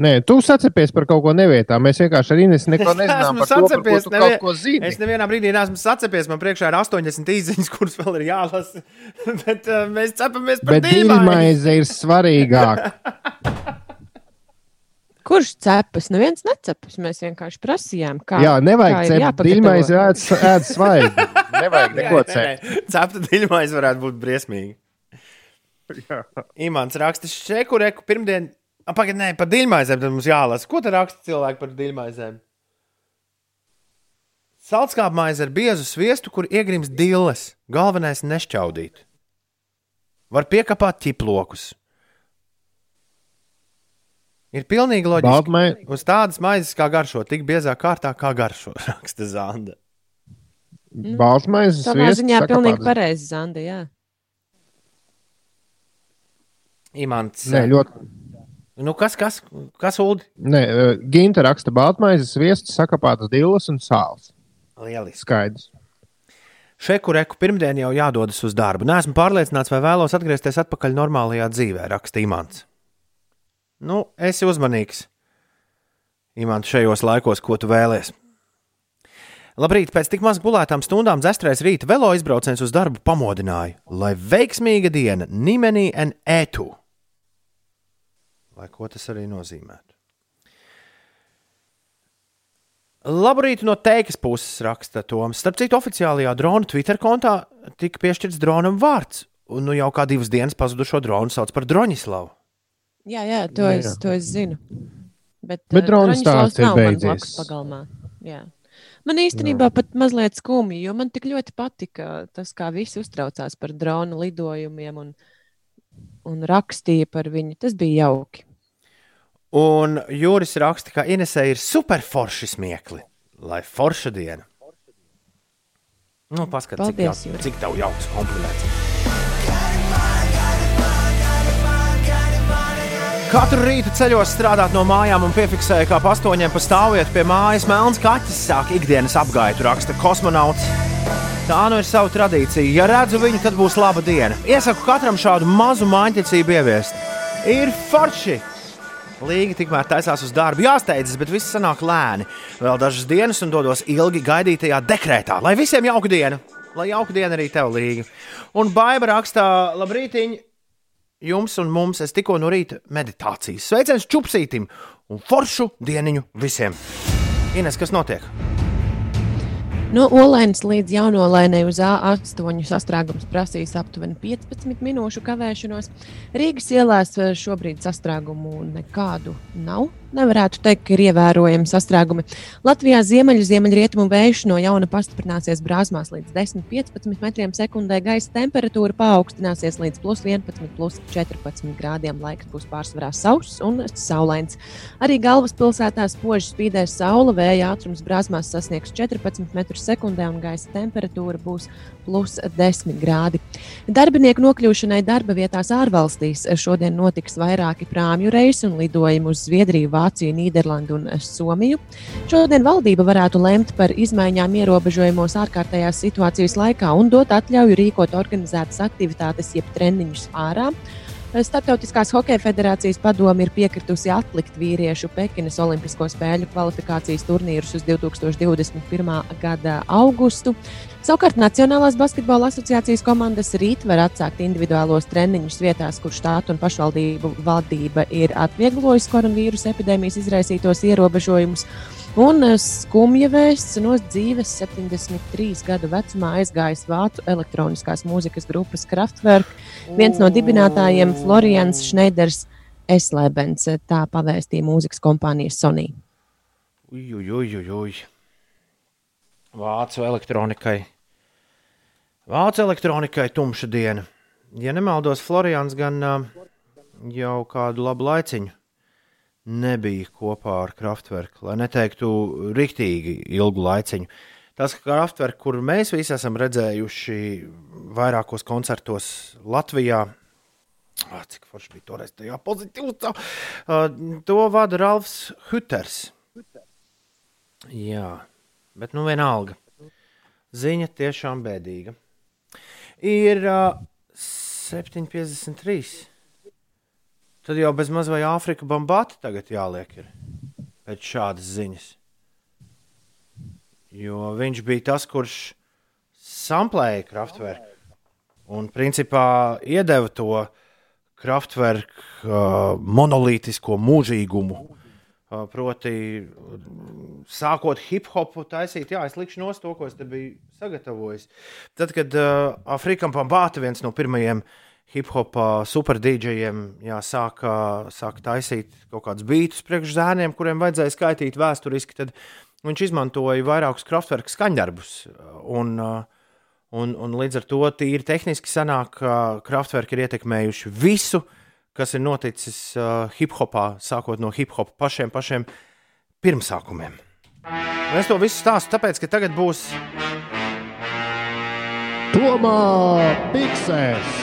Nē, tu sacepies par kaut ko nevietā. Mēs vienkārši ar Inês neko nezinām Esmu par to, par ko sacepies, tu nevien- kaut ko zini. Es nevienā brīdī neesmu sacepies. Man priekšā ir 80 īsiņas, kuras vēl ir jālasa. Bet uh, mēs cepamies par Bet dīvainu. dīļmaize ir svarīgāka. Kurš cepas? Neviens necepas. Mēs vienkārši prasījām, kā. Jā, nevajag ir cept. jāpagatavo. Dīļmaize ēd, ēd svaigi. Nevajag neko cept. Cepta diļmais varētu būt briesmīgi. Imants raksta šeku reku pirmdien. Pagaidiet, nē, par diļmaizēm tad mums jālasa. Ko tad raksta cilvēki par diļmaizēm? Saltskāpja maize ar biezu sviestu, kur iegrims dilles. Galvenais - nešķaudīt. Var piekāpāt ķiplokus. Ir pilnīgi loģiski. Baltmai, Uz tādas maizes kā garšo, tik biezā kārtā kā garšo, raksta Zanda. Baltmaize Savā sviests ziņā saka pilnīgi pareizi, Zanda. Jā. Imants. Nē, ļoti. Nu, kas, kas, kas Ulu? Nē, eh, Ginta raksta Baltmaize sviests, sakapātas dillas un sāls. Lieliski. Skaidrs. Šeku reku pirmdien jau jādodas uz darbu. Nesmu pārliecināts, vai vēlos atgriezties atpakaļ normālajā dzīvē, raksta Imants. Nu, esi uzmanīgs. Imants šajos laikos, ko tu vēlies. Labrīt, pēc tik maz gulētām stundām dzestrais rīta velo izbrauciens uz darbu pamodināja, lai veiksmīga diena Nimenī un Etu. Lai ko tas arī nozīmētu. Labrīt no teikas puses raksta Toms. Starp citu, oficiālajā drona Twitter kontā tika piešķirts dronam vārds, un nu jau kā divas dienas pazudušo dronu sauc par Droņislavu. Jā, jā, to, Jā, es, jā. to es zinu. Bet, Bet eh, drona stāsts ir beidzies. Pagalmā. Jā. Man īstenībā pat mazliet skumji, jo man tik ļoti patika tas, kā visi uztraucās par drona lidojumiem un, un rakstīja par viņu. Tas bija jauki. Un Jūris raksta, ka Inesē ir superforši smiekli, lai forša diena. Nu, paskat, cik, jau, cik tev jauks kompliments. Katru rītu ceļos strādāt no mājām un piefiksēju, kā pastoņiem pa stāvvietu pie mājas melns kaķis sāk ikdienas apgaitu, raksta kosmonauts. Tā nu ir sava tradīcija. Ja redzu viņu, tad būs laba diena. Iesaku katram šādu mazu mājiņticību ieviest. Ir forši! Līga tikmēr taisās uz darbu, jāsteidzas, bet viss sanāk lēni. Vēl dažas dienas un dodos ilgi gaidītajā dekrētā. Lai visiem jauka diena! Lai jauka diena arī tev, Līga! Un Baiba rakstā, labrītiņ! Jums un mums es tikko no rīta meditācijas. Sveiciens čupsītim un foršu dieniņu visiem! Ines, kas notiek? No Olēnas līdz jaunolēnai uz A8 sastrēgums prasīs aptuveni 15 minūšu kavēšanos. Rīgas ielās eh, šobrīd sastrēgumu nekādu nav. Nevarētu teikt, ka ir ievērojami sastrēgumi. Latvijā ziemeļu ziemeļrietumu vējš no jauna pastiprināsies brāzmās līdz 10-15 metriem sekundē. Gaisa temperatūra paaugstināsies līdz plus 11, plus 14 grādiem. Laiks būs pārsvarā sauss un saulains. Arī galvaspilsētā spoži spīdēs saule, vēja ātrums brāzmās sasniegs 14 m2 un gaisa temperatūra būs plus 10 grādi. Darbinieku nokļūšanai darba vietās ārvalstīs šodien notiks vairāki prāmju reisi un lidojumi uz Zviedriju, Vāciju, Nīderlandi un Somiju. Šodien valdība varētu lemt par izmaiņām ierobežojumos ārkārtējās situācijas laikā un dot atļauju rīkot organizētas aktivitātes, jeb treniņus ārā. Startautiskās hokeja federācijas padome ir piekritusi atlikt vīriešu Pekinas Olimpisko spēļu kvalifikācijas turnīrus uz 2021. gada augustu. Savukārt Nacionālās basketbola asociācijas komandas rīt var atsākt individuālos treniņus vietās, kur štātu un pašvaldību valdība ir atvieglojusi koronavīrusa epidēmijas izraisītos ierobežojumus. Un eh, skumja vēsts no dzīves 73 gadu vecumā aizgājis vācu elektroniskās mūzikas grupas Kraftwerk. Viens no dibinātājiem - Florians Šneiders Eslēbens, tā pavēstīja mūzikas kompānija Sony. Uj, uj, uj, uj, uj. Vācu elektronikai. Vācu elektronikai tumša diena. Ja nemaldos, Florians gan jau kādu labu laiciņu nebija kopā ar Kraftwerku, lai neteiktu riktīgi ilgu laiciņu. Tas Kraftwerk, kur mēs visi esam redzējuši vairākos koncertos Latvijā, ah, cik forši bija toreiz tajā pozitīvā, uh, to vada Ralfs Huters. Jā, bet nu vienalga. Ziņa tiešām bēdīga. Ir uh, 7,53. Tad jau bez maz vai Āfrika bombāta tagad jāliek ir pēc šādas ziņas. Jo viņš bija tas, kurš samplēja Kraftwerku un principā iedeva to Kraftwerku uh, monolītisko mūžīgumu. Uh, proti, mm, sākot hip hopu taisīt, jā, es likšu nost to, ko es te biju sagatavojis. Tad, kad uh, Afrikam Pambāta viens no pirmajiem hip hopa superdīdžejiem sāka, sāka taisīt kaut kādus beidus priekš zēniem, kuriem vajadzēja skaitīt vēsturiski, tad viņš izmantoja vairākus kraftverku skaņdarbus. Un, uh, un, un līdz ar to tīri tehniski sanāk, ka kraftverki ir ietekmējuši visu, kas ir noticis uh, hip hopā, sākot no hip hopa pašiem, pašiem pirmsākumiem. Un es to visu stāstu tāpēc, ka tagad būs Tomā Piksēs!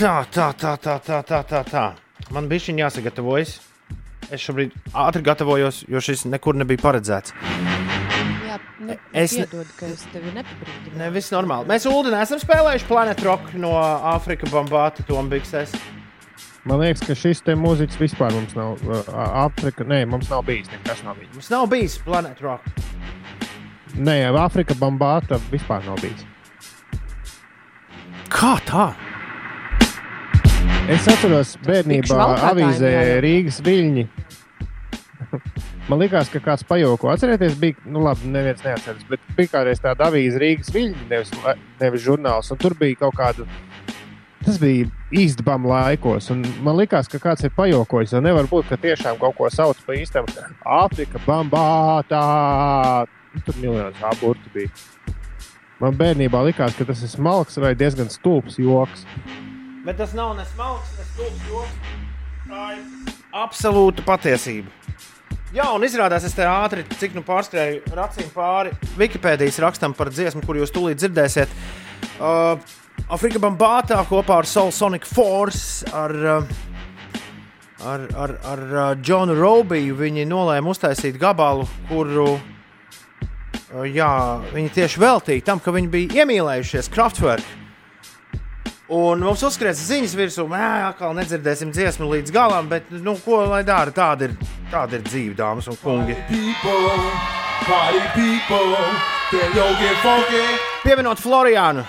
tā, tā, tā, tā, tā, tā, tā. tā. Man bija šī jāsagatavojas. Es šobrīd ātri gatavojos, jo šis nekur nebija paredzēts. Jā, nu, Es ne- nedodu, ka es tevi nepabrīdināju. Ne, viss normāli. Mēs Ulu nesam spēlējuši Planet Rock no Āfrikas Bambāta Tombiksēs. Man liekas, ka šis te mūziķis vispār mums nav. Āfrika, nē, mums nav bijis nekas no viņa. Mums nav bijis Planet Rock. Nē, Āfrika Bambāta vispār nav bijis. Kā tā? Es atceros, bērnībā avīzē. Rīgas viļņi. Man liekas, ka kāds pajoko. Atcerieties, bija, nu labi, neviens neatceras, bet bija kādreiz tāda avīze Rīgas viļņi, nevis, nevis žurnāls, un tur bija kaut kāda. Tas bija īstenībā laikos, un man liekas, ka kāds ir pajokojis. jo Nevar būt, ka tiešām kaut ko sauc par īstam. Āfrika, Bambāta. Nu, Tur miljonus aburtu bija. Man bērnībā likās, ka tas ir smalks vai diezgan stulbs joks. Bet tas nav ne smalks, ne stulbs joks. Tā ir absolūta patiesība. Jā, un izrādās, es te ātri, cik nu pārskrēju racīm pāri Wikipēdijas rakstam par dziesmu, kur jūs tūlīt dzirdēsiet. Uh, Afrika Bambātā kopā ar Soul Sonic Force, ar, uh, ar, ar, ar uh, Džonu Robiju viņi nolēma uztaisīt gabalu, kuru uh, jā, viņi tieši veltīja tam, ka viņi bija iemīlējušies Kraftwerk. Un mums uzskrēja ziņas virsū, ka atkal nedzirdēsim dziesmu līdz galam, bet nu, ko lai dara? Tāda ir, tāda ir dzīve, dāmas un kungi. people, party people, can yo get funky? Pievienot Floriānu,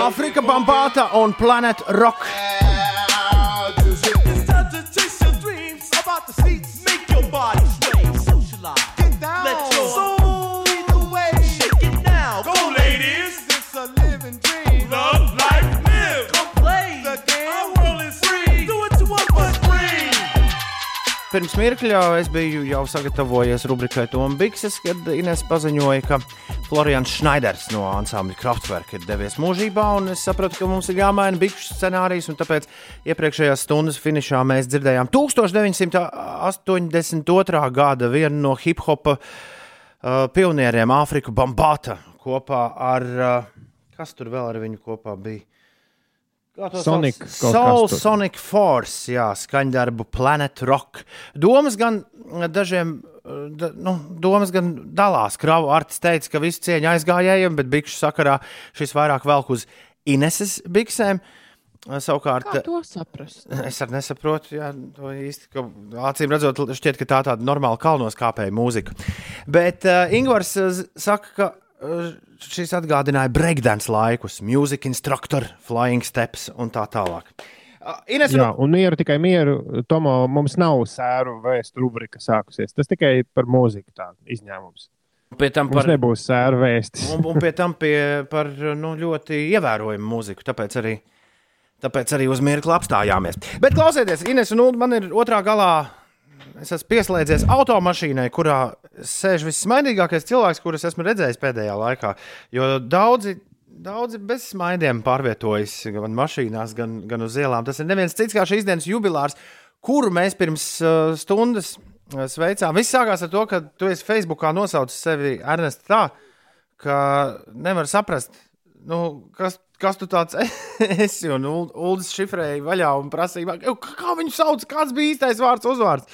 Afrika Bambāta un Planet Rock. Pirms mirkļa es biju jau sagatavojies rubrikai Toms Bikses, kad Ines paziņoja, ka Florians Šnaiders no ansambļa Kraftwerk ir devies mūžībā. Es sapratu, ka mums ir jāmaina bikšu scenārijs, un tāpēc iepriekšējās stundas finišā mēs dzirdējām 1982. gada vienu no hip hopa uh, pionieriem, Āfriku Bambāta, kopā ar. Uh, kas tur vēl ar viņu kopā bija? Sonic Soul. Sonic Force, jā, skaņdarbu Planet Rock. Domas gan eh, dažiem. eh, Da, nu, domas gan dalās. Kravu artis teica, ka visu cieņu aizgājējiem, bet bikšu sakarā šis vairāk velk uz Ineses biksēm. Eh, Savukārt, Kā to saprast? Es arī nesaprotu, jā, to īsti. Ka, acīm redzot, šķiet, ka tā ir tāda normāla kalnos kāpēja mūzika. Bet uh, Ingūns uh, saka, ka uh, šis atgādināja breakdance laikus, mūzika instruktoru, flying steps un tā tālāk. Ines, Jā, un mieru tikai mieru. Tomo, mums nav sēru vēstu rubrika sākusies. Tas tikai par mūziku tā izņēmums. pie tam Mums par, nebūs sēru vēstis. un, un pie tam pie, par nu, ļoti ievērojumu mūziku. Tāpēc arī, tāpēc arī uz mirkli apstājāmies. Bet klausieties, Ines un Ulu, man ir otrā galā. Es esmu pieslēdzies automašīnai, kurā sēž vissmaidīgākais cilvēks, kurus esmu redzējis pēdējā laikā. Jo daudzi, daudzi bez smaidiem pārvietojas gan mašīnās, gan, gan uz ielām. Tas ir neviens cits kā šīs dienas jubilārs, kuru mēs pirms uh, stundas uh, sveicām. Viss sākās ar to, ka tu esi Facebookā nosaucis sevi Ernsts tā, ka nevar saprast, nu, kas, kas tu tāds esi. Un Ul- Uldis šifrēja vaļā un prasīja, "Ew, kā viņu sauc, kāds bija īstais vārds, uzvārds.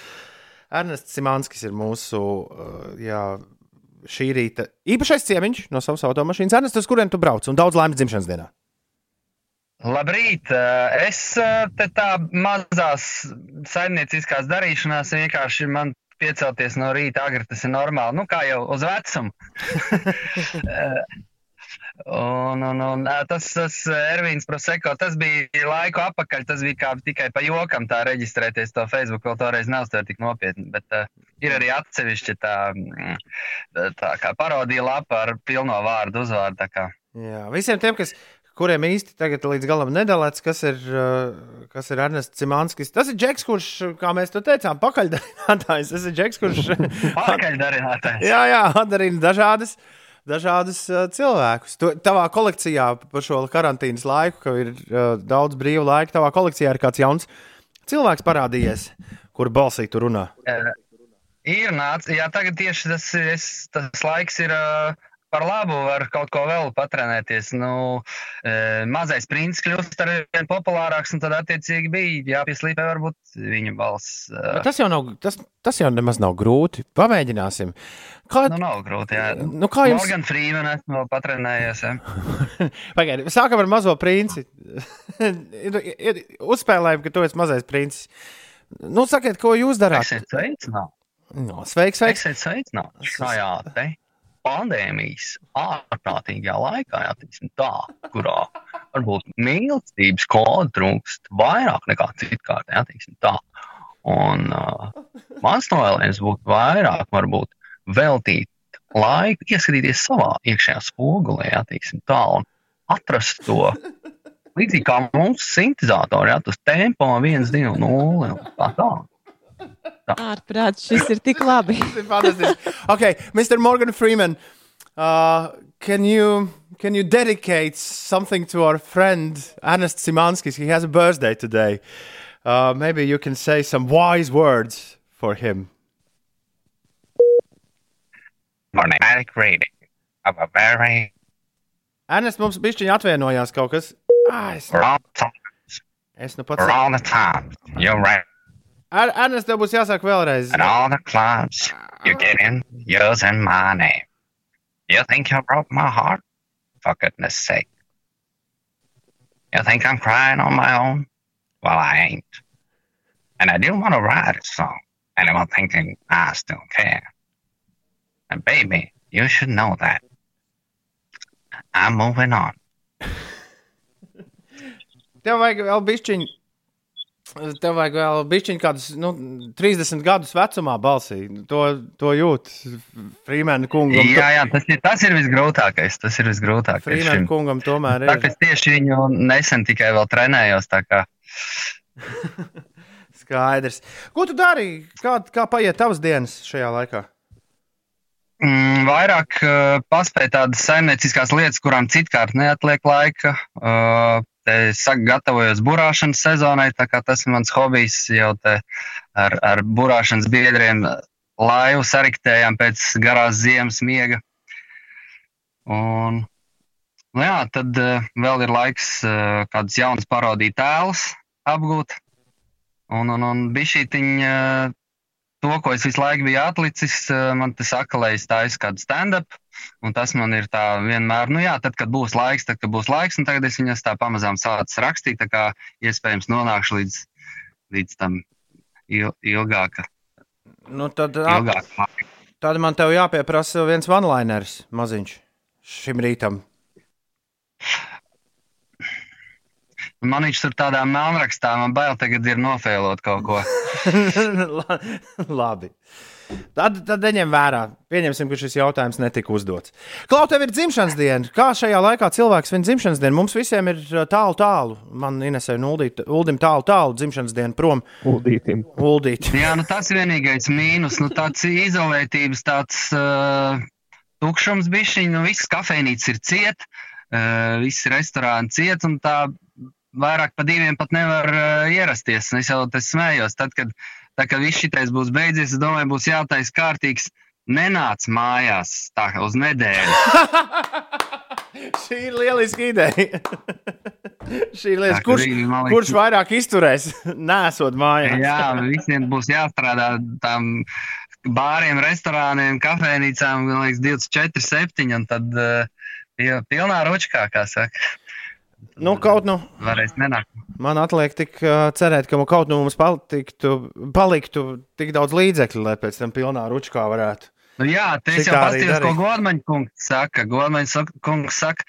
Ernests Simanskis ir mūsu uh, jā, šī rīta īpašais ciemiņš no savas automašīnas. Ernest, uz kurien tu brauc? Un daudz laimes dzimšanas dienā. Labrīt! eh, Es eh, te tā mazās saimnieciskās darīšanās vienkārši man piecelties no rīta agri, tas ir normāli. Nu, kā jau uz vecumu. Un, un, un tas, tas Ervīns Proseko, tas bija laiku apakaļ, tas bija kā tikai pa jokam tā reģistrēties to Facebook, vēl toreiz neuztver tik nopietni, bet uh, ir arī atsevišķi tā, tā kā parodija lapa ar pilno vārdu uzvārdu. Jā, visiem tiem, kas, kuriem īsti tagad līdz galam nedalīts, kas ir, uh, kas ir Ernests Simanskis. Tas ir Džeks, kurš, kā mēs to teicām, pakaļdarinātājs. Tas ir Džeks, kurš Pakaļdarinātājs. jā, jā, atdarina dažādas. Dažādas uh, cilvēkus. Tu, tavā kolekcijā par šo karantīnas laiku, kad ir uh, daudz brīva laika, tavā kolekcijā ir kāds jauns cilvēks parādījies, kur balsī tu runā. Eh, Ir nācis, jā, tagad tieši tas, es, tas laiks ir uh, par labu var kaut ko vēl patrenēties. Nu, e, mazais princis kļūst ar vien populārāks, un tad attiecīgi bija jāpieslīpē varbūt viņa balss. e, Bet tas jau, nav, tas, tas jau nemaz nav grūti. Pamēģināsim. Kā, Nu, nav grūti. Jā. Nu, kā jums- Morgan Freeman esmu vēl patrenējies. Pagaidiet, sākam ar mazo princi. uzspēlējumi, ka tu esi mazais princis. Nu, sakiet, ko jūs darāt? Esiet sveicināti! No, sveiks, sveiks. Esiet sveicināti šajā te pandēmijas ārprātīgajā laikā, teiksim tā, kurā varbūt mīlestības kodu trūkst vairāk nekā citkārt, jā, teiksim tā. Un uh, mans novēlējums būtu vairāk, varbūt veltīt laiku, ieskatīties savā iekšējā spogulē, teiksim tā, un atrast to līdzīgi kā mūsu sintēzatori, jā, tas tempo 1, 2, 0 un tā tālāk. Ārprāts, šis ir tik labi. Fantastic. Okay, Mr. Morgan Freeman, uh, can you can you dedicate something to our friend Ernest Simanskis? He has a birthday today. Uh, maybe you can say some wise words for him. Phonetic reading of a very Ernest mums bišķiņi atvienojās kaut kas. Ah, es, wrong time, es nu pats. wrong time. You're right. Er, Ernest, tev būs jāsāk vēlreiz. And all the clubs you get in, yours using my name. You think you broke my heart? For goodness sake. You think I'm crying on my own? Well, I ain't. And I do want to write a song. Anyone thinking I still care. And baby, you should know that. I'm moving on. Tev vajag vēl bišķiņu. Tev vajag vēl bišķiņu kādus nu, 30 gadus vecumā balsī. To, to jūt Freemana kungam. Jā, jā, tas ir, tas ir visgrūtākais. Tas ir visgrūtākais. Šim. kungam tomēr Tā ir. kā es tieši viņu nesen tikai vēl trenējos. tā Skaidrs. Ko tu dari? Kā, kā paiet tavas dienas šajā laikā? Mm, vairāk uh, paspēju tādas saimnieciskās lietas, kurām citkārt neatliek laika. Uh, saku, gatavojos burāšanas sezonai, tas ir mans hobijs. Jau ar, ar burāšanas biedriem laivu sariktējām pēc garās ziemas miega. Un, nu jā, tad uh, vēl ir laiks uh, kādus jaunus parodīt tēlus apgūt. Un, un, un bija šī tiņa to, ko es visu laiku biju atlicis, eh, man te saka, lai es taisu kādu stand-up. Un tas man ir tā vienmēr, nu jā, tad, kad būs laiks, tad, kad būs laiks, un tagad es viņas tā pamazām sācu rakstīt, tā kā iespējams nonākšu līdz, līdz tam il, ilgāka, Nu, tad, ilgāka tad man te jāpieprasa viens one-liners maziņš šim rītam. Man viņš tur tādā melnrakstā, man bail tagad ir nofēlot kaut ko. La- Labi. Tad, tad neņem vērā. Pieņemsim, ka šis jautājums netika uzdots. Klau, tev ir dzimšanas diena. Kā šajā laikā cilvēks svin dzimšanas dienu? Mums visiem ir uh, tālu, tālu. Man Inesē un Uldim tālu, tālu dzimšanas diena prom. Uldītim. Uldīt. Jā, nu tas ir vienīgais mīnus, nu tāds izolētības, tāds uh, tukšums bišķiņ, nu viss kafejnīcas ir ciet, uh, viss restorāni ciet, un tā vairāk pa diviem pat nevar uh, ierasties. Un es jau te smējos, tad, kad, tad, kad viss šitais būs beidzies, es domāju, būs jātais kārtīgs. Nenāc mājās tā kā uz nedēļu. Šī ir lieliska ideja. Šī ir. Tā, ka Kurš, liekas, kurš vairāk izturēs, nesot mājās? Jā, visiem būs jāstrādā tam bāriem, restorāniem, kafejnīcām, man liekas, 24, 7, un tad uh, pil- pilnā ročkā, kā saka, Nu, kaut nu. varēs nenākt. Man atliek tik uh, cerēt, ka kaut nu mums paliktu, paliktu tik daudz līdzekļu, lai pēc tam pilnā ručkā varētu. Nu, jā, te es jau paskatījos, ko darīt. Godmaņa kungs saka. Godmaņa sak- kungs saka,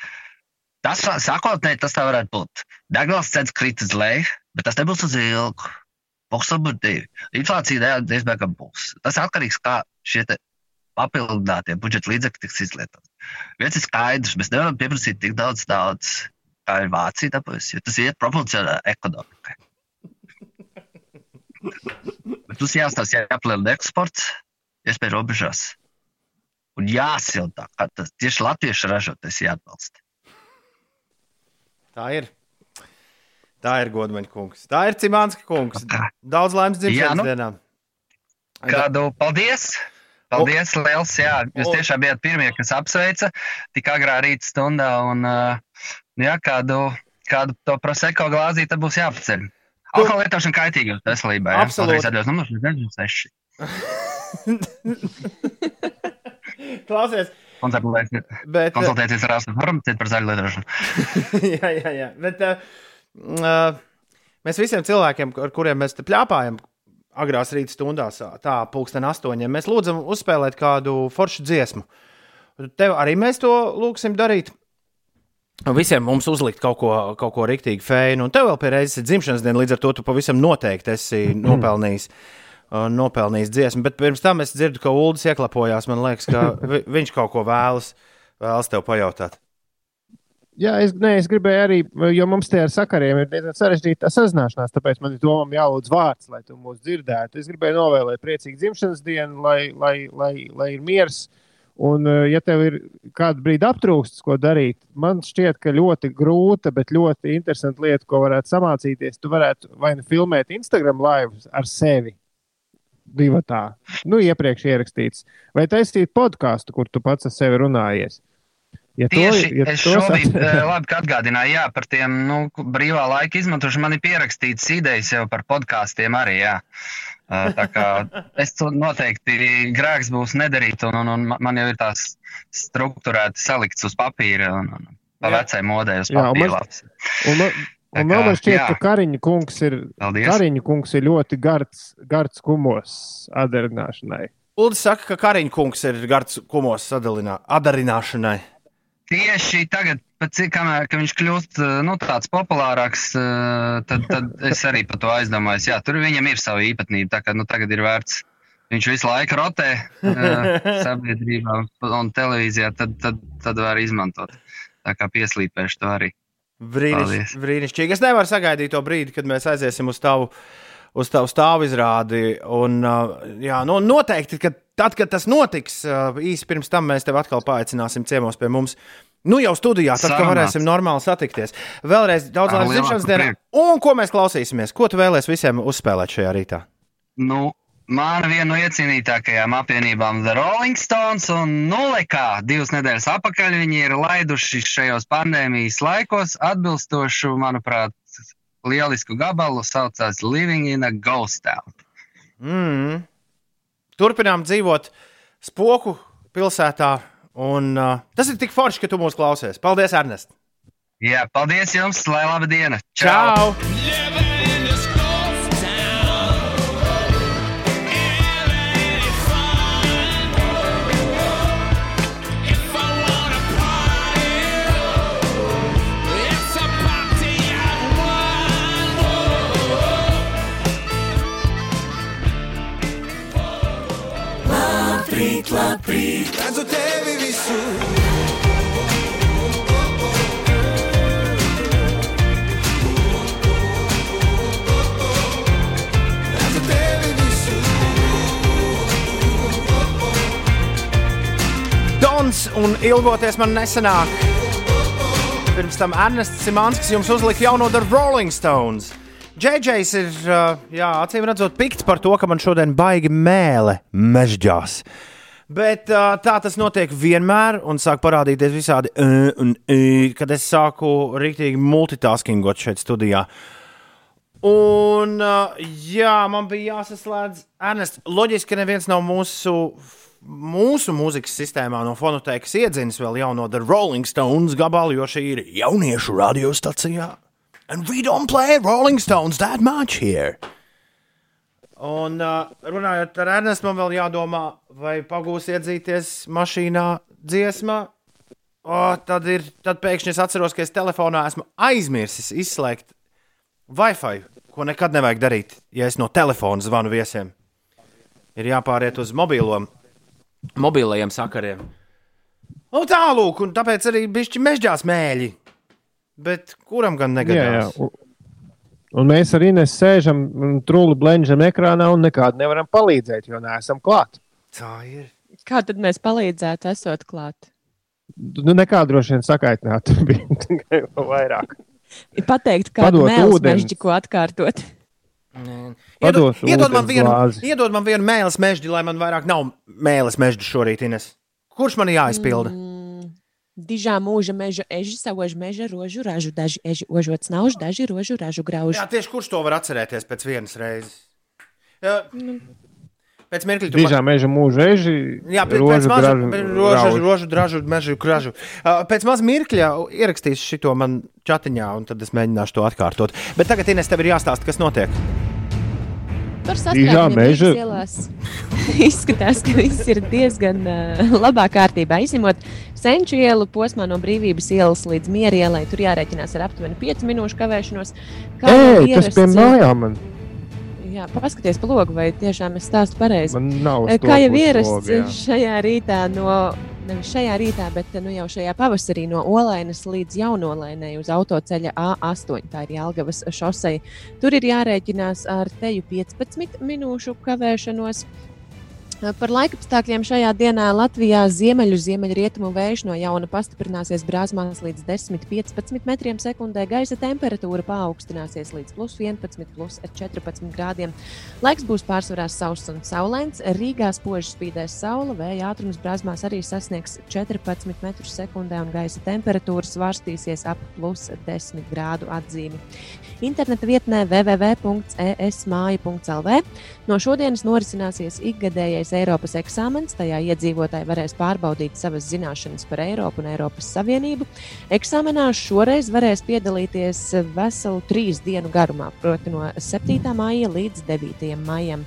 tas sākotnēji tas tā varētu būt. Degvielas cenas krīt uz leju, bet tas nebūs uz ilgu. Būs divi. Inflācija diezgan ka būs. Tas atkarīgs, kā šie papildinātie budžeta līdzekļi tiks izlietoti. Viens ir skaidrs, mēs nevaram pieprasīt tik daudz, daudz kā ir Vācija dabūjusi, jo tas iet proporcionāli ekonomikai. Bet mums jāstāsta, jāpalielina eksports, iespēja robežās. Un jāsilda, kā tas tieši latviešu ražotais jāatbalsta. Tā ir. Tā ir Godmaņa kungs. Tā ir Cimānska kungs. Daudz laimes dzimšanas nu. dienā. Kādu paldies! Paldies, liels! Jā, jūs O- tiešām bijat pirmie, kas apsveica tik agrā rīta stundā. Un, uh, jā, kādu, kādu to proseko glāzīti būs jāpaceļ. Alkohola lietošana kaitīga veselībai. jā? Absolūti. Patreiz atdos numurs 96. Klausies, Konsultēties, bet. konsultēties ar ārstu farmaceitu par zaļu lietošanu. jā, jā, jā. Bet, uh, mēs visiem cilvēkiem, ar kuriem mēs te pļāpājam, agrās rīta stundās, tā pulksten astoņiem, mēs lūdzam uzspēlēt kādu foršu dziesmu. Tev arī mēs to lūgsim darīt. Visiem mums uzlikt kaut ko, kaut ko rīktīgi fēnu, un tev vēl pie reizes ir dzimšanas diena, līdz ar to tu pavisam noteikti esi nopelnījis, uh, nopelnījis dziesmu. Bet pirms tam es dzirdu, ka Ulas ieklapojās. Man liekas, ka vi, viņš kaut ko vēlas, vēlas tev pajautāt. Jā, es, ne, es gribēju arī, jo mums tie ar sakariem ir diezgan sarežģīta sazināšanās, tāpēc man ir domām jālūdz vārds, lai tu mūs dzirdētu. Es gribēju novēlēt priecīgu dzimšanas dienu, lai, lai, lai, lai ir miers. Un, eh, ja tev ir kādu brīdi aptrūksts, ko darīt, man šķiet, ka ļoti grūta, bet ļoti interesanta lieta, ko varētu samācīties. Tu varētu vai nu filmēt Instagram live ar sevi. Divi tā, nu, iepriekš ierakstīts. Vai taisīt podkāstu, kur tu pats ar sevi runājies. Ja to- Tieši ja es to šobrīd, sat- eh, labi, atgādināju, jā, par tiem nu, brīvā laika izmantošanu. Man ir pierakstīts idejas jau par podkāstiem arī. Jā. Tā kā es to noteikti grēks būs nedarīt, un, un, un ma- man jau ir tās struktūrēti salikts uz papīra un, un pa Jā. vecai modei uz Jā, man- papīra. Un, man- Tā un man kā, šķiet, jā. ka Kariņa kungs ir, Paldies. Kariņa kungs ir ļoti gards, gards kumos atdarināšanai. Ulris saka, ka Kariņš kungs ir gards kumos sadalinā- atdarināšanai. Tieši tagad, pēc cik kamēr ka viņš kļūst eh, nu, tāds populārāks, eh, tad, tad es arī par to aizdomājos. Jā, tur viņam ir sava īpatnība. Tā kā nu, tagad ir vērts. Viņš visu laiku rotē uh, sabiedrībā un televīzijā, tad, tad, tad var izmantot. Tā kā pieslīpēšu to arī. Brīniš, brīnišķīgi. Es nevaru sagaidīt to brīdi, kad mēs aiziesim uz tavu, uz tavu stāvu izrādi. Un, jā, nu, noteikti, ka tad, kad tas notiks, īsi pirms tam mēs tevi atkal paaicināsim ciemos pie mums. Nu, jau studijā, tad, kad varēsim normāli satikties. Vēlreiz daudz laimes dzimšanas dienā. Un ko mēs klausīsimies? Ko tu vēlēsies visiem uzspēlēt šajā rītā? Nu, Mana viena no iecienītākajām apvienībām The Rolling Stones un Nulekā divas nedēļas atpakaļ viņi ir laiduši šajos pandēmijas laikos atbilstošu, manuprāt, lielisku gabalu saucās Living in a Ghost Town. Mm. Turpinām dzīvot spoku pilsētā. Un, uh, tas ir tik forši, ka tu mūs klausies. Paldies, Ernest! Jā, paldies jums, lai laba diena! Čau! Labrīt, labrīt, Dons un ilgoties man nesenāk. Pirms tam Ernests Simanskis jums uzlika jauno The Rolling Stones. JJs ir, jā, acīm redzot, pikts par to, ka man šodien baigi mēlē mežģās. Bet tā tas notiek vienmēr, un sāk parādīties visādi, un, uh, kad es sāku rīktīgi multitaskingot šeit studijā. Un, jā, man bija jāsaslēdz Ernsts. Loģiski, ka neviens no mūsu, mūsu mūzikas sistēmā no fonotēkas iedzinis vēl jauno The Rolling Stones gabalu, jo šī ir jauniešu radiostacijā. And we don't play Rolling Stones that much here. Un uh, runājot ar Ernestu, man vēl jādomā, vai pagūs iedzīties mašīnā dziesmā. O, tad, ir, tad pēkšņi es atceros, ka es telefonā esmu aizmirsis izslēgt Wi-Fi, ko nekad nevajag darīt, ja es no telefona zvanu viesiem. Ir jāpāriet uz mobilo, mobilajiem sakariem. Nu, tālūk, un tāpēc arī bišķi mežģās mēļi. Bet kuram gan Jā, jā. negadās? Un, un mēs ar Inês sēžam un trūli blenžam ekrānā un nekādu nevaram palīdzēt, jo neesam klāt. Tā ir. Kā tad mēs palīdzētu, esot klāt? Nu, nekā droši vien sakaitināt, bija tikai vairāk. Ir pateikt, kādu Padot mēlu ūdeni. mežģi, ko atkārtot. Iedod, iedod, man vienu, glāzi. iedod man vienu mēlis mežģi, lai man vairāk nav mēlis mežģi šorīt, Ines. Kurš man jāizpilda? Mm, Dižā mūža meža eži, savož meža rožu ražu, daži eži ožots nauž, daži rožu ražu grauž. Jā, tieši kurš to var atcerēties pēc vienas reizes? Jā, pēc mirkļa tu Dižā meža mūža eži. Jā, pēc, pēc rožu maza gražu rožu, grauži. rožu, dražu, mežu, kražu. Uh, Pēc maz mirkļa ierakstīšu šo man chatiņā, un tad es mēģināšu to atkārtot. Bet tagad, Ines, tev ir jāstāsta, kas notiek. Tur meža- ielās. Izskatās, ka viss ir diezgan uh, labā kārtībā. Izņemot senču ielu posmā no brīvības ielas līdz miera ielai, tur jārēķinās ar aptuveni 5 minūšu kavēšanos. Kā jau Ej, tas pie ierasts, mājām man, Jā, paskaties pa logu, vai tiešām es stāstu pareizi. Kā jau ierasts šajā rītā, no, nevis šajā rītā, bet nu, jau šajā pavasarī no Olainas līdz Jaunolēnai uz autoceļa A8, tā ir Jālgavas šosei. Tur ir jārēķinās ar teju 15 minūšu kavēšanos. Par laikapstākļiem šajā dienā Latvijā ziemeļu ziemeļrietumu vējš no jauna pastiprināsies brāzmās līdz 10-15 metriem sekundē. Gaisa temperatūra paaugstināsies līdz plus 11, plus 14 grādiem. Laiks būs pārsvarā sauss un saulains. Rīgā spoži spīdēs saule, vēja ātrums brāzmās arī sasniegs 14 metrus sekundē, un gaisa temperatūra svārstīsies ap plus 10 grādu atzīmi. Interneta vietnē www.esmāja.lv no šodienas norisināsies ikgadējais Eiropas eksāmens. Tajā iedzīvotāji varēs pārbaudīt savas zināšanas par Eiropu un Eiropas Savienību. Eksāmenā šoreiz varēs piedalīties veselu trīs dienu garumā, proti no 7. maija līdz 9. maijam.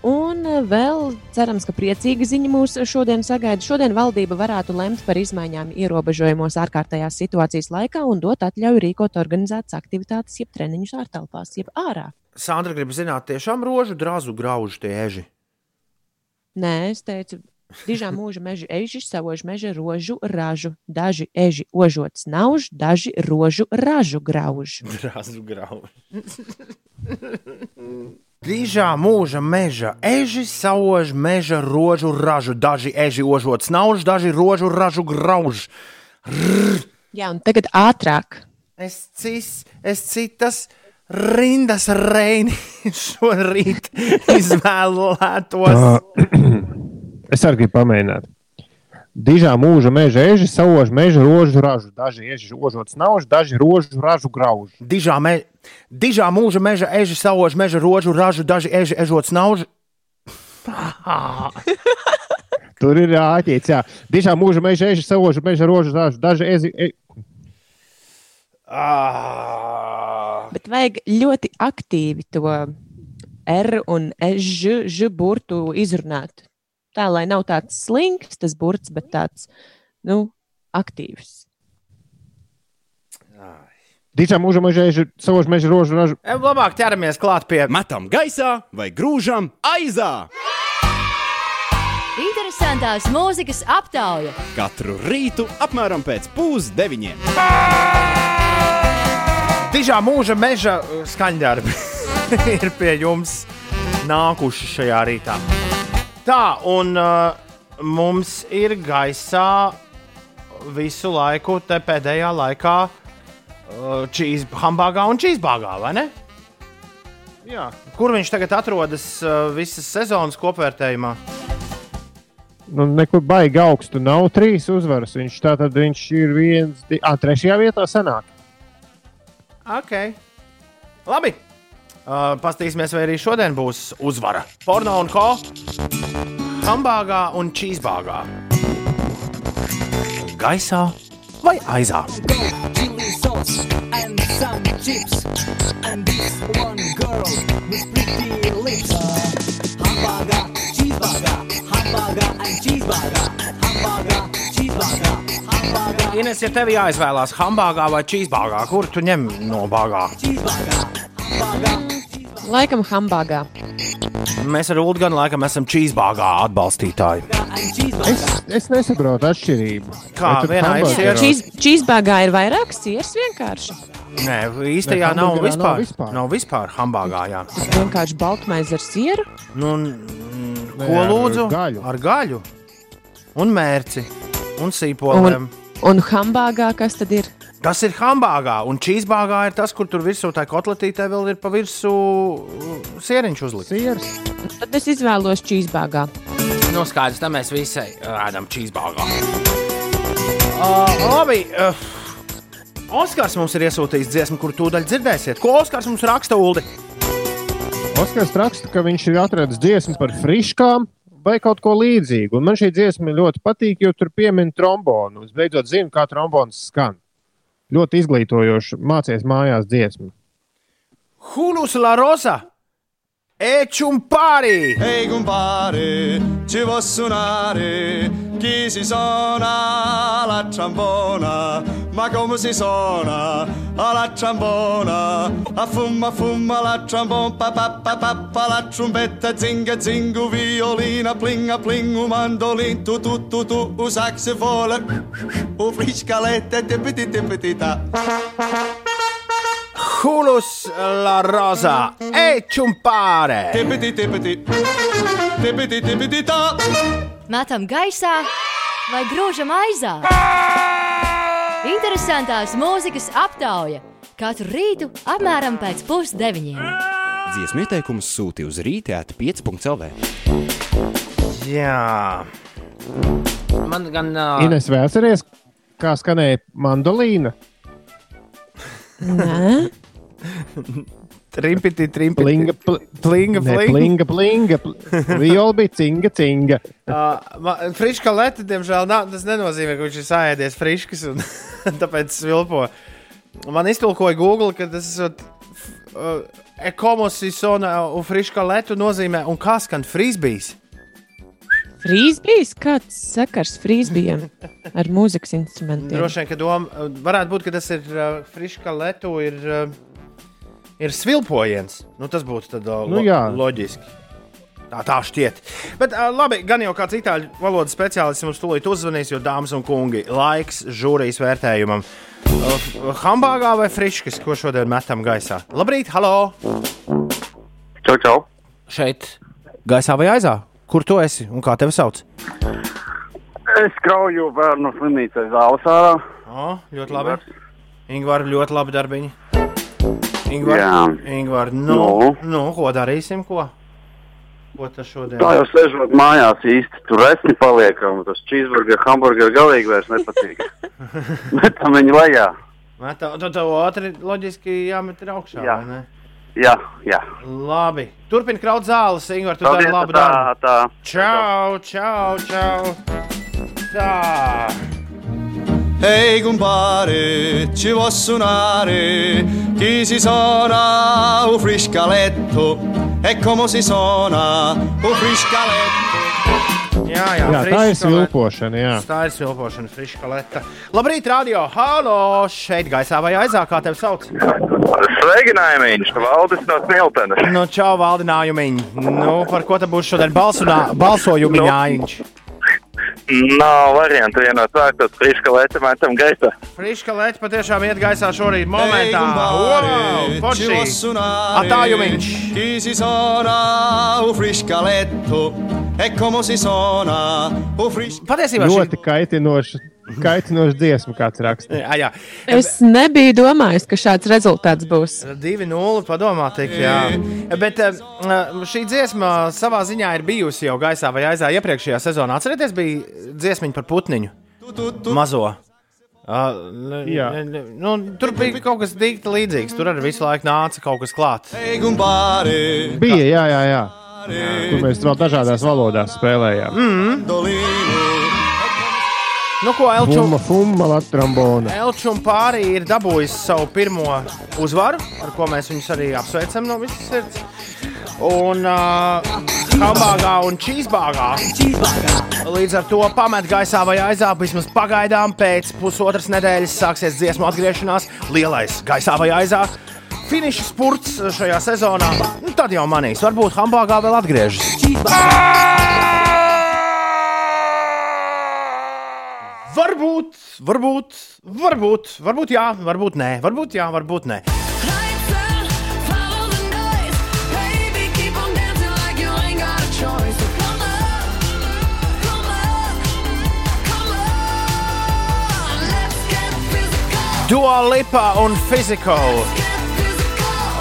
Un vēl cerams, ka priecīga ziņa mūs šodien sagaida. Šodien valdība varētu lemt par izmaiņām ierobežojumos ārkārtējās situācijas laikā un dot atļauju rīkot organizētas aktivitātes, jeb treniņus ārtelpās, jeb ārā. Sandra grib zināt, tiešām rožu, drazu, graužu tie eži. Nē, es teicu, dižā mūža meža eži, savož meža rožu ražu. Daži eži ožots nauž, daži rožu ražu grauž. Drazu, graužu. Dižā mūža meža eži, sauž meža rožu ražu. Daži eži ožot snauž, daži rožu ražu grauž. Jā, un tagad ātrāk. Es cis, es citas rindas reini šorīt izvēlētos. Es arī gribu pamēģināt. Dižā mūža meža eži, sauž meža rožu ražu. Daži eži ožots nauž, daži rožu ražu grauž. Dižā, me, dižā mūža meža eži, sauž meža rožu ražu, daži eži ežots nauž. Tur ir āķīts, jā. Dižā mūža meža eži, sauž meža rožu ražu. Daži ezi, e... Ah. Bet vajag ļoti aktīvi to R un Ž, ž burtu izrunāt. Tā lai nav tāds slinks, tas burts, bet tāds nu, aktīvs. Dižā mūža meža eži, sauž meža rožu ražu. Em, Labāk ķeramies klāt pie Metam gaisā vai grūžam aizā. Interesantās mūzikas aptauja. Katru rītu apmēram pēc pusdeviņiem. dižā mūža meža uh, skaņdarbi. ir pie jums nākuši šajā rītā. Tā, un uh, mums ir gaisā visu laiku, te pēdējā laikā, uh, cheese, hambāgā un cheesebāgā, vai ne? Jā. Kur viņš tagad atrodas uh, visas sezonas kopvērtējumā? Nu, nekur baigi augstu nav trīs uzvaras. Viņš tā tad viņš ir viens, di... ah, trešajā vietā sanāk. Ok. Labi. Uh, Pastīsimies, vai arī šodien būs uzvara. Porno un ko? Hambāgā un cheesebāgā. Gaisā vai aizā? Hamburger, cheeseburger, hamburger and cheeseburger. Hamburger, cheeseburger, hamburger, Ines, ja tev jāizvēlās hambāgā vai cheesebāgā, kur tu ņem no bāgā? Laikam hambāgā. Mēs ar Ulu gan laikam esam cheesebāgā atbalstītāji. Es, es nesaprotu atšķirību. Kā, Vai tad vienā ir hamburgeros- siers? Čīsbāgā ir vairāk siers vienkārši. Nē, īstajā Nē, nav hamburgerā nav vispār. vispār. Nav vispār hambāgā, jā. Tas vienkārši baltmaize ar sieru. Nu, mm, Nē, ko ar lūdzu? gaļu. Ar gaļu. Un mērci. Un sīpoliem. Un hambāgā kas tad ir? Tas ir hambāgā, un čīzbāgā ir tas, kur tur virsū tā kotletītē vēl ir pa virsmu sieriņš uzlikts. Sieras. Tad es izvēlos čīzbāgā. Nu, skaidrs, tā mēs visi ēdam čīzbāgā. Uh, labi. Uh, Oskars mums ir iesūtījis dziesmu, kur tūdaļ dzirdēsiet. Ko Oskars mums raksta, Ulu? Oskars raksta, ka viņš ir atradis dziesmu par friškām vai kaut ko līdzīgu. Un man šī dziesma ļoti patīk, jo tur piemin trombonu. Es beidzot zinu, kā trombons skan. Ļoti izglītojoši mācīties mājās dziesmu. Hulus la rosa! Echumpari! Ehi compare, ci può suonare. Chi si suona la trombona, ma come si suona la trombona? A fumma fumma la trombona, pa pa pa pa la trombetta, zinga zingu, violina, plinga plingu, mandolin, tu tu tu tu, u saxofone, u friscalette, tippiti tippiti ta. Hulus la rosa! Echumpare! Tippiti tippiti, tippiti tippiti ta. Metam gaisā vai grūžam aizā. Interesantās mūzikas aptauja katru rītu apmēram pēc pusdeviņiem. Dziesmu ieteikumus sūti uz rītēta 5.CLV. Jā. Man gan. Uh, Ines vēsties, kā skanēja mandolīna. Nē, Trimpiti, trimpiti. Plinga, pl plinga, ne, plinga. plinga, plinga. pl- Viola bija cinga, cinga. Uh, friška leta, diemžēl, nav, tas nenozīmē, ka viņš ir sāēdies friškas un tāpēc svilpo. Man iztulkoja Google, ka tas ir uh, ekomosisona un friška leta nozīmē, un kā skan frisbijs. Frīzbijs. Kāds sakars frīzbijam ar mūzikas instrumentiem? Droši vien, ka doma varētu būt, ka tas ir uh, friška letu, ir, uh, ir svilpojiens. Nu, tas būtu tad, uh, Nu, lo loģiski. Tā, tā šķiet. Bet, uh, labi, gan jau kāds itāļu valodas speciālists mums tūlīt uzvanīs, jo, dāmas un kungi, laiks žūrijas vērtējumam. Uh, Hambāgā vai friškas, ko šodien metam gaisā? Labrīt, halo! Čau, čau! Šeit, gaisā vai aizā? Kur tu esi un kā tevi sauc? Es krauju bērnu slimnīcā zāles ārā. O, ļoti labi. Ingūna, ļoti labi darbiņi. Ingūna, nu, Nu? nu, ko darīsim? Ko, ko tas šodien? Tā jau sēžot mājās īsti tur esmu paliekam. Tas cheeseburger, hamburger galīgi vairs nepatīk. Metam viņu lejā. Metā, tad tev ātri loģiski jāmet ir augšā. Jā. vai ne? Jā, jā. Labi. Turpini kraut zāles, Ingūna, tu dari labu tā, darbu. tā. Čau, čau, čau. Tā. Ehi compare, ci può suonare chi si suona un friscaletto e come si suona un friscaletto. Jā, jā, Jā, tā ir friška svilpošana. Jā. leta. Tā ir svilpošana, friška leta. Labrīt, radio! Halo! Šeit gaisā vai aizā, kā tevi sauc? Sveikinājums, Valdis no Smiltenes. Nu, čau, valdinājumiņ. Nu, par ko te būs šodien balsunā, balsojumiņājiņš? Nav variantu vienot vārtot friska leta metam gaisā. Friška leta patiešām iet gaisā šorīt momentā. Wow, forši! suonare Attājumiņš! chi si suona un friscaletto e come si suona un friscaletto. Patiesībā šī... Ļoti kaitinoša, kaitinoša dziesma, kāds raksta. Jā, jā. Es nebiju domājis, ka šāds rezultāts būs. 2-0, padomā, tik, jā. Bet eh, šī dziesma savā ziņā ir bijusi jau gaisā vai aizā iepriekšējā sezonā. Atcerieties, bija dziesmiņa par putniņu. Mazo. Uh, Jā. nu, tur bija kaut kas dīķis līdzīgs. Tur arī visu laiku nāca kaut kas klāts. Bija, jā, jā, jā. Kur mēs vēl dažādās valodās spēlējām. mandolino. Nu, ko Elču? Fumma, fumma, latrambona. Elču un pārī ir dabūjis savu pirmo uzvaru, ar ko mēs viņus arī apsveicam no visas sirds. Un uh, hambāgā un čīzbāgā. Līdz ar to pamet gaisā vai aizā, vismaz pagaidām pēc pusotras nedēļas sāksies dziesmu atgriešanās. Lielais gaisā vai aizā. Finiša spurts šajā sezonā. Nu, tad jau manīs, varbūt hambāgā vēl atgriežas. Varbūt, varbūt, varbūt, varbūt jā, varbūt nē, varbūt jā, varbūt nē. Dua Lipa un Physical.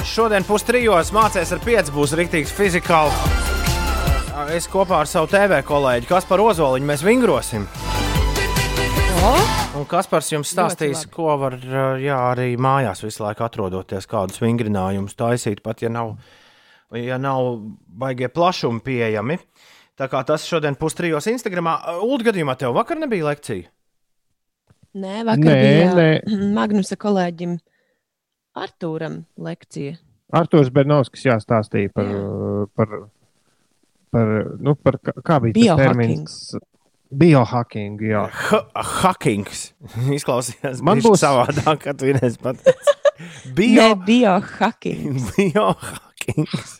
Šodien pustrijos mācīsies ar pieci, būs rīktīgs fizikāls. Es kopā ar savu TV kolēģi Kasparu Ozoliņu mēs vingrosim. Un Kaspars jums stāstīs, ko var jā, arī mājās visu laiku atrodoties, kādus vingrinājumus taisīt, pat ja nav, ja nav baigie plašumi pieejami. Tā kā tas šodien pustrijos Instagramā. Ulu gadījumā tev vakar nebija lekcija. Nē, vakar Nē, bija nē. Magnusa kolēģim Artūram lekcija. Arthurs Bernovskis jāstāstīja par, par, par, nu, par kā, bija tas Biohacking. termins. Biohacking, jā. Hackings. Izklausījās Man būs savādāk, kad vienreiz pat. Bio... Ne, biohacking. Biohackings.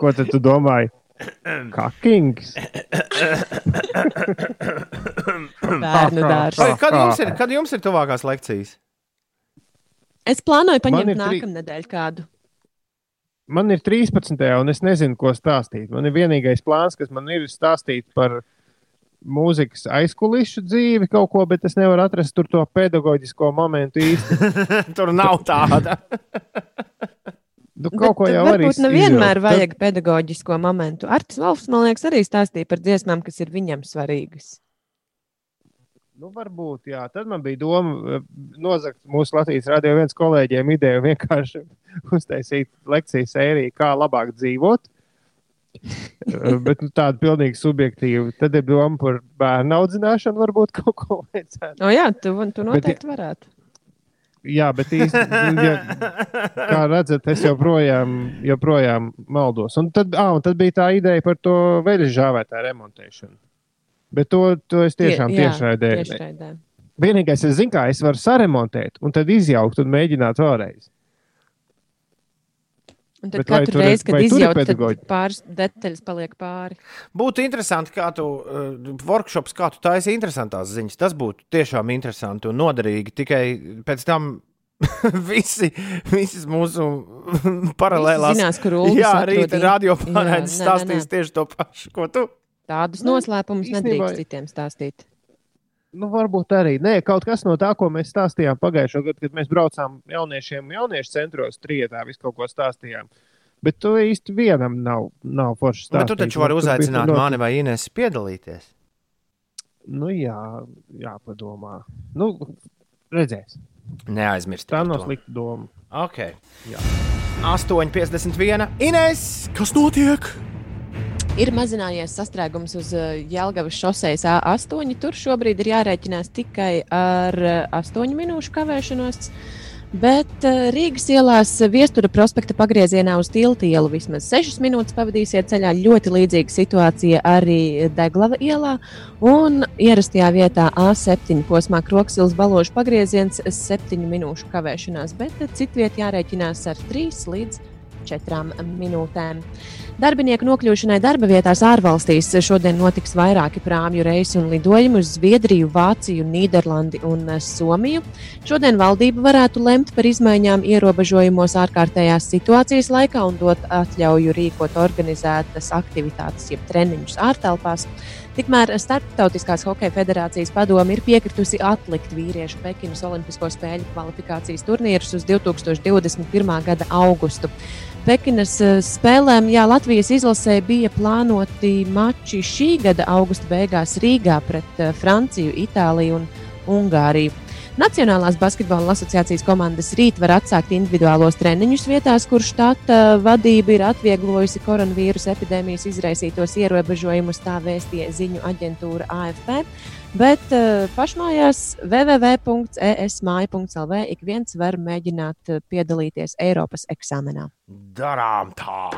Ko tad tu domāji? Kakings. Bērnu dārzs. Kad jums, ir, kad jums ir tuvākās lekcijas? Es plānoju paņemt nākamnedēļ kādu. Man ir 13. un es nezinu, ko stāstīt. Man ir vienīgais plāns, kas man ir stāstīt par mūzikas aizkulisku dzīvi kaut ko, bet es nevaru atrast tur to pedagoģisko momentu īsti. Tur nav tāda. Nu, kaut ko Bet jau var varbūt nevienmēr vajag pedagoģisko momentu. Artis Valsts, man liekas, arī stāstīja par dziesmām, kas ir viņam svarīgas. Nu, varbūt, jā. Tad man bija doma eh, nozagt mūsu Latvijas radio viens kolēģiem ideju vienkārši uztaisīt lekciju sēriju, kā labāk dzīvot. Eh, Bet nu, tāda pilnīgi subjektīva. Tad ir doma par bērnu audzināšanu, varbūt kaut ko vajadzētu. O, jā, tu, tu Bet- noteikti varētu. Jā, bet īstenībā, ja, kā redzat, es joprojām, joprojām maldos. Un tad, ah, un tad bija tā ideja par to veļas žāvētāju remontēšanu. Bet to, to es tiešām Tie- jā, tiešraidē. tiešraidē. Vienīgais, es zinu, kā es varu saremontēt, un tad izjaukt un mēģināt vēlreiz. Un tad Bet katru tur reizi, kad izjauc, tad pāris detaļas paliek pāri. Būtu interesanti, kā tu uh, workshops, kā tu taisi interesantās ziņas. Tas būtu tiešām interesanti un noderīgi. Tikai pēc tam visi, visas mūsu paralēlās Visi zinās, kur Ulris Jā, in- radio Jā, pārēdz nē, stāstīs nē. tieši to pašu, ko tu. Tādus Nu, noslēpumus īstenībā- nedrīkst citiem stāstīt. Nu, varbūt arī. Nē, kaut kas no tā, ko mēs stāstījām pagājušajā gadā, kad mēs braucām jauniešiem, jauniešu centros, trietā, visu kaut ko stāstījām. Bet tu īsti vienam nav, nav forši Bet stāstīt. tu taču vari Nu, bija uzaicināt mani vai Ines piedalīties. Nu, jā, jāpadomā. Nu, redzēs. Neaizmirst. Tā nav slikta doma. Ok. 8,51. Ines, kas notiek? Ir mazinājies sastrēgums uz uh, Jālgavas šoseis A8. Tur šobrīd ir jārēķinās tikai ar uh, 8 minūšu kavēšanos. Bet uh, Rīgas ielās Viestura prospekta pagriezienā uz Tilta ielu vismaz 6 minūtes pavadīsiet ceļā. Ļoti līdzīga situācija arī Deglava ielā. Un ierastajā vietā A7 posmā Kroksilas balāžu pagrieziens 7 minūšu kavēšanās, bet citvietā jārēķinās ar 3 līdz 4 minūtēm. Darbinieku nokļūšanai darba vietās ārvalstīs šodien notiks vairāki prāmju reisi un lidojumi uz Zviedriju, Vāciju, Nīderlandi un Somiju. Šodien valdība varētu lemt par izmaiņām ierobežojumos ārkārtējās situācijas laikā un dot atļauju rīkot organizētas aktivitātes, jeb treniņus ārtelpās. Tikmēr Startautiskās hokeja federācijas padome ir piekritusi atlikt vīriešu Pekinas Olimpisko spēļu kvalifikācijas turnīrus uz 2021. gada augustu. Pekinas eh, spēlēm jā, Latvijas izlasē bija plānoti mači šī gada augusta beigās Rīgā pret eh, Franciju, Itāliju un Ungāriju. Nacionālās basketbola asociācijas komandas rīt var atsākt individuālos treniņus vietās, kur štata vadība ir atvieglojusi koronavīrusa epidēmijas izraisītos ierobežojumus, tā vēstīja ziņu aģentūra AFP. Bet uh, pašmājās www.esmāja.lv ik viens var mēģināt eh, piedalīties Eiropas eksāmenā. Darām tā!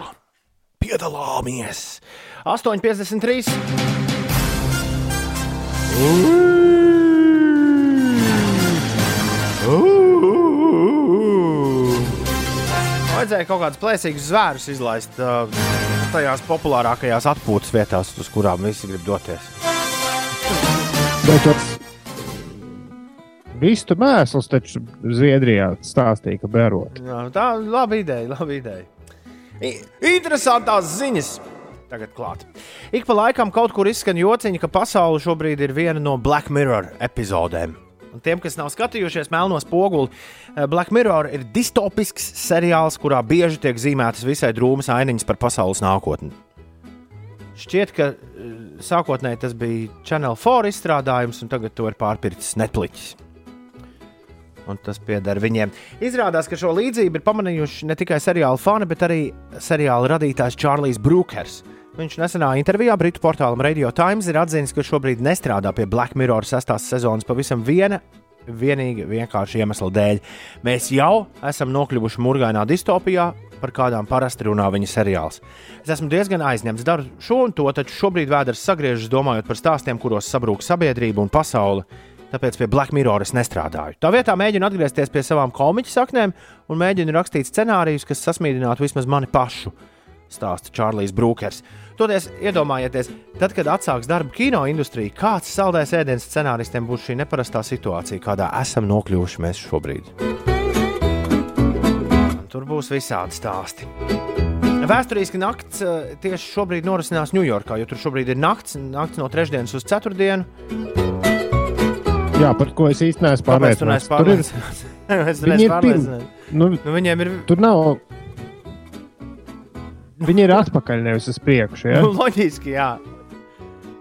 Piedalāmies! 8,53. Vajadzēja kaut kādus plēsīgus zvērus izlaist uh, tajās populārākajās atpūtas vietās, uz kurām visi grib doties. Bet tas vistu mēsls taču Zviedrijā stāstīja, ka berot. Jā, tā ir laba ideja, laba ideja. I interesantās ziņas. tagad klāt. Ik pa laikam kaut kur izskan jociņa, ka pasaule šobrīd ir viena no Black Mirror epizodēm. Un tiem, kas nav skatījušies melno spoguli, eh, Black Mirror ir distopisks seriāls, kurā bieži tiek zīmētas visai drūmas ainiņas par pasaules nākotni. Šķiet, ka eh, sākotnēji tas bija Channel 4 izstrādājums, un tagad to ir pārpircis Netflix. Un tas pieder viņiem. Izrādās, ka šo līdzību ir pamanījuši ne tikai seriāla fani, bet arī seriāla radītājs Čārlijs Brūkers. Viņš nesenā intervijā Britu portālam Radio Times ir atzīmis, ka šobrīd nestrādā pie Black Mirror sestās sezonas pavisam viena. Vienīgi vienkārši iemesla dēļ. Mēs jau esam nokļuvuši murgainā distopijā, par kādām parasti runā viņa seriāls. Es esmu diezgan aizņemts, daru šo un to, taču šobrīd vēders sagriežas domājot par stāstiem, kuros sabrūk sabiedrība un pasaule. Tāpēc pie Black Mirror es nestrādāju. Tā vietā mēģinu atgriezties pie savām komiķu saknēm un mēģinu rakstīt scenārijus, kas sasmīdinātu vismaz mani pašu, stāsta Čārlijs Brūkers. Toties iedomājieties, tad, kad atsāks darbu kino industrijā, kāds saldais ēdienas scenāristiem būs šī neparastā situācija, kādā esam nokļuvuši mēs šobrīd. Tur būs visādi stāsti. Vēsturiski nakts eh, tieši šobrīd norisinās Ņujorkā, jo tur šobrīd ir nakts, nakts no trešdienas uz ceturtdienu. Jā, par ko es īstenībā neesmu pārliecināts. Tur ir- Viņi ir pirm- pārliecināts. Nu, Nu, viņiem ir Tur nav. Viņi ir atpakaļ, nevis uz priekšu. Ja? nu, loģiski, jā.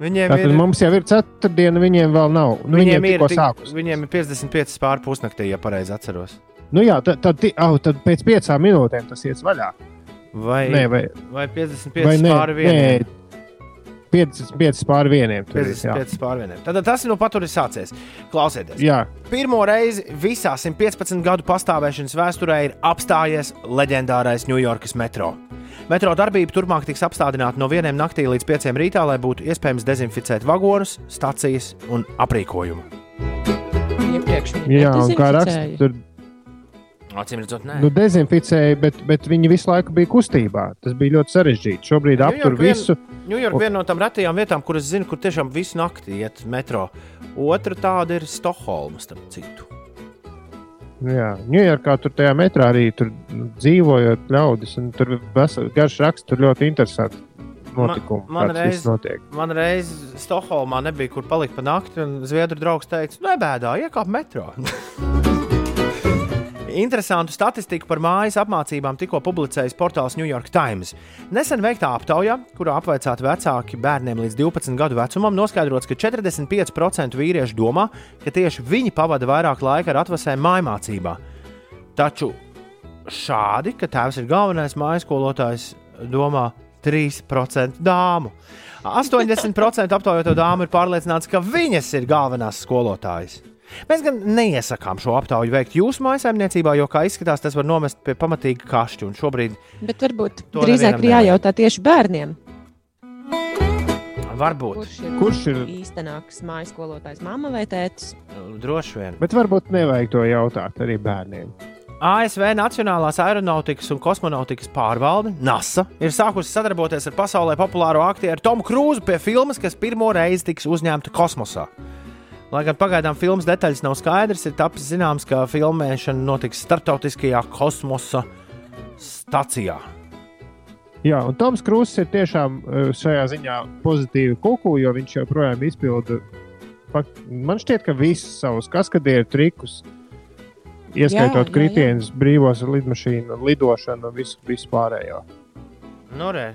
Viņiem Tātad ir, mums jau ir ceturtdiena, viņiem vēl nav. Nu, viņiem viņiem, ir tik- sākus. viņiem ir 55 pāri pusnaktī, ja pareizi atceros. Nu, jā, tad, tad, au, tad pēc piecām minūtēm tas ies vaļā. Vai, Nē, vai, vai 55 vai nē, pāri vienam? nē, 55 pāri vieniem. tur ir, jā. 55 pāri vienam. Tad tas ir no paturis sācies. Klausieties! Jā. Pirmo reizi visā 115 gadu pastāvēšanas vēsturē ir apstājies leģendārais Ņujorkas metro. Metro darbība turpmāk tiks apstādināta no 1 naktī līdz 5 rītā, lai būtu iespējams dezinficēt vagonus, stacijas un aprīkojumu. Iepriekš Jā, un kā raksta, tur Acīm redzot, nē. nu, dezinficēja, bet, bet viņi visu laiku bija kustībā. Tas bija ļoti sarežģīti. Šobrīd aptur visu. Ņujorka ir viena no tām retajām vietām, kuras zinu, kur tiešām visu nakti iet metro. Otra tāda ir Stokholma, starp citu. Jā, Ņujorkā tur tajā metrā arī tur nu, dzīvojot ļaudis. un Tur garš raksts, tur ļoti interesanti notikumi. Man- man reiz-. Man reiz Stokholmā nebija kur palikt pa nakti, un Zviedru draugs teica, nebēdā, iekāp metro. Interesantu statistiku par mājas apmācībām tikko publicējis portāls New York Times. Nesen veiktā aptaujā, kurā apveicāti vecāki bērniem līdz 12 gadu vecumam, noskaidrots, ka 45% vīriešu domā, ka tieši viņi pavada vairāk laika ar atvasēm mājmācībā. Taču šādi, ka tēvs ir galvenais mājas skolotājs, domā 3% dāmu. 80% aptaujoto dāmu ir pārliecināts, ka viņas ir galvenās skolotājas. Mēs gan neiesakām šo aptauju veikt jūsu mājsaimniecībā, jo, kā izskatās, tas var novest pie pamatīga kašķa. Un šobrīd Bet varbūt drīzāk ir jājautā tieši bērniem. varbūt Kurš ir, Kurš ir? īstenāks mājas skolotājs, mamma vai tētis? droši vien. Bet varbūt nevajag to jautāt arī bērniem. ASV Nacionālās aeronautikas un kosmonautikas pārvalde NASA ir sākusi sadarboties ar pasaulē populāro aktieru Tomu Krūzu pie filmas, kas pirmo reizi tiks uzņemta kosmosā. Lai gan pagaidām filmas detaļas nav skaidrs, ir tapis zināms, ka filmēšana notiks starptautiskajā kosmosa stacijā. Jā, un Toms Krūss ir tiešām eh, šajā ziņā pozitīvi kuku, jo viņš joprojām izpilda. Man šķiet, ka visus savus kaskadieru trikus, ieskaitot Jā, jā, kritienus, brīvos ar lidmašīnu, lidošanu un visu, visu pārējo. Nu, re,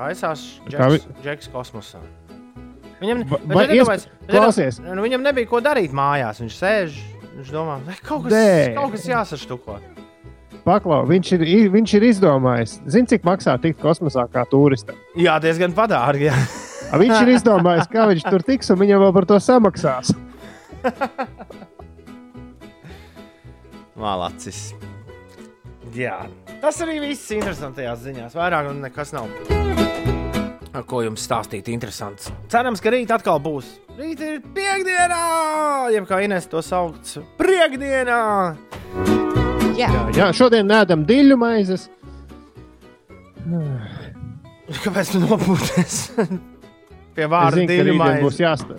taisās Džeks, Džeks kosmosā. Viņam, bet vai iedomājies- klausies. nu, viņam nebija ko darīt mājās. Viņš sēž, viņš domā, "Vai kaut kas, Nē. kaut kas jāsaštuko. Paklau, viņš ir, viņš ir izdomājis, zini, cik maksā tikt kosmosā kā turistam. Jā, diezgan padārgi. Jā. Viņš ir izdomājis, kā viņš tur tiks, un viņam vēl par to samaksās. Malacis. Jā, tas arī viss interesantajās ziņās. Vairāk nekas nav. Ko jums stāstīt? Interesants. Cerams, ka rīt atkal būs. Rīt ir piekdienā, jeb kā Inês to sauc, priekdienā. Jā, Jā, jā šodien ēdam diļu maizes. Kāpēc tu nopūties? Pie vārda diļu rītdien maize. būs, jāsta,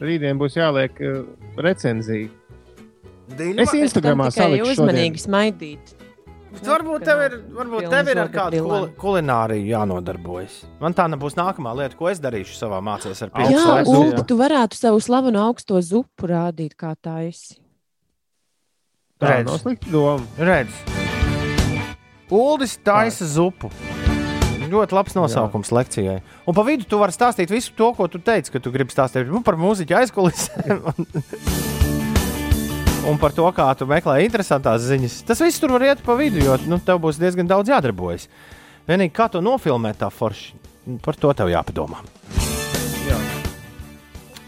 rītdien būs jāliek uh, recenzija. Diļu Es Instagramā tikai salikšu šodien. uzmanīgi smaidīt. Varbūt tev ir, varbūt tev ir ar kādu kul kulināriju jānodarbojas. Man tā nebūs nākamā lieta, ko es darīšu savā mācības ar Jā, pieci. Ulu, tu varētu savu slavenu augsto zupu rādīt, kā tā esi. Tā Redz. nav slikta doma. Redz, Uldis taisa zupu. Ļoti labs nosaukums Jā. lekcijai. Un pa vidu tu vari stāstīt visu to, ko tu teici, ka tu gribi stāstīt nu, par mūziķu aizkulisēm. Un par to, kā tu meklē interesantas ziņas. Tas viss tur var iet pa vidu, jo nu, tev būs diezgan daudz jādarbojas. Vienīgi kā to nofilmēt tā forši, par to tev jāpadomā.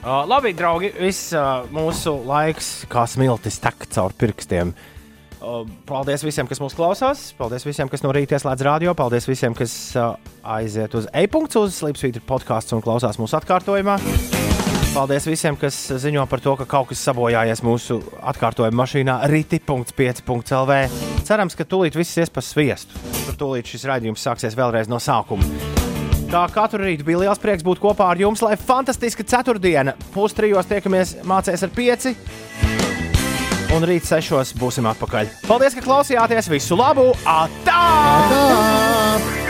Uh, labi, draugi, viss uh, mūsu laiks, kā smiltis, tek caur pirkstiem. Uh, paldies visiem, kas mūs klausās. Paldies visiem, kas no rīta ieslēdz radio. Paldies visiem, kas uh, aiziet uz e-punktu, uz Slimsvītra podkāstu un klausās mūsu atkārtojumā. Paldies visiem, kas ziņo par to, ka kaut kas sabojājies mūsu atkārtojuma mašīnā riti.5.lv. Cerams, ka tūlīt viss ies pa sviestu. Tur tūlīt šis raidījums sāksies vēlreiz no sākuma. Kā katru rītu bija liels prieks būt kopā ar jums, lai fantastiska ceturtdiena. Pustrijos tiekamies mācēs ar pieci. Un rīt sešos būsim atpakaļ. Paldies, ka klausījāties! Visu labu! Atā! Tā!